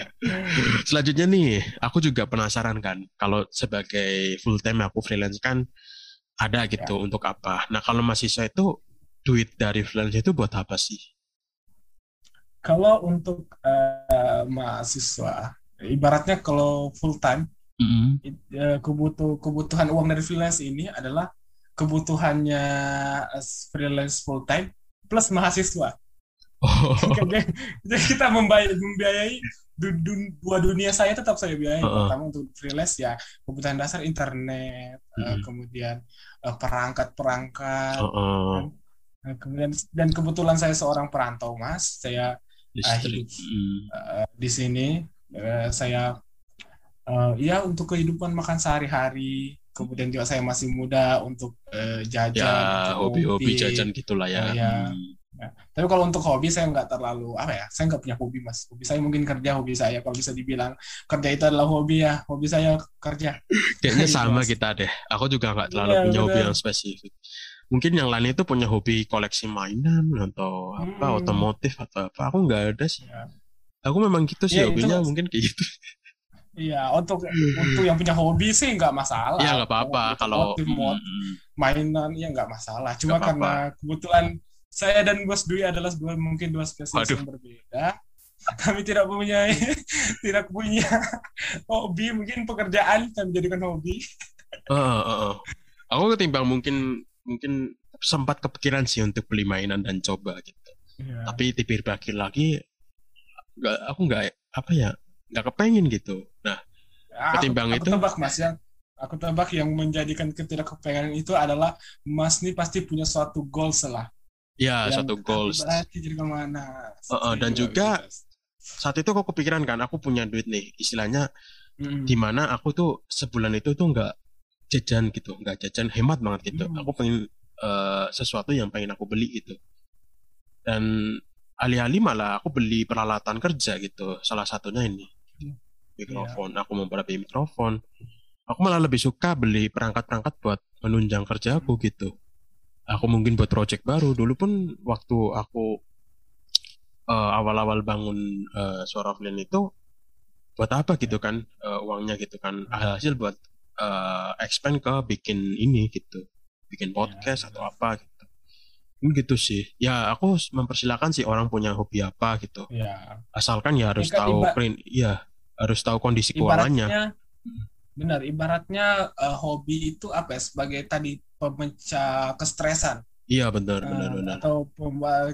selanjutnya nih aku juga penasaran kan kalau sebagai full time aku freelance kan ada gitu ya. untuk apa. Nah kalau mahasiswa itu duit dari freelance itu buat apa sih? Kalau untuk uh, mahasiswa, ibaratnya kalau full time, uh, kebutuh kebutuhan uang dari freelance ini adalah kebutuhannya freelance full time plus mahasiswa. Oh. Jadi kita membiayai dua dunia saya tetap saya biayai uh -uh. pertama untuk freelance ya kebutuhan dasar internet uh, kemudian uh, perangkat-perangkat uh -uh. Uh, kemudian dan kebetulan saya seorang perantau mas saya uh, hidup uh, di sini uh, saya uh, ya untuk kehidupan makan sehari-hari kemudian juga saya masih muda untuk uh, jajan ya hobi-hobi jajan gitulah ya, uh, ya. Ya. Tapi kalau untuk hobi saya nggak terlalu apa ya, saya nggak punya hobi mas. Hobi saya mungkin kerja, hobi saya kalau bisa dibilang kerja itu adalah hobi ya, hobi saya kerja. Kayaknya gitu, sama kita deh. Aku juga nggak terlalu ya, punya bener. hobi yang spesifik. Mungkin yang lain itu punya hobi koleksi mainan atau apa, hmm. otomotif atau apa. Aku nggak ada sih. Ya. Aku memang gitu sih ya, hobinya itu, mungkin kayak gitu. Iya, untuk untuk yang punya hobi sih nggak masalah. Iya nggak apa-apa kalau mm, mainan ya nggak masalah. Cuma gak karena apa. kebetulan saya dan Bos Dwi adalah dua mungkin dua spesies yang berbeda. Kami tidak punya tidak punya hobi, mungkin pekerjaan kami jadikan hobi. Uh, uh, uh. Aku ketimbang mungkin mungkin sempat kepikiran sih untuk beli mainan dan coba gitu. Yeah. Tapi tipir bagi lagi nggak aku nggak apa ya nggak kepengen gitu. Ya, ketimbang aku, itu. Aku tebak mas yang aku tebak yang menjadikan ketidakkepengen itu adalah Mas ini pasti punya suatu goal lah Ya, satu goals. jadi ke mana? Uh, uh, dan juga saat itu aku kepikiran kan, aku punya duit nih, istilahnya hmm. di mana aku tuh sebulan itu tuh nggak jajan gitu, nggak jajan hemat banget gitu. Hmm. Aku pengen uh, sesuatu yang pengen aku beli gitu. Dan alih-alih malah aku beli peralatan kerja gitu. Salah satunya ini. Mikrofon. Yeah. Aku beli mikrofon. Aku malah lebih suka beli perangkat-perangkat buat menunjang kerjaku gitu. Aku mungkin buat project baru. Dulu pun waktu aku uh, awal-awal bangun uh, suara offline itu buat apa gitu kan uh, uangnya gitu kan. Hasil buat uh, expand ke bikin ini gitu. Bikin iya, podcast ya, atau apa gitu. Ini gitu sih. Ya aku mempersilahkan sih orang punya hobi apa gitu. Ya. asalkan ya harus ya, tahu print iya harus tahu kondisi keuangannya benar ibaratnya uh, hobi itu apa ya sebagai tadi pemecah kestresan Iya benar uh, benar benar. Atau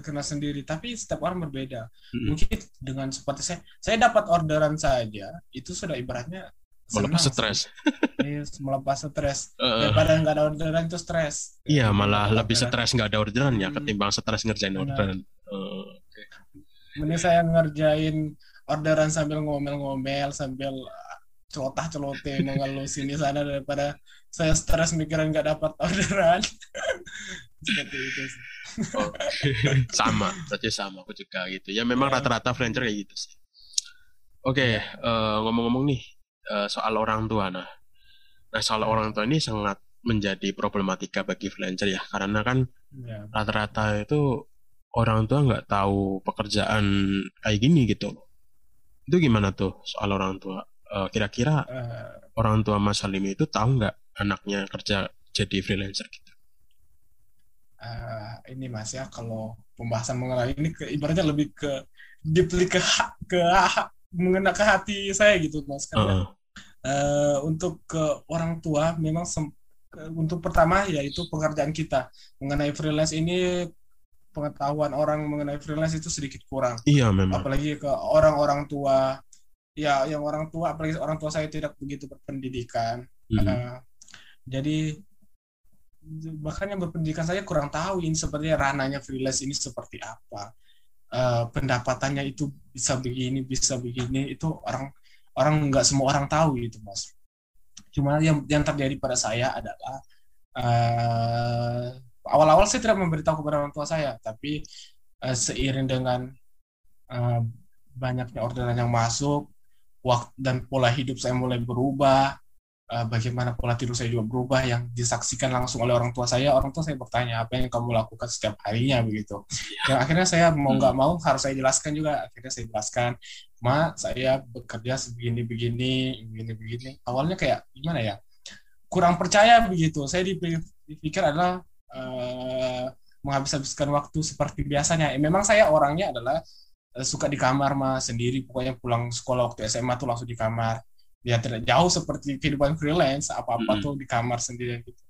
kena sendiri, tapi setiap orang berbeda. Mm-hmm. Mungkin dengan seperti saya, saya dapat orderan saja itu sudah ibaratnya melepas stres. Iya, melepas stres. Uh, Daripada nggak ada orderan itu stres. Iya, malah lebih stres nggak ada orderan ya hmm. ketimbang stres ngerjain benar. orderan. Uh, okay. Mending saya ngerjain orderan sambil ngomel-ngomel sambil celotah celoteh mengeluh sini sana daripada saya stres mikiran nggak dapat orderan seperti itu sih. Okay. sama berarti sama aku juga gitu ya memang ya. rata-rata freelancer kayak gitu sih oke okay, uh, eh, ngomong-ngomong nih uh, soal orang tua nah nah soal orang tua ini sangat menjadi problematika bagi freelancer ya karena kan ya. rata-rata itu orang tua nggak tahu pekerjaan kayak gini gitu itu gimana tuh soal orang tua uh, kira-kira uh, orang tua Mas Salim itu tahu nggak anaknya kerja jadi freelancer gitu? Uh, ini Mas ya kalau pembahasan mengenai ini ke, ibaratnya lebih ke deeply ke ke mengena ke hati saya gitu Mas karena uh. uh, untuk ke orang tua memang untuk pertama yaitu pekerjaan kita mengenai freelance ini pengetahuan orang mengenai freelance itu sedikit kurang. Iya memang. Apalagi ke orang-orang tua, ya yang orang tua, apalagi orang tua saya tidak begitu berpendidikan. Mm uh, jadi bahkan yang berpendidikan saya kurang tahu ini sepertinya ranahnya freelance ini seperti apa. Uh, pendapatannya itu bisa begini, bisa begini, itu orang orang nggak semua orang tahu gitu mas. Cuma yang yang terjadi pada saya adalah uh, awal-awal saya tidak memberitahu kepada orang tua saya, tapi uh, seiring dengan uh, banyaknya orderan yang masuk, waktu dan pola hidup saya mulai berubah, uh, bagaimana pola tidur saya juga berubah yang disaksikan langsung oleh orang tua saya. Orang tua saya bertanya apa yang kamu lakukan setiap harinya begitu. Yang akhirnya saya mau nggak hmm. mau harus saya jelaskan juga. Akhirnya saya jelaskan, ma saya bekerja sebegini begini begini begini. Awalnya kayak gimana ya? Kurang percaya begitu. Saya dipikir adalah uh, menghabis-habiskan waktu seperti biasanya. Eh, memang saya orangnya adalah uh, suka di kamar mah sendiri. Pokoknya pulang sekolah waktu SMA tuh langsung di kamar. Ya tidak jauh seperti kehidupan freelance, apa-apa hmm. tuh di kamar sendiri gitu.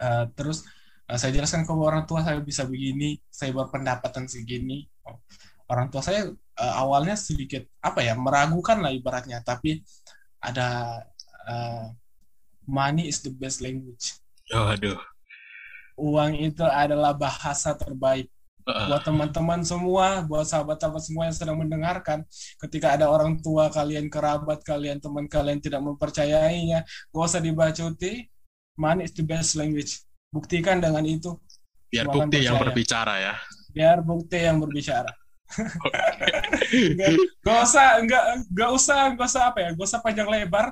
Uh, terus uh, saya jelaskan ke orang tua saya bisa begini, saya berpendapatan segini. Oh, orang tua saya uh, awalnya sedikit apa ya meragukan lah ibaratnya, tapi ada uh, money is the best language. Oh, aduh uang itu adalah bahasa terbaik buat teman-teman semua, buat sahabat-sahabat semua yang sedang mendengarkan. Ketika ada orang tua kalian, kerabat kalian, teman kalian tidak mempercayainya, gak usah dibacuti. Money is the best language. Buktikan dengan itu. Biar bukti yang berbicara ya. Biar bukti yang berbicara. gak, gak usah, gak, gak usah, gak usah apa ya, gak usah panjang lebar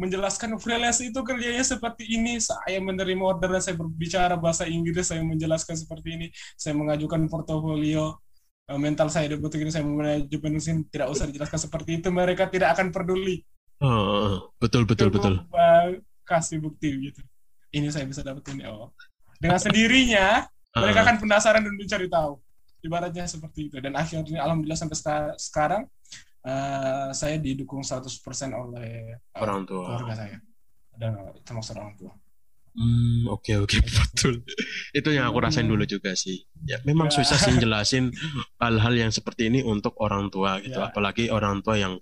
menjelaskan freelance itu kerjanya seperti ini. Saya menerima order saya berbicara bahasa Inggris, saya menjelaskan seperti ini. Saya mengajukan portofolio eh, mental saya debutik ini saya manajemen mesin tidak usah dijelaskan seperti itu. Mereka tidak akan peduli. Oh, betul betul Coba betul. kasih bukti gitu. Ini saya bisa dapetin oh dengan sendirinya mereka akan penasaran dan mencari tahu. Ibaratnya seperti itu. Dan akhirnya alhamdulillah sampai sekarang uh, saya didukung 100% oleh uh, orang tua keluarga saya dan termasuk orang tua. Hmm, oke okay, oke okay, betul. Itu yang aku rasain dulu juga sih. Ya, memang ya. susah sih jelasin hal-hal yang seperti ini untuk orang tua gitu, ya. apalagi orang tua yang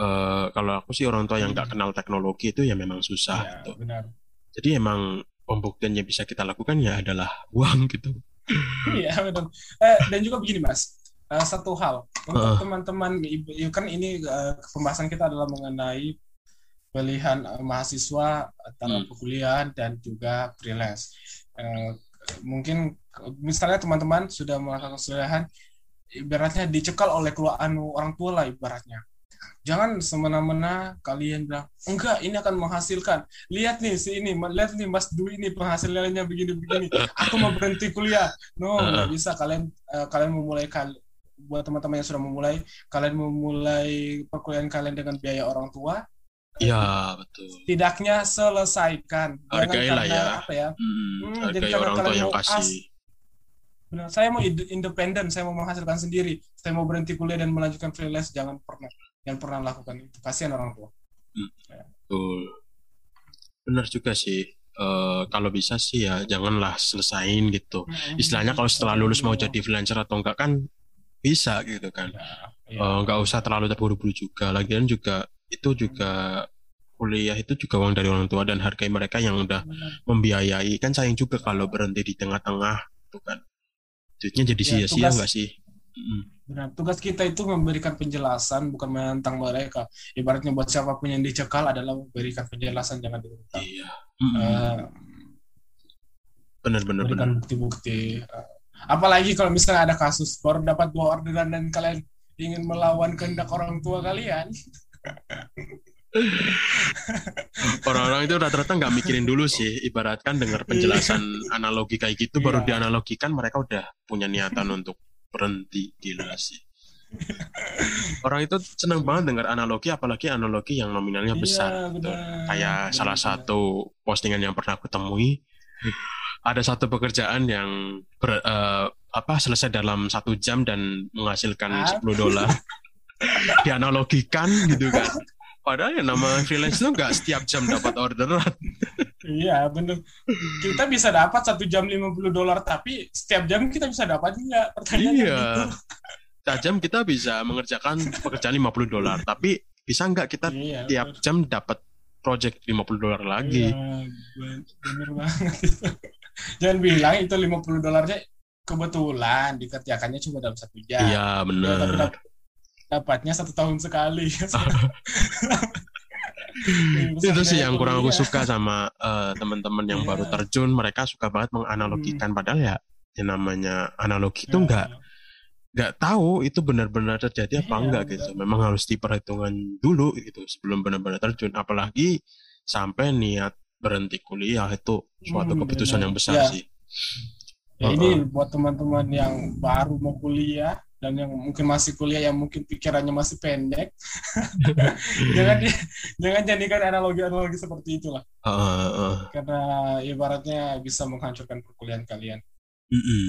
uh, kalau aku sih orang tua yang nggak kenal teknologi itu ya memang susah ya, gitu. Benar. Jadi emang pembuktian yang bisa kita lakukan ya adalah uang gitu. Iya betul. Eh, dan juga begini mas, uh, satu hal untuk teman-teman uh. kan ini uh, pembahasan kita adalah mengenai pilihan uh, mahasiswa antara hmm. perkuliahan dan juga freelance. Uh, mungkin misalnya teman-teman sudah melakukan kesalahan ibaratnya dicekal oleh keluarga anu orang tua lah ibaratnya. Jangan semena-mena kalian bilang, enggak ini akan menghasilkan. Lihat nih si ini, lihat nih Mas Dwi ini penghasilannya begini-begini. Aku mau berhenti kuliah. No, nggak bisa. Kalian uh, kalian memulai kal buat teman-teman yang sudah memulai, kalian memulai perkuliahan kalian dengan biaya orang tua, Iya betul. Tidaknya selesaikan. Hargailah ya. Apa ya? Hmm, hmm, jadi orang tua yang kasih. As, benar, saya mau independen, saya mau menghasilkan sendiri. Saya mau berhenti kuliah dan melanjutkan freelance, jangan pernah, jangan pernah lakukan itu. Kasihan orang tua. Hmm, ya. Betul. Benar juga sih. Uh, kalau bisa sih ya janganlah selesain gitu. Hmm, Istilahnya kalau setelah lulus mau jadi freelancer atau enggak kan bisa gitu kan ya, ya. Uh, nggak usah terlalu terburu-buru juga lagian juga itu juga kuliah itu juga uang dari orang tua dan hargai mereka yang udah Benar. membiayai kan sayang juga kalau berhenti di tengah-tengah itu kan duitnya jadi ya, sia-sia ya, nggak sih Benar, tugas kita itu memberikan penjelasan bukan menentang mereka. Ibaratnya buat siapa pun yang dicekal adalah memberikan penjelasan jangan ditentang. Iya. Mm -hmm. uh, benar benar benar. bukti-bukti. Uh, Apalagi kalau misalnya ada kasus baru dapat dua orderan dan kalian ingin melawan kehendak orang tua kalian. Orang-orang itu rata-rata nggak mikirin dulu sih, ibaratkan dengar penjelasan analogi kayak gitu, baru iya. dianalogikan mereka udah punya niatan untuk berhenti gila sih. Orang itu senang banget dengar analogi, apalagi analogi yang nominalnya iya, besar. Iya, benar, Kayak benar, salah satu postingan yang pernah aku temui, ada satu pekerjaan yang ber, uh, apa selesai dalam satu jam dan menghasilkan 10 dolar dianalogikan gitu kan padahal yang nama freelance itu nggak setiap jam dapat orderan Iya benar. Kita bisa dapat satu jam 50 dolar, tapi setiap jam kita bisa dapat enggak? Pertanyaannya iya. gitu. Setiap jam kita bisa mengerjakan pekerjaan 50 dolar, tapi bisa nggak kita iya, tiap bener. jam dapat project 50 dolar lagi? Iya, bener banget. Jangan bilang itu 50 dolarnya kebetulan dikerjakannya cuma dalam satu jam. Iya benar. Ya, dap dapatnya satu tahun sekali. itu sih yang kurang aku suka sama uh, teman-teman yang yeah. baru terjun mereka suka banget menganalogikan hmm. padahal ya yang namanya analogi itu enggak ya. nggak tahu itu benar-benar terjadi apa yeah, enggak gitu memang harus diperhitungkan dulu gitu sebelum benar-benar terjun apalagi sampai niat berhenti kuliah itu suatu hmm, keputusan benar. yang besar yeah. sih ya, uh -uh. ini buat teman-teman yang baru mau kuliah dan yang mungkin masih kuliah yang mungkin pikirannya masih pendek jangan jangan jadikan analogi-analogi seperti itulah uh, uh. karena ibaratnya bisa menghancurkan perkuliahan kalian mm -mm.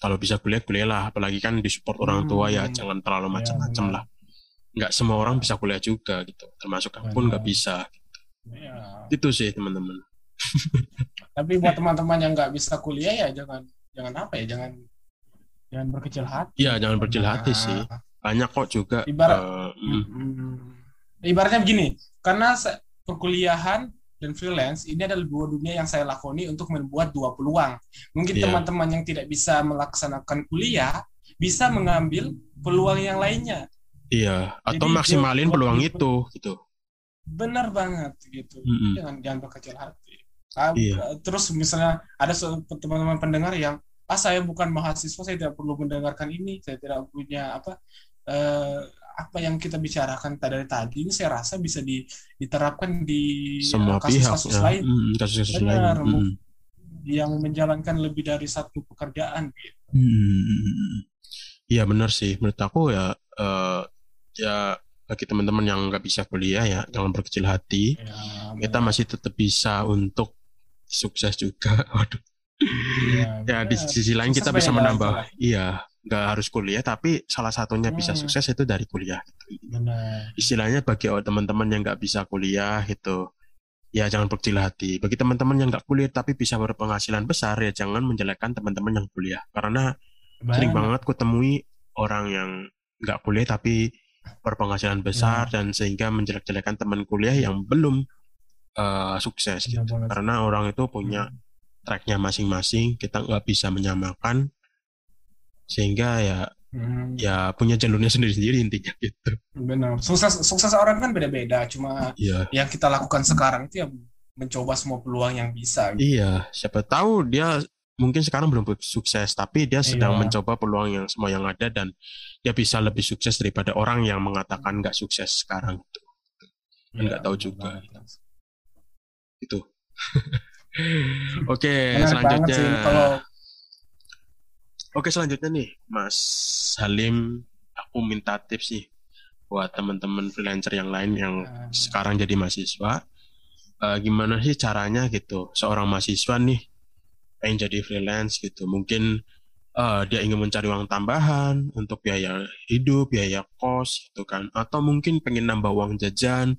kalau bisa kuliah kuliah lah apalagi kan disupport orang tua ya hmm. jangan terlalu macam-macam ya, lah nggak semua orang bisa kuliah juga gitu termasuk aku pun nggak bisa gitu. Ya. itu sih teman-teman tapi buat teman-teman yang nggak bisa kuliah ya jangan jangan apa ya jangan jangan berkecil hati. Iya, jangan berkecil hati sih. Banyak kok juga. Ibarat, uh, mm. Ibaratnya begini, karena perkuliahan dan freelance ini adalah dua dunia yang saya lakoni untuk membuat dua peluang. Mungkin iya. teman-teman yeah. yang tidak bisa melaksanakan kuliah bisa mengambil peluang yang lainnya. Iya, atau Jadi, maksimalin peluang itu, itu gitu. Benar banget gitu. Mm -hmm. Jangan jangan berkecil hati. Ah, iya. Terus misalnya ada teman-teman pendengar yang ah saya bukan mahasiswa saya tidak perlu mendengarkan ini saya tidak punya apa eh, apa yang kita bicarakan dari tadi ini saya rasa bisa di, diterapkan di semua kasus-kasus ya. lain hmm, kasus-kasus Benar, lain hmm. yang menjalankan lebih dari satu pekerjaan gitu. Iya benar sih menurut aku ya uh, ya bagi teman-teman yang nggak bisa kuliah ya jangan berkecil hati ya, kita masih tetap bisa untuk sukses juga waduh Iya, ya di sisi lain kita bisa menambah iya nggak harus kuliah tapi salah satunya hmm. bisa sukses itu dari kuliah gitu. Benar. istilahnya bagi teman-teman yang nggak bisa kuliah itu ya jangan berkecil hati bagi teman-teman yang nggak kuliah tapi bisa berpenghasilan besar ya jangan menjelekkan teman-teman yang kuliah karena Benar. sering banget kutemui orang yang nggak kuliah tapi berpenghasilan besar hmm. dan sehingga menjelek-jelekan teman kuliah yang belum uh, sukses gitu. karena orang itu punya hmm tracknya masing-masing kita nggak bisa menyamakan sehingga ya hmm. ya punya jalurnya sendiri-sendiri intinya gitu benar sukses sukses orang kan beda-beda cuma yeah. yang kita lakukan sekarang itu ya mencoba semua peluang yang bisa gitu. iya siapa tahu dia mungkin sekarang belum sukses tapi dia sedang iya. mencoba peluang yang semua yang ada dan dia bisa lebih sukses daripada orang yang mengatakan nggak sukses sekarang itu nggak iya, tahu juga itu Oke, selanjutnya. kalau... Oke, selanjutnya nih, Mas Halim, aku minta tips sih buat teman-teman freelancer yang lain yang uh. sekarang jadi mahasiswa. Uh, gimana sih caranya gitu, seorang mahasiswa nih pengen jadi freelance gitu, mungkin uh, dia ingin mencari uang tambahan untuk biaya hidup, biaya kos gitu kan, atau mungkin pengen nambah uang jajan,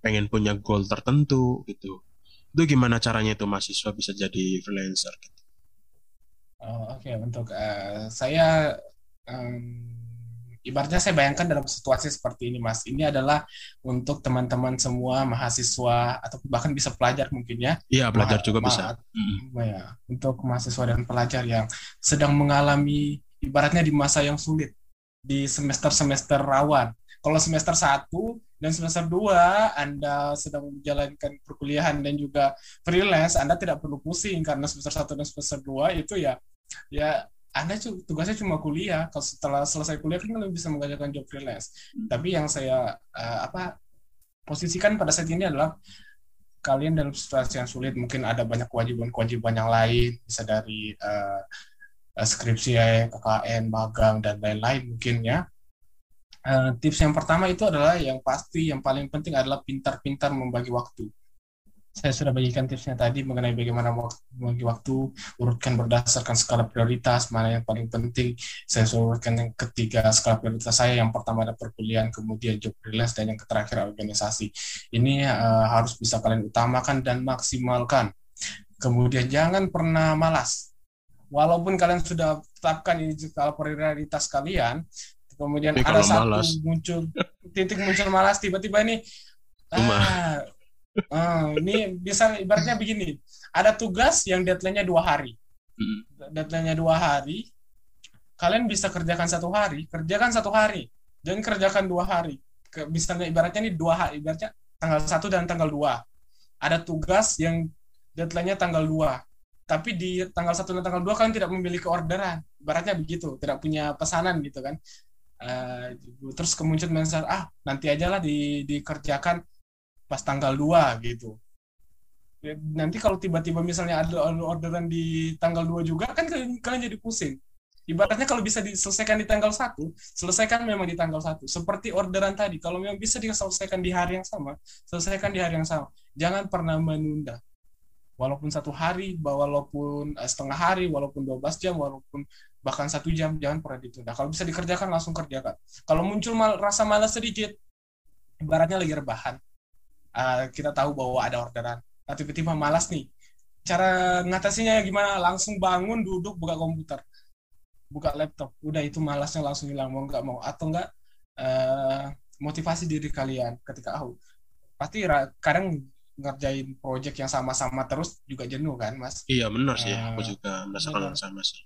pengen punya goal tertentu gitu itu gimana caranya itu mahasiswa bisa jadi freelancer? Oh, Oke, okay. untuk uh, saya um, ibaratnya saya bayangkan dalam situasi seperti ini, Mas. Ini adalah untuk teman-teman semua mahasiswa atau bahkan bisa pelajar mungkin ya. Iya, pelajar juga bisa. Mm. Ya, untuk mahasiswa dan pelajar yang sedang mengalami ibaratnya di masa yang sulit di semester-semester rawan. Kalau semester 1 dan semester 2 Anda sedang menjalankan perkuliahan dan juga freelance, Anda tidak perlu pusing karena semester 1 dan semester 2 itu ya ya anda tugasnya cuma kuliah. Kalau setelah selesai kuliah kan lebih bisa mengerjakan job freelance. Hmm. Tapi yang saya uh, apa posisikan pada saat ini adalah kalian dalam situasi yang sulit. Mungkin ada banyak kewajiban-kewajiban yang lain, bisa dari uh, skripsi, KKN, magang dan lain-lain mungkin ya. Uh, tips yang pertama itu adalah yang pasti yang paling penting adalah pintar-pintar membagi waktu. Saya sudah bagikan tipsnya tadi mengenai bagaimana membagi waktu, urutkan berdasarkan skala prioritas, mana yang paling penting. Saya sudah urutkan yang ketiga skala prioritas saya, yang pertama ada perkuliahan, kemudian job freelance, dan yang terakhir organisasi. Ini uh, harus bisa kalian utamakan dan maksimalkan Kemudian jangan pernah malas. Walaupun kalian sudah tetapkan ini skala prioritas kalian, kemudian Tapi ada satu malas. muncul titik muncul malas tiba-tiba ini ah, ah, ini bisa ibaratnya begini, ada tugas yang deadline-nya dua hari, hmm. deadline-nya dua hari, kalian bisa kerjakan satu hari, kerjakan satu hari, dan kerjakan dua hari. Misalnya ibaratnya ini dua hari, ibaratnya tanggal satu dan tanggal dua. Ada tugas yang deadline-nya tanggal 2. Tapi di tanggal 1 dan tanggal 2 kalian tidak memiliki orderan. Ibaratnya begitu, tidak punya pesanan gitu kan. Uh, terus kemudian menser ah nanti aja lah di, dikerjakan pas tanggal 2 gitu. Nanti kalau tiba-tiba misalnya ada orderan di tanggal 2 juga kan kalian, jadi pusing. Ibaratnya kalau bisa diselesaikan di tanggal 1, selesaikan memang di tanggal 1. Seperti orderan tadi, kalau memang bisa diselesaikan di hari yang sama, selesaikan di hari yang sama. Jangan pernah menunda walaupun satu hari, walaupun uh, setengah hari, walaupun 12 jam, walaupun bahkan satu jam, jangan pernah ditunda. Kalau bisa dikerjakan, langsung kerjakan. Kalau muncul mal, rasa malas sedikit, ibaratnya lagi rebahan, uh, kita tahu bahwa ada orderan, nah, tiba-tiba malas nih. Cara ngatasinya gimana? Langsung bangun, duduk, buka komputer, buka laptop. Udah itu malasnya langsung hilang, mau nggak mau. Atau nggak, uh, motivasi diri kalian ketika, oh, pasti kadang ngerjain project yang sama-sama terus juga jenuh kan mas? Iya benar sih. Uh, aku juga merasakan sama sih.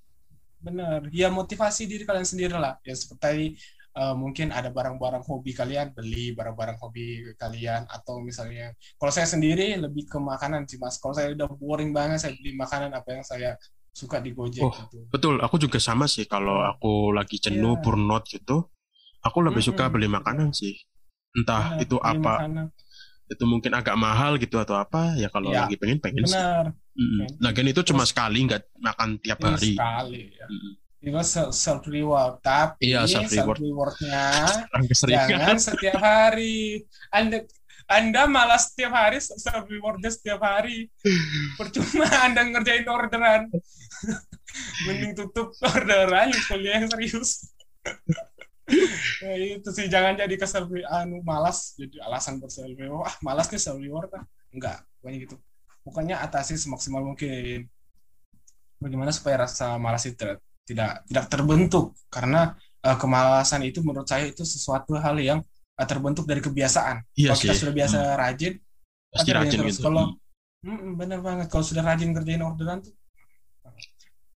Benar. Ya motivasi diri kalian sendiri lah ya seperti uh, mungkin ada barang-barang hobi kalian beli barang-barang hobi kalian atau misalnya kalau saya sendiri lebih ke makanan sih mas kalau saya udah boring banget saya beli makanan apa yang saya suka di Gojek oh, gitu. betul aku juga sama sih kalau aku lagi jenuh yeah. burnout gitu aku lebih mm -hmm. suka beli makanan sih entah itu apa makanan itu mungkin agak mahal gitu atau apa ya kalau ya, lagi pengen pengen benar. sih. Mm. Lagian itu cuma sekali nggak makan tiap iya, hari. Sekali. Ya. Mm. Itu self reward tapi iya, self reward. rewardnya jangan setiap hari. Anda anda malas setiap hari self rewardnya setiap hari. Percuma Anda ngerjain orderan. Mending tutup orderan kuliah yang serius. Ya, itu sih jangan jadi kesel anu malas. Jadi alasan reward ah malas nih self reward ah enggak. Pokoknya gitu. Pokoknya atasi semaksimal mungkin. Bagaimana supaya rasa malas itu tidak tidak terbentuk karena uh, kemalasan itu menurut saya itu sesuatu hal yang uh, terbentuk dari kebiasaan iya kalau sih. kita sudah biasa hmm. rajin pasti rajin terus. gitu. kalau hmm. hmm, benar banget kalau sudah rajin kerjain orderan tuh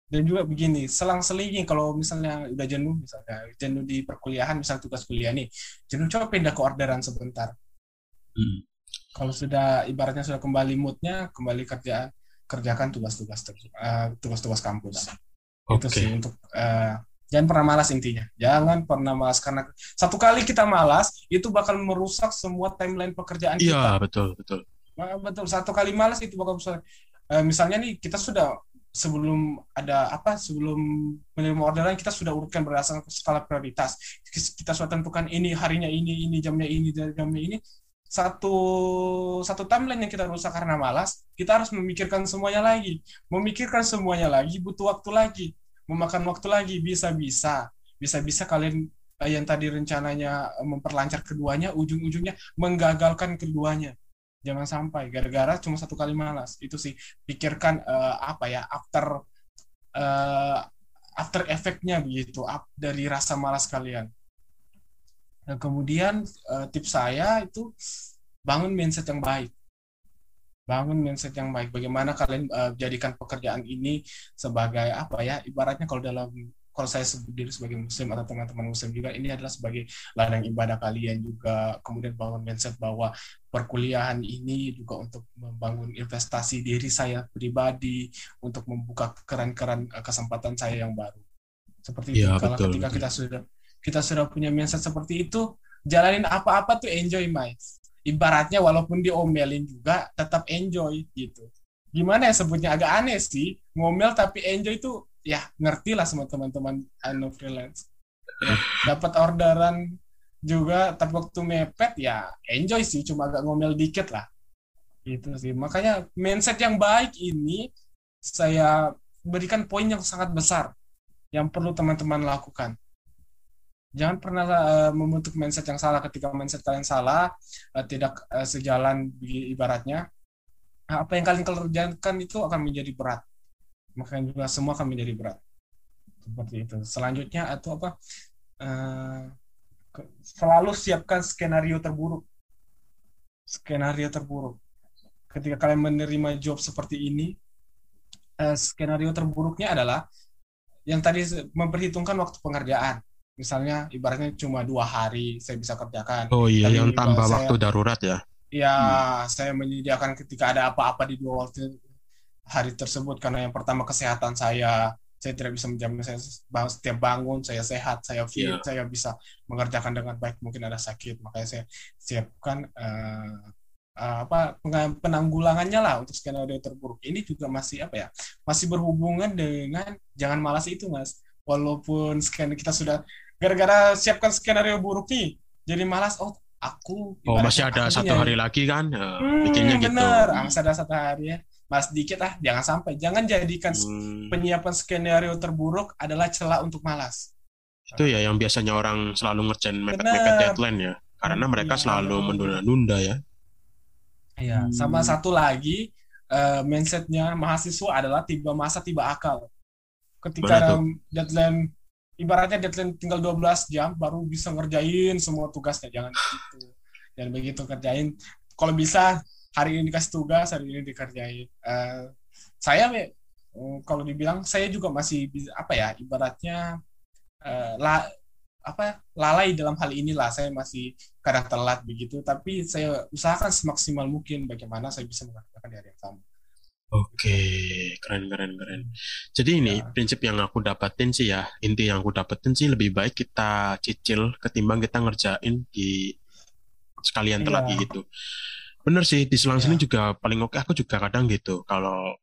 dan juga begini selang-selingnya kalau misalnya udah jenuh misalnya jenuh di perkuliahan misal tugas kuliah nih jenuh coba pindah ke orderan sebentar hmm. kalau sudah ibaratnya sudah kembali moodnya kembali kerja kerjakan tugas-tugas uh, tugas-tugas kampus okay. itu sih untuk uh, jangan pernah malas intinya. Jangan pernah malas karena satu kali kita malas itu bakal merusak semua timeline pekerjaan iya, kita. iya betul. Betul betul satu kali malas itu bakal merusak. Uh, misalnya nih kita sudah sebelum ada apa sebelum menerima orderan kita sudah urutkan berdasarkan skala prioritas. Kita sudah tentukan ini harinya ini ini jamnya ini jamnya ini. Satu satu timeline yang kita rusak karena malas kita harus memikirkan semuanya lagi. Memikirkan semuanya lagi butuh waktu lagi memakan waktu lagi. Bisa bisa bisa bisa kalian eh, yang tadi rencananya memperlancar keduanya ujung-ujungnya menggagalkan keduanya. Jangan sampai gara-gara cuma satu kali malas. Itu sih pikirkan uh, apa ya after uh, after efeknya begitu up dari rasa malas kalian. Dan kemudian uh, tips saya itu bangun mindset yang baik bangun mindset yang baik. Bagaimana kalian uh, jadikan pekerjaan ini sebagai apa ya? Ibaratnya kalau dalam kalau saya sebut diri sebagai muslim atau teman-teman muslim juga ini adalah sebagai ladang ibadah kalian juga. Kemudian bangun mindset bahwa perkuliahan ini juga untuk membangun investasi diri saya pribadi untuk membuka keren-keren eh, kesempatan saya yang baru. Seperti ya, itu kalau ketika betul. kita sudah kita sudah punya mindset seperti itu jalanin apa-apa tuh enjoy my ibaratnya walaupun diomelin juga tetap enjoy gitu. Gimana ya sebutnya? Agak aneh sih ngomel tapi enjoy itu ya ngerti lah sama teman-teman anu freelance. Dapat orderan juga tapi waktu mepet ya enjoy sih cuma agak ngomel dikit lah. Gitu sih. Makanya mindset yang baik ini saya berikan poin yang sangat besar yang perlu teman-teman lakukan jangan pernah uh, membentuk mindset yang salah. Ketika mindset kalian salah uh, tidak uh, sejalan ibaratnya apa yang kalian kerjakan itu akan menjadi berat. Makanya juga semua akan menjadi berat. Seperti itu. Selanjutnya atau apa? Uh, selalu siapkan skenario terburuk. Skenario terburuk. Ketika kalian menerima job seperti ini uh, skenario terburuknya adalah yang tadi memperhitungkan waktu pengerjaan misalnya ibaratnya cuma dua hari saya bisa kerjakan. Oh iya, yang tambah saya, waktu darurat ya? Ya, hmm. saya menyediakan ketika ada apa-apa di dua waktu hari tersebut karena yang pertama kesehatan saya, saya tidak bisa menjamin saya setiap bangun saya sehat, saya fit, yeah. saya bisa mengerjakan dengan baik. Mungkin ada sakit, makanya saya siapkan uh, apa penanggulangannya lah untuk skenario terburuk. Ini juga masih apa ya? Masih berhubungan dengan jangan malas itu, Mas. Walaupun scan kita sudah gara-gara siapkan skenario buruk nih jadi malas. Oh aku oh masih ada satu hari lagi kan? Ya, hmm, bikinnya gitu. bener. Ah, masih ada satu hari ya. Mas dikit ah jangan sampai. Jangan jadikan hmm. penyiapan skenario terburuk adalah celah untuk malas. Itu ya yang biasanya orang selalu ngerjain mepet mepet deadline ya. Karena hmm, mereka ya, selalu menunda-nunda ya. Iya, hmm. sama satu lagi uh, mindsetnya mahasiswa adalah tiba masa tiba akal. Ketika deadline ibaratnya deadline tinggal 12 jam baru bisa ngerjain semua tugasnya. Jangan begitu dan begitu kerjain. Kalau bisa hari ini dikasih tugas hari ini dikerjain. Uh, saya uh, kalau dibilang saya juga masih apa ya ibaratnya uh, la, apa lalai dalam hal inilah. Saya masih kadang telat begitu. Tapi saya usahakan semaksimal mungkin bagaimana saya bisa mengerjakan di hari yang sama Oke, keren keren keren. Jadi ini ya. prinsip yang aku dapatin sih ya, inti yang aku dapetin sih lebih baik kita cicil ketimbang kita ngerjain di sekalian telat ya. gitu. Bener sih di selang ya. sini juga paling oke. Aku juga kadang gitu. Kalau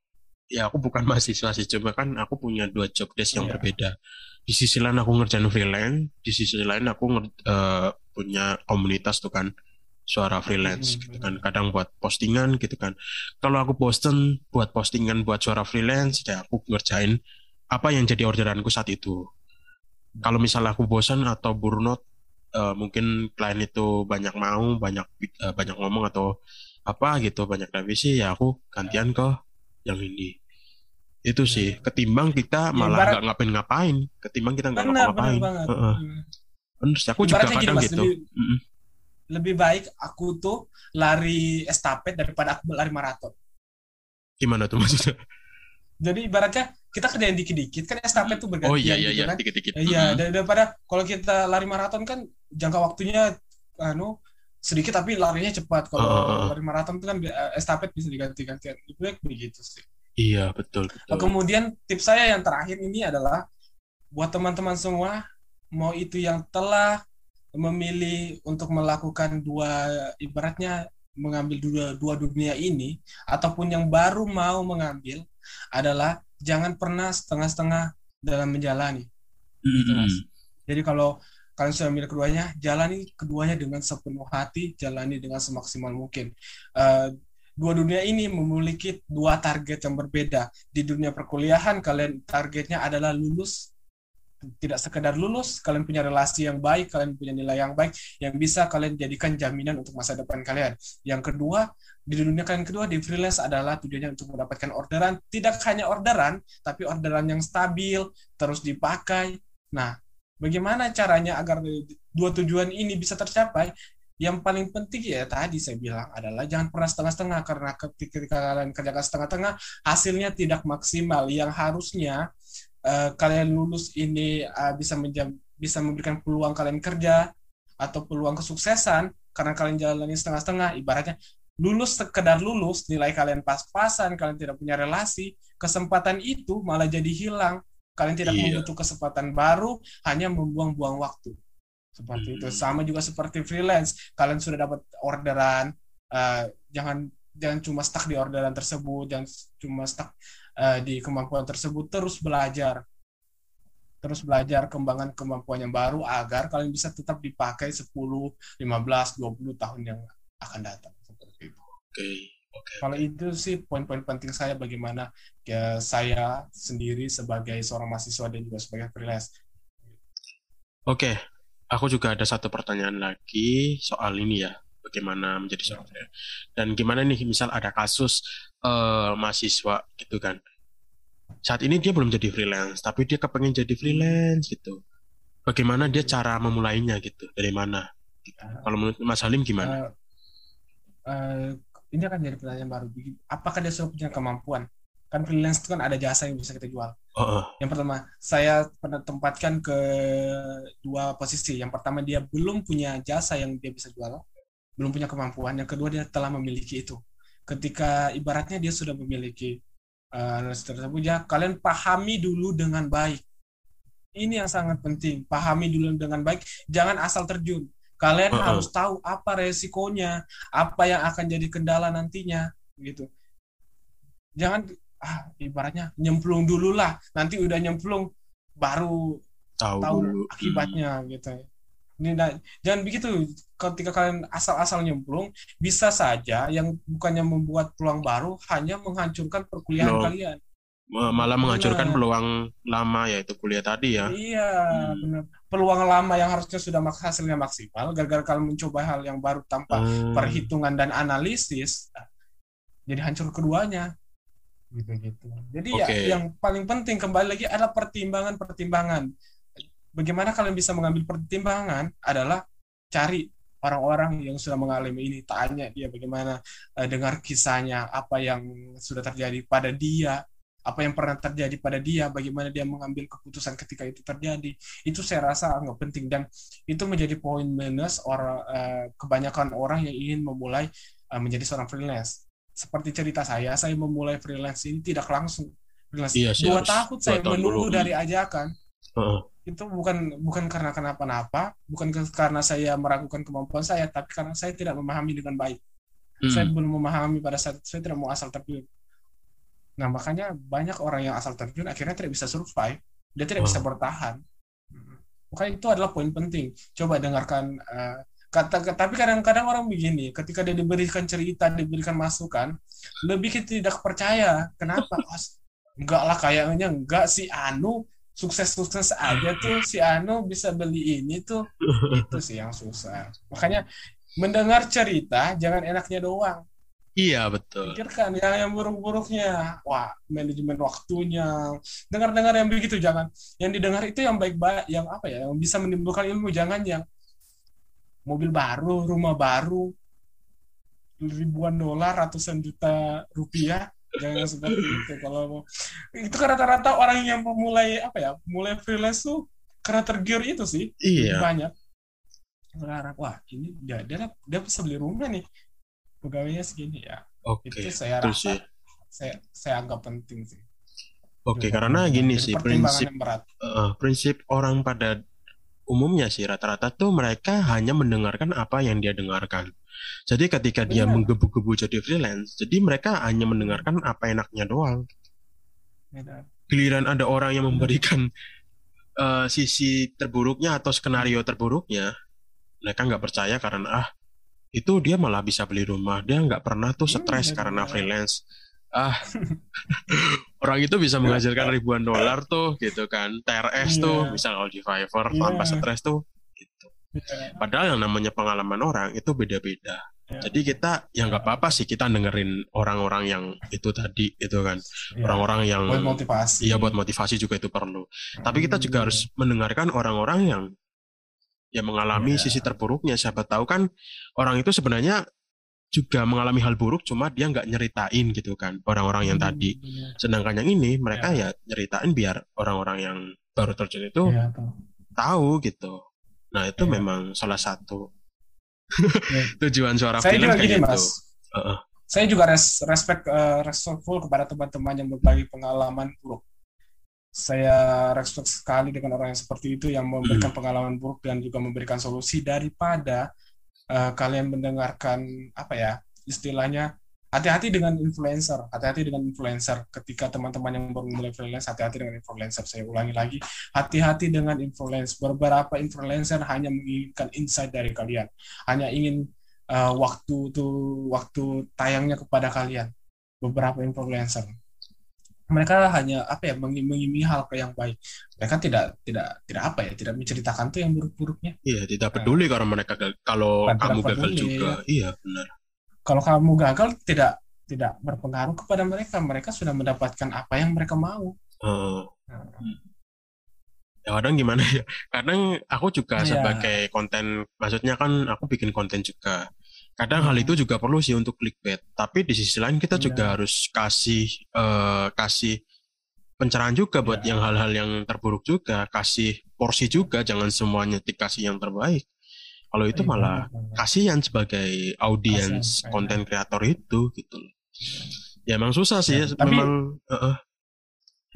ya aku bukan mahasiswa sih, cuma kan aku punya dua job desk yang ya. berbeda. Di sisi lain aku ngerjain freelance, di sisi lain aku uh, punya komunitas tuh kan suara freelance hmm. gitu kan kadang buat postingan gitu kan. Kalau aku bosen buat postingan buat suara freelance ya aku ngerjain apa yang jadi orderanku saat itu. Kalau misalnya aku bosan atau burnout uh, mungkin klien itu banyak mau banyak uh, banyak ngomong atau apa gitu banyak revisi ya aku gantian ke yang ini. Itu sih iya. ketimbang kita ya, malah nggak ngapain ngapain. Ketimbang kita nggak ngapa-ngapain. bener, uh -uh. bener sih aku juga kadang gitu lebih baik aku tuh lari estafet daripada aku lari maraton. Gimana tuh maksudnya? Jadi ibaratnya kita kerjain dikit-dikit kan estafet tuh bergantian. Oh iya iya gitu iya kan? dikit-dikit. Iya mm-hmm. daripada kalau kita lari maraton kan jangka waktunya anu sedikit tapi larinya cepat. Kalau uh, uh, lari maraton tuh kan eh, estafet bisa diganti-gantian. Itu begitu sih. Iya betul, betul. Nah, kemudian tips saya yang terakhir ini adalah buat teman-teman semua mau itu yang telah memilih untuk melakukan dua ibaratnya mengambil dua dua dunia ini ataupun yang baru mau mengambil adalah jangan pernah setengah-setengah dalam menjalani. Mm-hmm. Jadi kalau kalian sudah memilih keduanya, jalani keduanya dengan sepenuh hati, jalani dengan semaksimal mungkin. Uh, dua dunia ini memiliki dua target yang berbeda. Di dunia perkuliahan kalian targetnya adalah lulus tidak sekedar lulus, kalian punya relasi yang baik, kalian punya nilai yang baik yang bisa kalian jadikan jaminan untuk masa depan kalian. Yang kedua, di dunia kalian kedua di freelance adalah tujuannya untuk mendapatkan orderan, tidak hanya orderan, tapi orderan yang stabil, terus dipakai. Nah, bagaimana caranya agar dua tujuan ini bisa tercapai? Yang paling penting ya tadi saya bilang adalah jangan pernah setengah-setengah karena ketika kalian kerjakan setengah-setengah hasilnya tidak maksimal. Yang harusnya uh, kalian lulus ini uh, bisa menjam, bisa memberikan peluang kalian kerja atau peluang kesuksesan karena kalian jalani setengah-setengah ibaratnya lulus sekedar lulus nilai kalian pas-pasan kalian tidak punya relasi kesempatan itu malah jadi hilang kalian tidak iya. membutuhkan kesempatan baru hanya membuang-buang waktu seperti hmm. itu sama juga seperti freelance kalian sudah dapat orderan uh, jangan jangan cuma stuck di orderan tersebut jangan cuma stuck uh, di kemampuan tersebut terus belajar terus belajar kembangan kemampuan yang baru agar kalian bisa tetap dipakai 10, 15, 20 tahun yang akan datang seperti itu. Oke. Okay. Okay. Kalau itu sih poin-poin penting saya bagaimana ya saya sendiri sebagai seorang mahasiswa dan juga sebagai freelance. Oke, okay. aku juga ada satu pertanyaan lagi soal ini ya. bagaimana menjadi seorang freelance dan gimana nih misal ada kasus uh, mahasiswa gitu kan saat ini dia belum jadi freelance tapi dia kepengen jadi freelance gitu bagaimana dia cara memulainya gitu dari mana kalau menurut Mas Halim gimana uh, uh, ini akan jadi pertanyaan baru apakah dia sudah punya kemampuan kan freelance itu kan ada jasa yang bisa kita jual. Uh -uh. Yang pertama, saya pernah tempatkan ke dua posisi. Yang pertama dia belum punya jasa yang dia bisa jual, belum punya kemampuan. Yang kedua dia telah memiliki itu. Ketika ibaratnya dia sudah memiliki uh, tersebut, ya kalian pahami dulu dengan baik. Ini yang sangat penting. Pahami dulu dengan baik. Jangan asal terjun. Kalian uh -uh. harus tahu apa resikonya, apa yang akan jadi kendala nantinya, gitu jangan ah ibaratnya nyemplung dulu lah nanti udah nyemplung baru tahu, tahu akibatnya hmm. gitu ini nah, jangan begitu ketika kalian asal-asal nyemplung bisa saja yang bukannya membuat peluang baru hanya menghancurkan perkuliahan no. kalian malah menghancurkan peluang lama yaitu kuliah tadi ya iya hmm. benar peluang lama yang harusnya sudah hasilnya maksimal gara-gara kalian mencoba hal yang baru tanpa hmm. perhitungan dan analisis jadi hancur keduanya gitu-gitu. Jadi okay. ya yang paling penting kembali lagi adalah pertimbangan-pertimbangan. Bagaimana kalian bisa mengambil pertimbangan adalah cari orang-orang yang sudah mengalami ini, tanya dia bagaimana uh, dengar kisahnya, apa yang sudah terjadi pada dia, apa yang pernah terjadi pada dia, bagaimana dia mengambil keputusan ketika itu terjadi. Itu saya rasa nggak penting dan itu menjadi poin minus orang uh, kebanyakan orang yang ingin memulai uh, menjadi seorang freelance seperti cerita saya, saya memulai freelance ini tidak langsung. Freelance. Iya, dua tahun saya menunggu dulu. dari ajakan. Uh. Itu bukan bukan karena kenapa-napa, bukan karena saya meragukan kemampuan saya, tapi karena saya tidak memahami dengan baik. Hmm. Saya belum memahami pada saat saya tidak mau asal terjun. Nah makanya banyak orang yang asal terjun akhirnya tidak bisa survive, dia tidak uh. bisa bertahan. Makanya itu adalah poin penting. Coba dengarkan uh, kata tapi kadang-kadang orang begini ketika dia diberikan cerita diberikan masukan lebih tidak percaya kenapa enggak lah kayaknya enggak si Anu sukses-sukses aja tuh si Anu bisa beli ini tuh itu sih yang susah makanya mendengar cerita jangan enaknya doang Iya betul. Pikirkan yang yang buruk-buruknya. Wah, manajemen waktunya. Dengar-dengar yang begitu jangan. Yang didengar itu yang baik-baik, yang apa ya, yang bisa menimbulkan ilmu. Jangan yang mobil baru, rumah baru, ribuan dolar, ratusan juta rupiah, jangan seperti itu. Kalau mau, itu kan rata-rata orang yang memulai apa ya, mulai freelance tuh karena tergiur itu sih, iya. banyak. Sekarang, wah ini dia, dia dia bisa beli rumah nih, pegawainya segini ya. Oke. Itu saya rasa, saya saya anggap penting sih. Oke, karena gini sih prinsip uh, prinsip orang pada umumnya sih rata-rata tuh mereka hanya mendengarkan apa yang dia dengarkan. Jadi ketika dia menggebu-gebu jadi freelance, jadi mereka hanya mendengarkan apa enaknya doang. Giliran ada orang yang memberikan uh, sisi terburuknya atau skenario terburuknya, mereka nggak percaya karena ah itu dia malah bisa beli rumah, dia nggak pernah tuh iya, stres karena freelance. Ah. Orang itu bisa menghasilkan ribuan dolar tuh gitu kan. TRS yeah. tuh misal di Fiverr yeah. tanpa stres tuh. yeah. Padahal yang namanya pengalaman orang itu beda-beda yeah. jadi kita ya nggak apa-apa sih kita dengerin orang-orang yang itu tadi itu kan iya. orang-orang yang buat motivasi iya buat motivasi juga itu perlu tapi kita juga harus mendengarkan orang-orang yang yang mengalami yeah. sisi terburuknya siapa tahu kan orang itu sebenarnya juga mengalami hal buruk cuma dia nggak nyeritain gitu kan orang-orang yang hmm, tadi iya. sedangkan yang ini mereka ya. ya nyeritain biar orang-orang yang baru terjun itu ya, tahu gitu nah itu ya. memang salah satu ya. tujuan suara saya film juga gini, gitu mas. Uh -uh. saya juga res respect uh, respectful kepada teman-teman yang berbagi pengalaman buruk saya respect sekali dengan orang yang seperti itu yang memberikan hmm. pengalaman buruk dan juga memberikan solusi daripada uh, kalian mendengarkan apa ya istilahnya hati-hati dengan influencer, hati-hati dengan influencer. Ketika teman-teman yang baru mulai freelance, hati-hati dengan influencer. Saya ulangi lagi, hati-hati dengan influencer. Beberapa influencer hanya menginginkan insight dari kalian, hanya ingin uh, waktu tuh waktu tayangnya kepada kalian. Beberapa influencer. mereka hanya apa ya mengiming hal ke yang baik mereka tidak tidak tidak apa ya tidak menceritakan tuh yang buruk-buruknya iya tidak peduli nah, kalau mereka kalau kamu gagal juga iya benar kalau kamu gagal tidak tidak berpengaruh kepada mereka mereka sudah mendapatkan apa yang mereka mau uh. nah ya kadang gimana ya kadang aku juga yeah. sebagai konten maksudnya kan aku bikin konten juga kadang hmm. hal itu juga perlu sih untuk clickbait tapi di sisi lain kita yeah. juga harus kasih uh, kasih pencerahan juga buat yeah. yang hal-hal yang terburuk juga kasih porsi juga jangan semuanya dikasih yang terbaik kalau itu iya, malah kasihan sebagai audiens konten kreator itu gitu ya emang susah sih ya, tapi, memang uh -uh.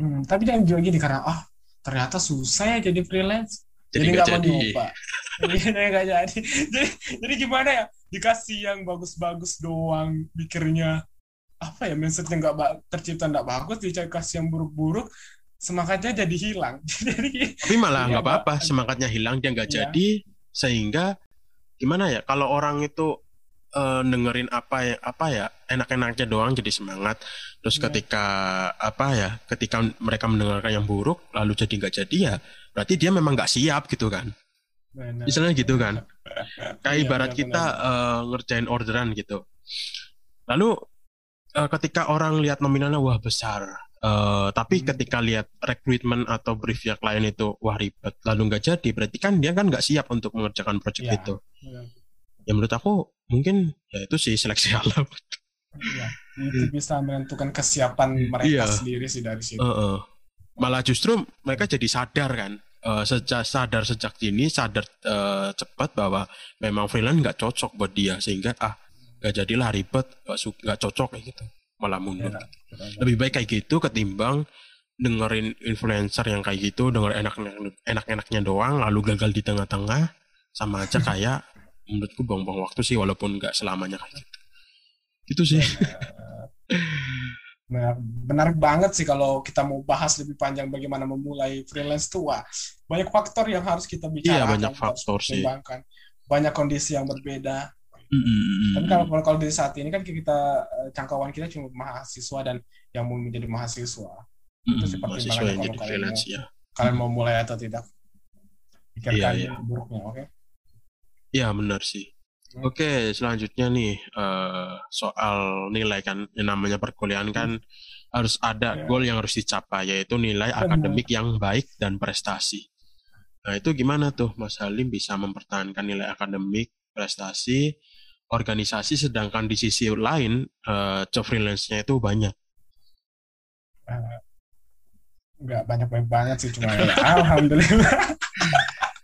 Hmm, tapi jangan juga gini karena ah ternyata susah ya jadi freelance. Jadi nggak mau nyoba jadi nggak jadi. Jadi jadi gimana ya? Dikasih yang bagus-bagus doang pikirnya apa ya mindsetnya nggak tercipta nggak bagus dikasih yang buruk-buruk semangatnya jadi hilang. Jadi tapi malah nggak ya, apa-apa semangatnya hilang dia nggak jadi sehingga gimana ya kalau orang itu uh, dengerin apa ya apa ya enak-enaknya doang jadi semangat terus yeah. ketika apa ya ketika mereka mendengarkan yang buruk lalu jadi nggak jadi ya berarti dia memang nggak siap gitu kan. Benar. misalnya gitu kan. Kayak iya, ibarat kita uh, ngerjain orderan gitu. Lalu uh, ketika orang lihat nominalnya wah besar Uh, tapi hmm. ketika lihat rekrutmen atau brief yang klien itu wah ribet lalu nggak jadi berarti kan dia kan nggak siap untuk mengerjakan proyek ya, itu. Ya. ya menurut aku mungkin ya itu sih seleksi alam. Iya, itu bisa menentukan kesiapan mereka iya. sendiri sih dari situ. Uh, uh. Malah justru mereka jadi sadar kan, uh, sejak sadar sejak dini sadar uh, cepat bahwa memang freelance nggak cocok buat dia sehingga ah nggak jadilah ribet nggak cocok kayak gitu malah mundur. Ya, Lebih baik kayak gitu ketimbang dengerin influencer yang kayak gitu denger enak enak-enaknya doang lalu gagal di tengah-tengah sama aja kayak menurutku buang-buang waktu sih walaupun nggak selamanya kayak gitu. Itu sih. Benar, benar banget sih kalau kita mau bahas lebih panjang bagaimana memulai freelance tua banyak faktor yang harus kita bicarakan iya, banyak faktor sih. banyak kondisi yang berbeda mm-hmm. tapi kalau kalau di saat ini kan kita eh, jangkauan kita cuma mahasiswa dan yang mau menjadi mahasiswa mm-hmm. itu seperti mahasiswa yang jadi freelance mau, ya kalian mau mulai atau tidak pikirkan iya, iya. buruknya oke okay? Iya benar sih. Hmm. Oke, selanjutnya nih uh, soal nilai kan, yang namanya perkuliahan kan harus ada yeah. goal yang harus dicapai, yaitu nilai Benar. akademik yang baik dan prestasi. Nah itu gimana tuh Mas Halim bisa mempertahankan nilai akademik, prestasi, organisasi, sedangkan di sisi lain uh, job freelance-nya itu banyak. Uh, enggak banyak-banyak banget sih, cuma ya, alhamdulillah.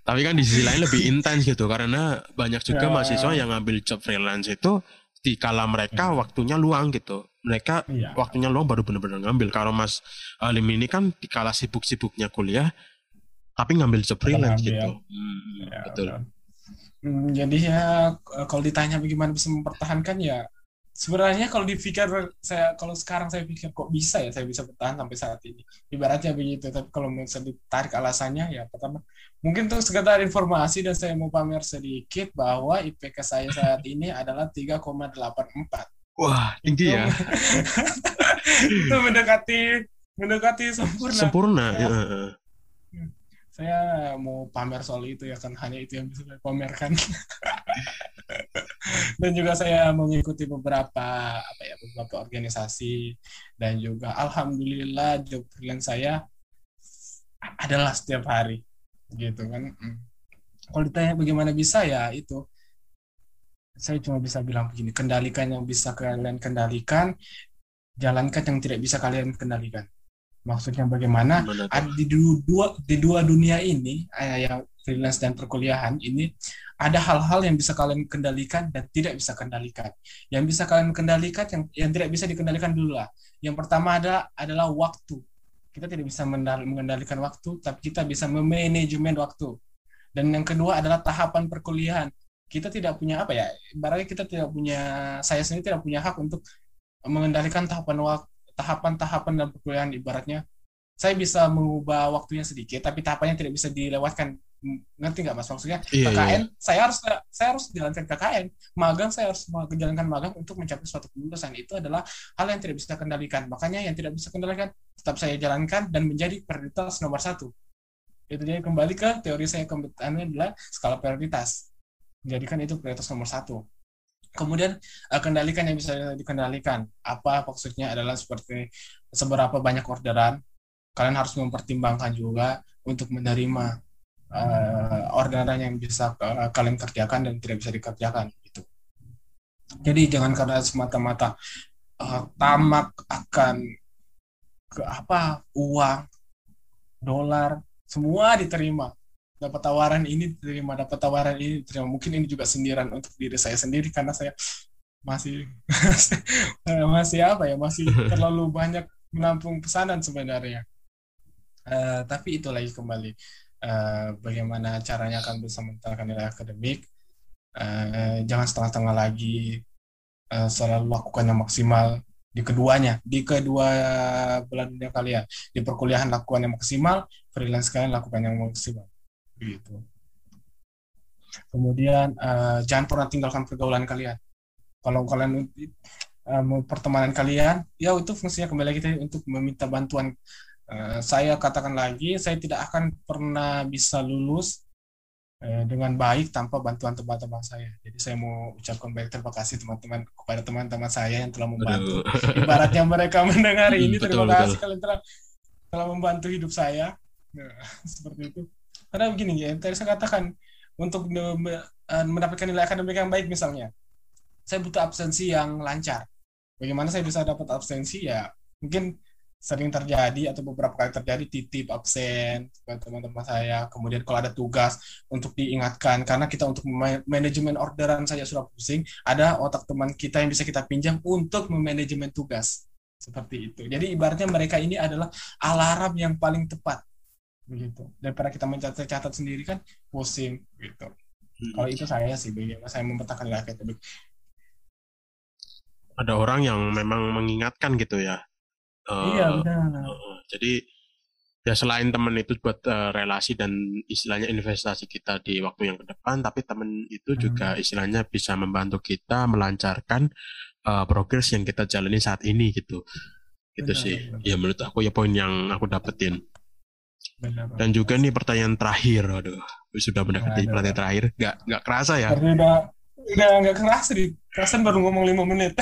Tapi kan di sisi lain lebih intens gitu karena banyak juga ya. mahasiswa yang ngambil job freelance itu di kala mereka hmm. waktunya luang gitu. Mereka ya. waktunya luang baru benar-benar ngambil. Kalau Mas Alim ini kan di kala sibuk-sibuknya kuliah tapi ngambil job freelance ngambil. gitu. Hmm, ya, betul. Hmm, jadi ya kalau ditanya bagaimana bisa mempertahankan ya sebenarnya kalau dipikir saya kalau sekarang saya pikir kok bisa ya saya bisa bertahan sampai saat ini ibaratnya begitu tapi kalau bisa ditarik alasannya ya pertama mungkin untuk sekedar informasi dan saya mau pamer sedikit bahwa IPK saya saat ini adalah 3,84 wah tinggi ya itu mendekati mendekati sempurna sempurna ya. ya. Saya mau pamer soal itu ya kan hanya itu yang bisa saya pamerkan. Dan juga saya mengikuti beberapa apa ya beberapa organisasi dan juga alhamdulillah job freelance saya adalah setiap hari gitu kan. Hmm. kalau ditanya bagaimana bisa ya itu. Saya cuma bisa bilang begini kendalikan yang bisa kalian kendalikan jalankan yang tidak bisa kalian kendalikan maksudnya bagaimana di dua di dua dunia ini eh, yang freelance dan perkuliahan ini ada hal-hal yang bisa kalian kendalikan dan tidak bisa kendalikan. Yang bisa kalian kendalikan, yang yang tidak bisa dikendalikan dulu lah. Yang pertama ada adalah waktu. Kita tidak bisa mengendalikan waktu, tapi kita bisa memanajemen waktu. Dan yang kedua adalah tahapan perkuliahan. Kita tidak punya apa ya? Ibaratnya kita tidak punya, saya sendiri tidak punya hak untuk mengendalikan tahapan waktu tahapan-tahapan dalam perkuliahan ibaratnya saya bisa mengubah waktunya sedikit tapi tahapannya tidak bisa dilewatkan. Ngerti nggak mas? Maksudnya iya, KKN iya. saya harus saya harus jalankan KKN. Magang saya harus menjalankan magang untuk mencapai suatu kelulusan. Itu adalah hal yang tidak bisa kendalikan makanya yang tidak bisa kendalikan tetap saya jalankan dan menjadi prioritas nomor satu. Itu dia kembali ke teori saya. Kompeten adalah skala prioritas. Menjadikan itu prioritas nomor satu kemudian uh, kendalikan yang bisa dikendalikan. Apa maksudnya adalah seperti seberapa banyak orderan kalian harus mempertimbangkan juga untuk menerima uh, orderan yang bisa uh, kalian kerjakan dan tidak bisa dikerjakan gitu. Jadi jangan karena semata-mata uh, tamak akan ke apa uang dolar semua diterima dapat tawaran ini diterima dapat tawaran ini diterima mungkin ini juga sindiran untuk diri saya sendiri karena saya masih masih apa ya masih terlalu banyak menampung pesanan sebenarnya. Uh, tapi itu lagi kembali. Uh, bagaimana caranya akan bisa mentalkan nilai akademik? Uh, jangan setengah-setengah lagi uh, selalu lakukan yang maksimal di keduanya di kedua bulan dunia kalian. Di perkuliahan lakukan yang maksimal freelance kalian lakukan yang maksimal gitu kemudian uh, jangan pernah tinggalkan pergaulan kalian kalau kalian uh, pertemanan kalian ya itu fungsinya kembali lagi untuk meminta bantuan uh, saya katakan lagi saya tidak akan pernah bisa lulus Eh, dengan baik tanpa bantuan teman-teman saya. Jadi saya mau ucapkan banyak terima kasih teman-teman kepada teman-teman saya yang telah membantu. Aduh. Ibaratnya mereka mendengar ini betul, terima betul. kasih kalian telah telah membantu hidup saya. Nah, seperti itu. Karena begini ya, tadi saya katakan untuk eh, mendapatkan nilai akademik yang baik misalnya, saya butuh absensi yang lancar. Bagaimana saya bisa dapat absensi ya? Mungkin sering terjadi atau beberapa kali terjadi titip absen teman-teman saya kemudian kalau ada tugas untuk diingatkan karena kita untuk manajemen orderan saja sudah pusing ada otak teman kita yang bisa kita pinjam untuk memanajemen tugas seperti itu jadi ibaratnya mereka ini adalah alarm yang paling tepat begitu daripada kita mencatat-catat sendiri kan pusing gitu hmm. kalau itu saya sih bagaimana saya memetakan nilai akademik ada orang yang memang mengingatkan gitu ya Uh, iya benar. Uh, jadi ya selain teman itu buat uh, relasi dan istilahnya investasi kita di waktu yang ke depan, tapi teman itu hmm. juga istilahnya bisa membantu kita melancarkan uh, progres yang kita jalani saat ini gitu. Gitu benar, sih. Benar. Ya menurut aku ya poin yang aku dapetin. Benar, Dan juga nih pertanyaan terakhir, aduh, sudah mendekati pertanyaan terakhir, nggak nggak kerasa ya? Udah udah nggak kerasa nih, kerasan baru ngomong lima menit.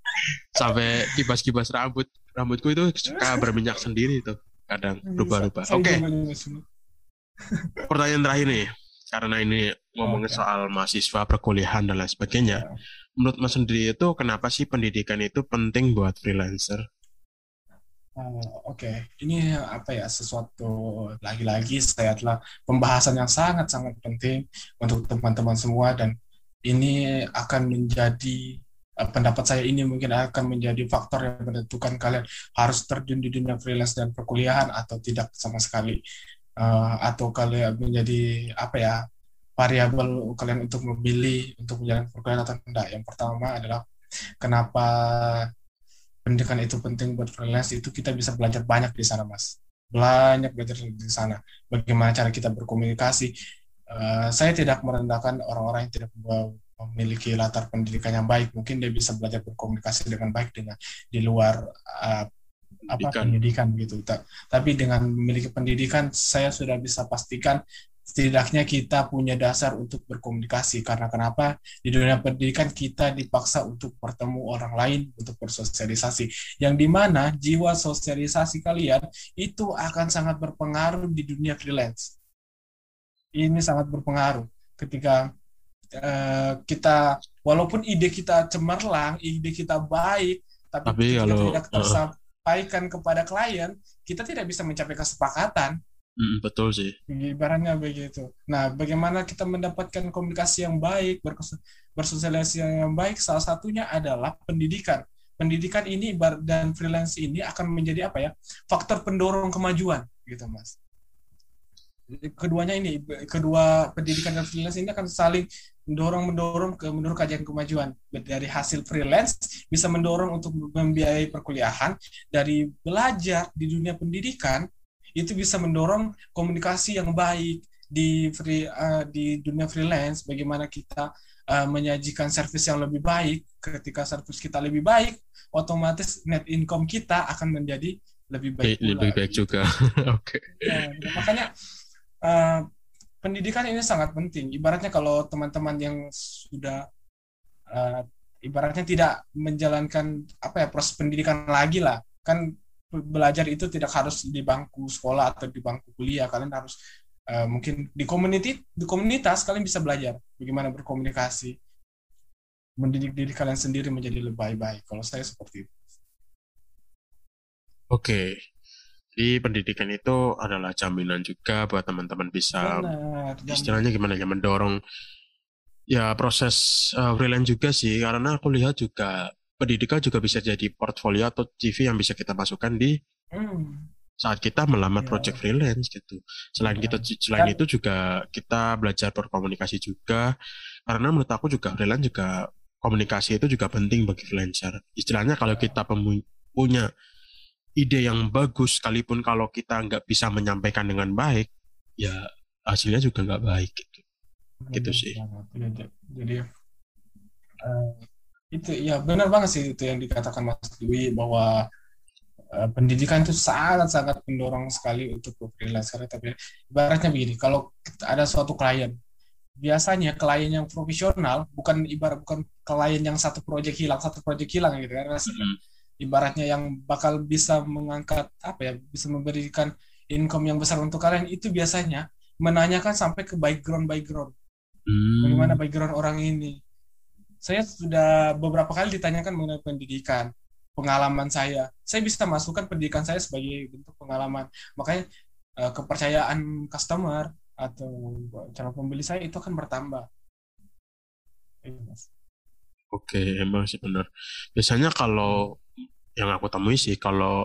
Sampai kibas-kibas rambut rambutku itu suka berminyak sendiri tuh kadang berubah-ubah. Oke. Okay. Pertanyaan terakhir nih, karena ini ngomongin okay. soal mahasiswa perkuliahan dan lain sebagainya. Yeah. Menurut Mas sendiri itu kenapa sih pendidikan itu penting buat freelancer? Uh, Oke, okay. ini apa ya sesuatu lagi-lagi saya telah pembahasan yang sangat-sangat penting untuk teman-teman semua dan ini akan menjadi Eh, pendapat saya ini mungkin akan menjadi faktor yang menentukan kalian harus terjun di dunia freelance dan perkuliahan atau tidak sama sekali uh, atau kalian menjadi apa ya variabel kalian untuk memilih untuk menjalani perkuliahan atau tidak yang pertama adalah kenapa pendidikan itu penting buat freelance itu kita bisa belajar banyak di sana mas. Banyak belajar di sana. Bagaimana cara kita berkomunikasi. Uh, saya tidak merendahkan orang-orang yang tidak memiliki latar pendidikan yang baik. Mungkin dia bisa belajar berkomunikasi dengan baik dengan di luar uh, apa pendidikan. gitu. Tapi dengan memiliki pendidikan saya sudah bisa pastikan setidaknya kita punya dasar untuk berkomunikasi karena kenapa? Di dunia pendidikan kita dipaksa untuk bertemu orang lain untuk bersosialisasi. Yang di mana jiwa sosialisasi kalian itu akan sangat berpengaruh di dunia freelance. Ini sangat berpengaruh. Ketika Eh, kita walaupun ide kita cemerlang, ide kita baik, tapi, tapi kalau tidak tersampaikan uh, kepada klien, kita tidak bisa mencapai kesepakatan. Mm, betul sih. Ibaratnya begitu. Nah, bagaimana kita mendapatkan komunikasi yang baik, bersosialisasi yang baik? Salah satunya adalah pendidikan. Pendidikan ini dan freelance ini akan menjadi apa ya? Faktor pendorong kemajuan, gitu, Mas keduanya ini kedua pendidikan dan freelance ini akan saling mendorong mendorong ke menurut kajian kemajuan dari hasil freelance bisa mendorong untuk membiayai perkuliahan dari belajar di dunia pendidikan itu bisa mendorong komunikasi yang baik di free uh, di dunia freelance. Bagaimana kita uh, menyajikan service yang lebih baik. Ketika service kita lebih baik otomatis net income kita akan menjadi lebih baik pula, lebih baik gitu. juga. Oke. Okay. ya, makanya uh, pendidikan ini sangat penting. Ibaratnya kalau teman-teman yang sudah uh, ibaratnya tidak menjalankan apa ya proses pendidikan lagi lah. Kan belajar itu tidak harus di bangku sekolah atau di bangku kuliah. Kalian harus uh, mungkin di community di komunitas kalian bisa belajar bagaimana berkomunikasi mendidik diri kalian sendiri menjadi lebih baik. Kalau saya seperti itu. Oke. Di pendidikan itu adalah jaminan juga buat teman-teman bisa Benar, istilahnya gimana ya mendorong ya proses uh, freelance juga sih. Karena aku lihat juga pendidikan juga bisa jadi portfolio atau CV yang bisa kita masukkan di hmm. saat kita melamar yeah. project freelance gitu. Selain yeah. kita selain itu juga kita belajar berkomunikasi juga karena menurut aku juga freelance juga komunikasi itu juga penting bagi freelancer. Istilahnya kalau kita punya ide yang bagus sekalipun kalau kita nggak bisa menyampaikan dengan baik, ya hasilnya juga nggak baik gitu. Gitu sih. Jadi uh, itu ya benar banget sih itu yang dikatakan Mas Dwi bahwa uh, pendidikan itu sangat-sangat mendorong sekali untuk freelancer tapi ibaratnya begini kalau ada suatu klien biasanya klien yang profesional bukan ibarat bukan klien yang satu proyek hilang satu proyek hilang gitu kan mm ibaratnya yang bakal bisa mengangkat apa ya bisa memberikan income yang besar untuk kalian itu biasanya menanyakan sampai ke background background mm. bagaimana background orang ini saya sudah beberapa kali ditanyakan mengenai pendidikan, pengalaman saya. Saya bisa masukkan pendidikan saya sebagai bentuk pengalaman. Makanya uh, kepercayaan customer atau calon pembeli saya itu akan bertambah. Iya, Oke, emang sih benar. Biasanya kalau yang aku temui sih kalau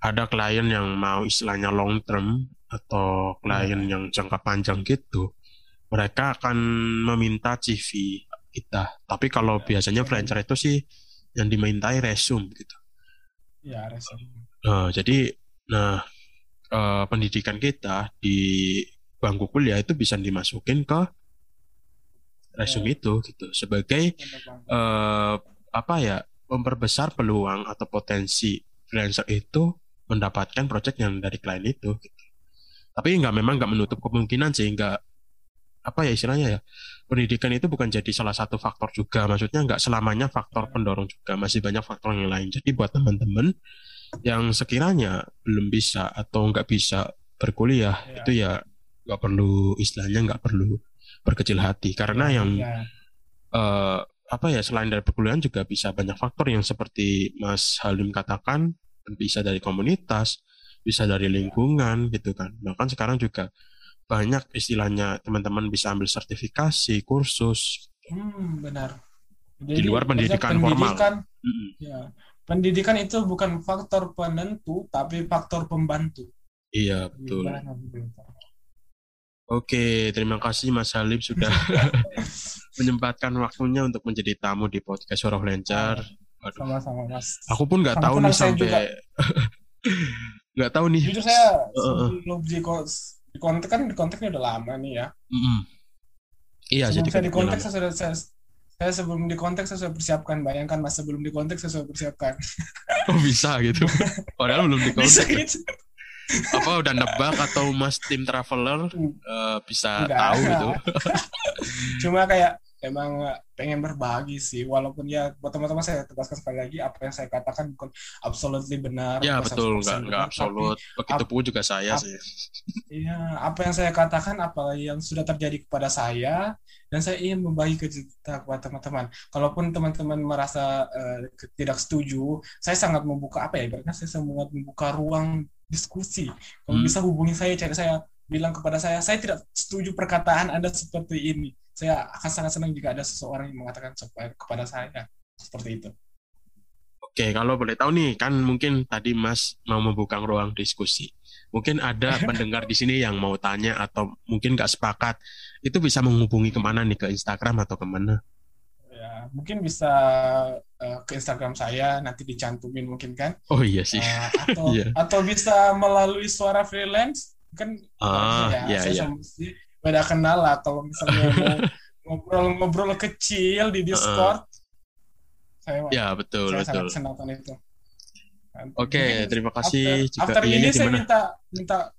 ada klien yang mau istilahnya long term atau klien hmm. yang jangka panjang gitu, mereka akan meminta CV kita. Tapi kalau biasanya freelancer itu sih yang dimintai resume gitu. Ya, resume. Nah, jadi nah uh, pendidikan kita di bangku kuliah itu bisa dimasukin ke resume ya. itu gitu sebagai uh, apa ya memperbesar peluang atau potensi freelancer itu mendapatkan project yang dari klien itu gitu. Tapi nggak memang nggak menutup kemungkinan sehingga apa ya istilahnya ya pendidikan itu bukan jadi salah satu faktor juga maksudnya nggak selamanya faktor pendorong juga masih banyak faktor yang lain jadi buat teman-teman yang sekiranya belum bisa atau nggak bisa berkuliah ya. itu ya nggak perlu istilahnya nggak perlu berkecil hati karena ya, yang ya. Uh, apa ya selain dari perkuliahan juga bisa banyak faktor yang seperti Mas Halim katakan bisa dari komunitas bisa dari lingkungan gitu kan bahkan sekarang juga banyak istilahnya teman-teman bisa ambil sertifikasi, kursus. Hmm, benar. Jadi, di luar pendidikan, pendidikan formal. Ya, pendidikan itu bukan faktor penentu, tapi faktor pembantu. Iya, betul. Oke, terima kasih Mas Halib sudah menyempatkan waktunya untuk menjadi tamu di podcast Sorof Lencar. Sama-sama Mas. Aku pun nggak tahu nih sampai nggak tahu nih. Jujur saya uh, sebelum di di kontak kan di kontaknya udah lama nih ya. Mm -hmm. Iya, sebelum jadi saya di kontak saya sudah saya, saya sebelum di kontak saya sudah persiapkan. Bayangkan mas sebelum di kontak saya sudah persiapkan. Oh bisa gitu. Padahal belum di kontak. Bisa ya? gitu. Apa udah nebak atau mas tim traveler uh, bisa Enggak. tahu gitu? Cuma kayak emang pengen berbagi sih walaupun ya buat teman-teman saya tegaskan sekali lagi apa yang saya katakan bukan absolutely benar ya betul. Nggak nggak absolut. Begitu pun juga saya ap, sih. Iya apa yang saya katakan apa yang sudah terjadi kepada saya dan saya ingin membagi ke kepada teman-teman. Kalaupun teman-teman merasa uh, tidak setuju saya sangat membuka apa ya karena saya sangat membuka ruang diskusi. Kalau hmm. bisa hubungi saya cari saya bilang kepada saya saya tidak setuju perkataan anda seperti ini saya akan sangat senang jika ada seseorang yang mengatakan kepada saya seperti itu. Oke, kalau boleh tahu nih, kan mungkin tadi Mas mau membuka ruang diskusi. Mungkin ada pendengar di sini yang mau tanya atau mungkin nggak sepakat, itu bisa menghubungi ke mana nih ke Instagram atau ke mana? Ya, mungkin bisa uh, ke Instagram saya nanti dicantumin mungkin kan? Oh iya sih. Uh, atau yeah. atau bisa melalui suara freelance kan? Ah, ya, ya, saya iya. iya beda kenal lah kalau misalnya mau ngobrol-ngobrol kecil di Discord. Uh, saya ya betul saya betul. sangat senang itu. Oke, okay, terima kasih. After, after ini, ini saya minta minta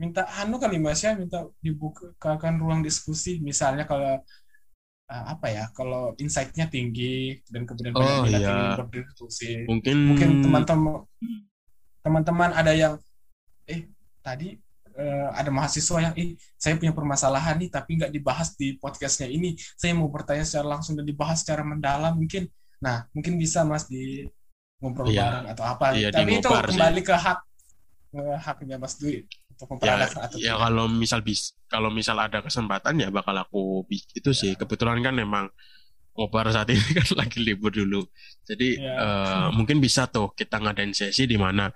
minta anu kali Mas ya, minta dibukakan ruang diskusi. Misalnya kalau uh, apa ya, kalau insight-nya tinggi dan kemudian oh, banyak iya. ingin berdiskusi. Mungkin mungkin teman-teman teman-teman ada yang eh tadi uh, ada mahasiswa yang eh saya punya permasalahan nih tapi nggak dibahas di podcastnya ini. Saya mau bertanya secara langsung dan dibahas secara mendalam mungkin. Nah, mungkin bisa Mas di ngobrol iya. bareng atau apa. Iya, Tapi itu kembali sih. ke hak ke haknya Mas Dwi untuk ya, atau ya kalau misal bis kalau misal ada kesempatan ya bakal aku itu sih ya. kebetulan kan memang ngobar saat ini kan lagi libur dulu jadi ya. uh, mungkin bisa tuh kita ngadain sesi di mana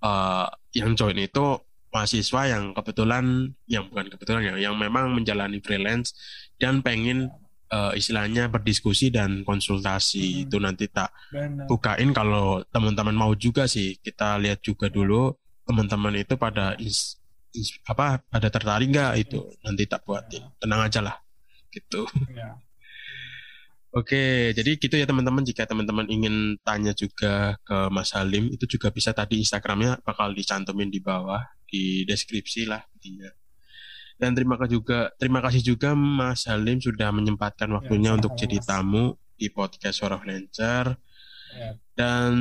uh, yang join itu mahasiswa yang kebetulan yang bukan kebetulan ya yang memang menjalani freelance dan pengen uh, istilahnya berdiskusi dan konsultasi hmm. itu nanti tak Benar. bukain kalau teman-teman mau juga sih kita lihat juga dulu teman-teman itu pada is, is, apa pada tertarik nggak itu nanti tak buatin ya. tenang aja lah gitu ya. Oke, jadi gitu ya teman-teman. Jika teman-teman ingin tanya juga ke Mas Halim, itu juga bisa tadi Instagramnya bakal dicantumin di bawah di deskripsi lah dia. Dan terima kasih juga terima kasih juga Mas Halim sudah menyempatkan waktunya ya, untuk jadi tamu di podcast Suara Flancer. Ya. Dan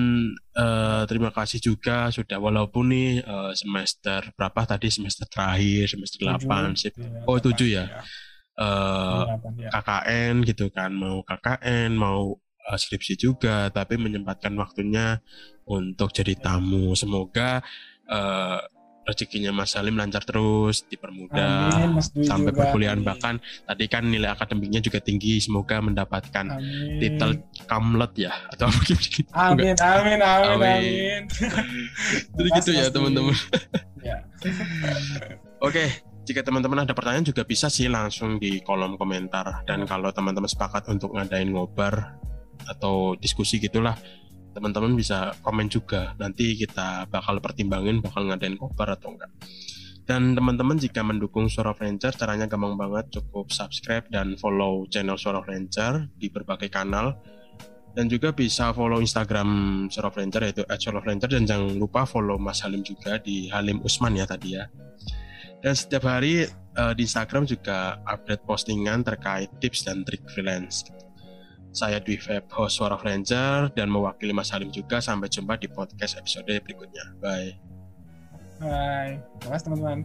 uh, terima kasih juga sudah walaupun nih uh, semester berapa tadi semester terakhir semester 8 sih. Ya, oh 7 ya. ya. Uh, 8, ya. KKN gitu kan mau KKN mau uh, skripsi juga tapi menyempatkan waktunya untuk jadi tamu. Semoga uh, rezekinya Mas Salim lancar terus, dipermudah Amin, sampai juga. perkuliahan Amin. bahkan tadi kan nilai akademiknya juga tinggi, semoga mendapatkan amin. titel kamlet ya atau apa gitu. Amin, amin, amin, amin. amin. Jadi gitu ya teman-teman. ya. Oke, jika teman-teman ada pertanyaan juga bisa sih langsung di kolom komentar dan kalau teman-teman sepakat untuk ngadain ngobar atau diskusi gitulah teman-teman bisa komen juga. Nanti kita bakal pertimbangin bakal ngadain koper atau enggak. Dan teman-teman jika mendukung Suara Venture caranya gampang banget. Cukup subscribe dan follow channel Suara Venture di berbagai kanal. Dan juga bisa follow Instagram Suara Venture yaitu @suara dan jangan lupa follow Mas Halim juga di Halim Usman ya tadi ya. Dan setiap hari uh, di Instagram juga update postingan terkait tips dan trik freelance saya Dwi Feb, host Suara Ranger dan mewakili Mas Halim juga. Sampai jumpa di podcast episode berikutnya. Bye. Bye. Terima kasih teman-teman.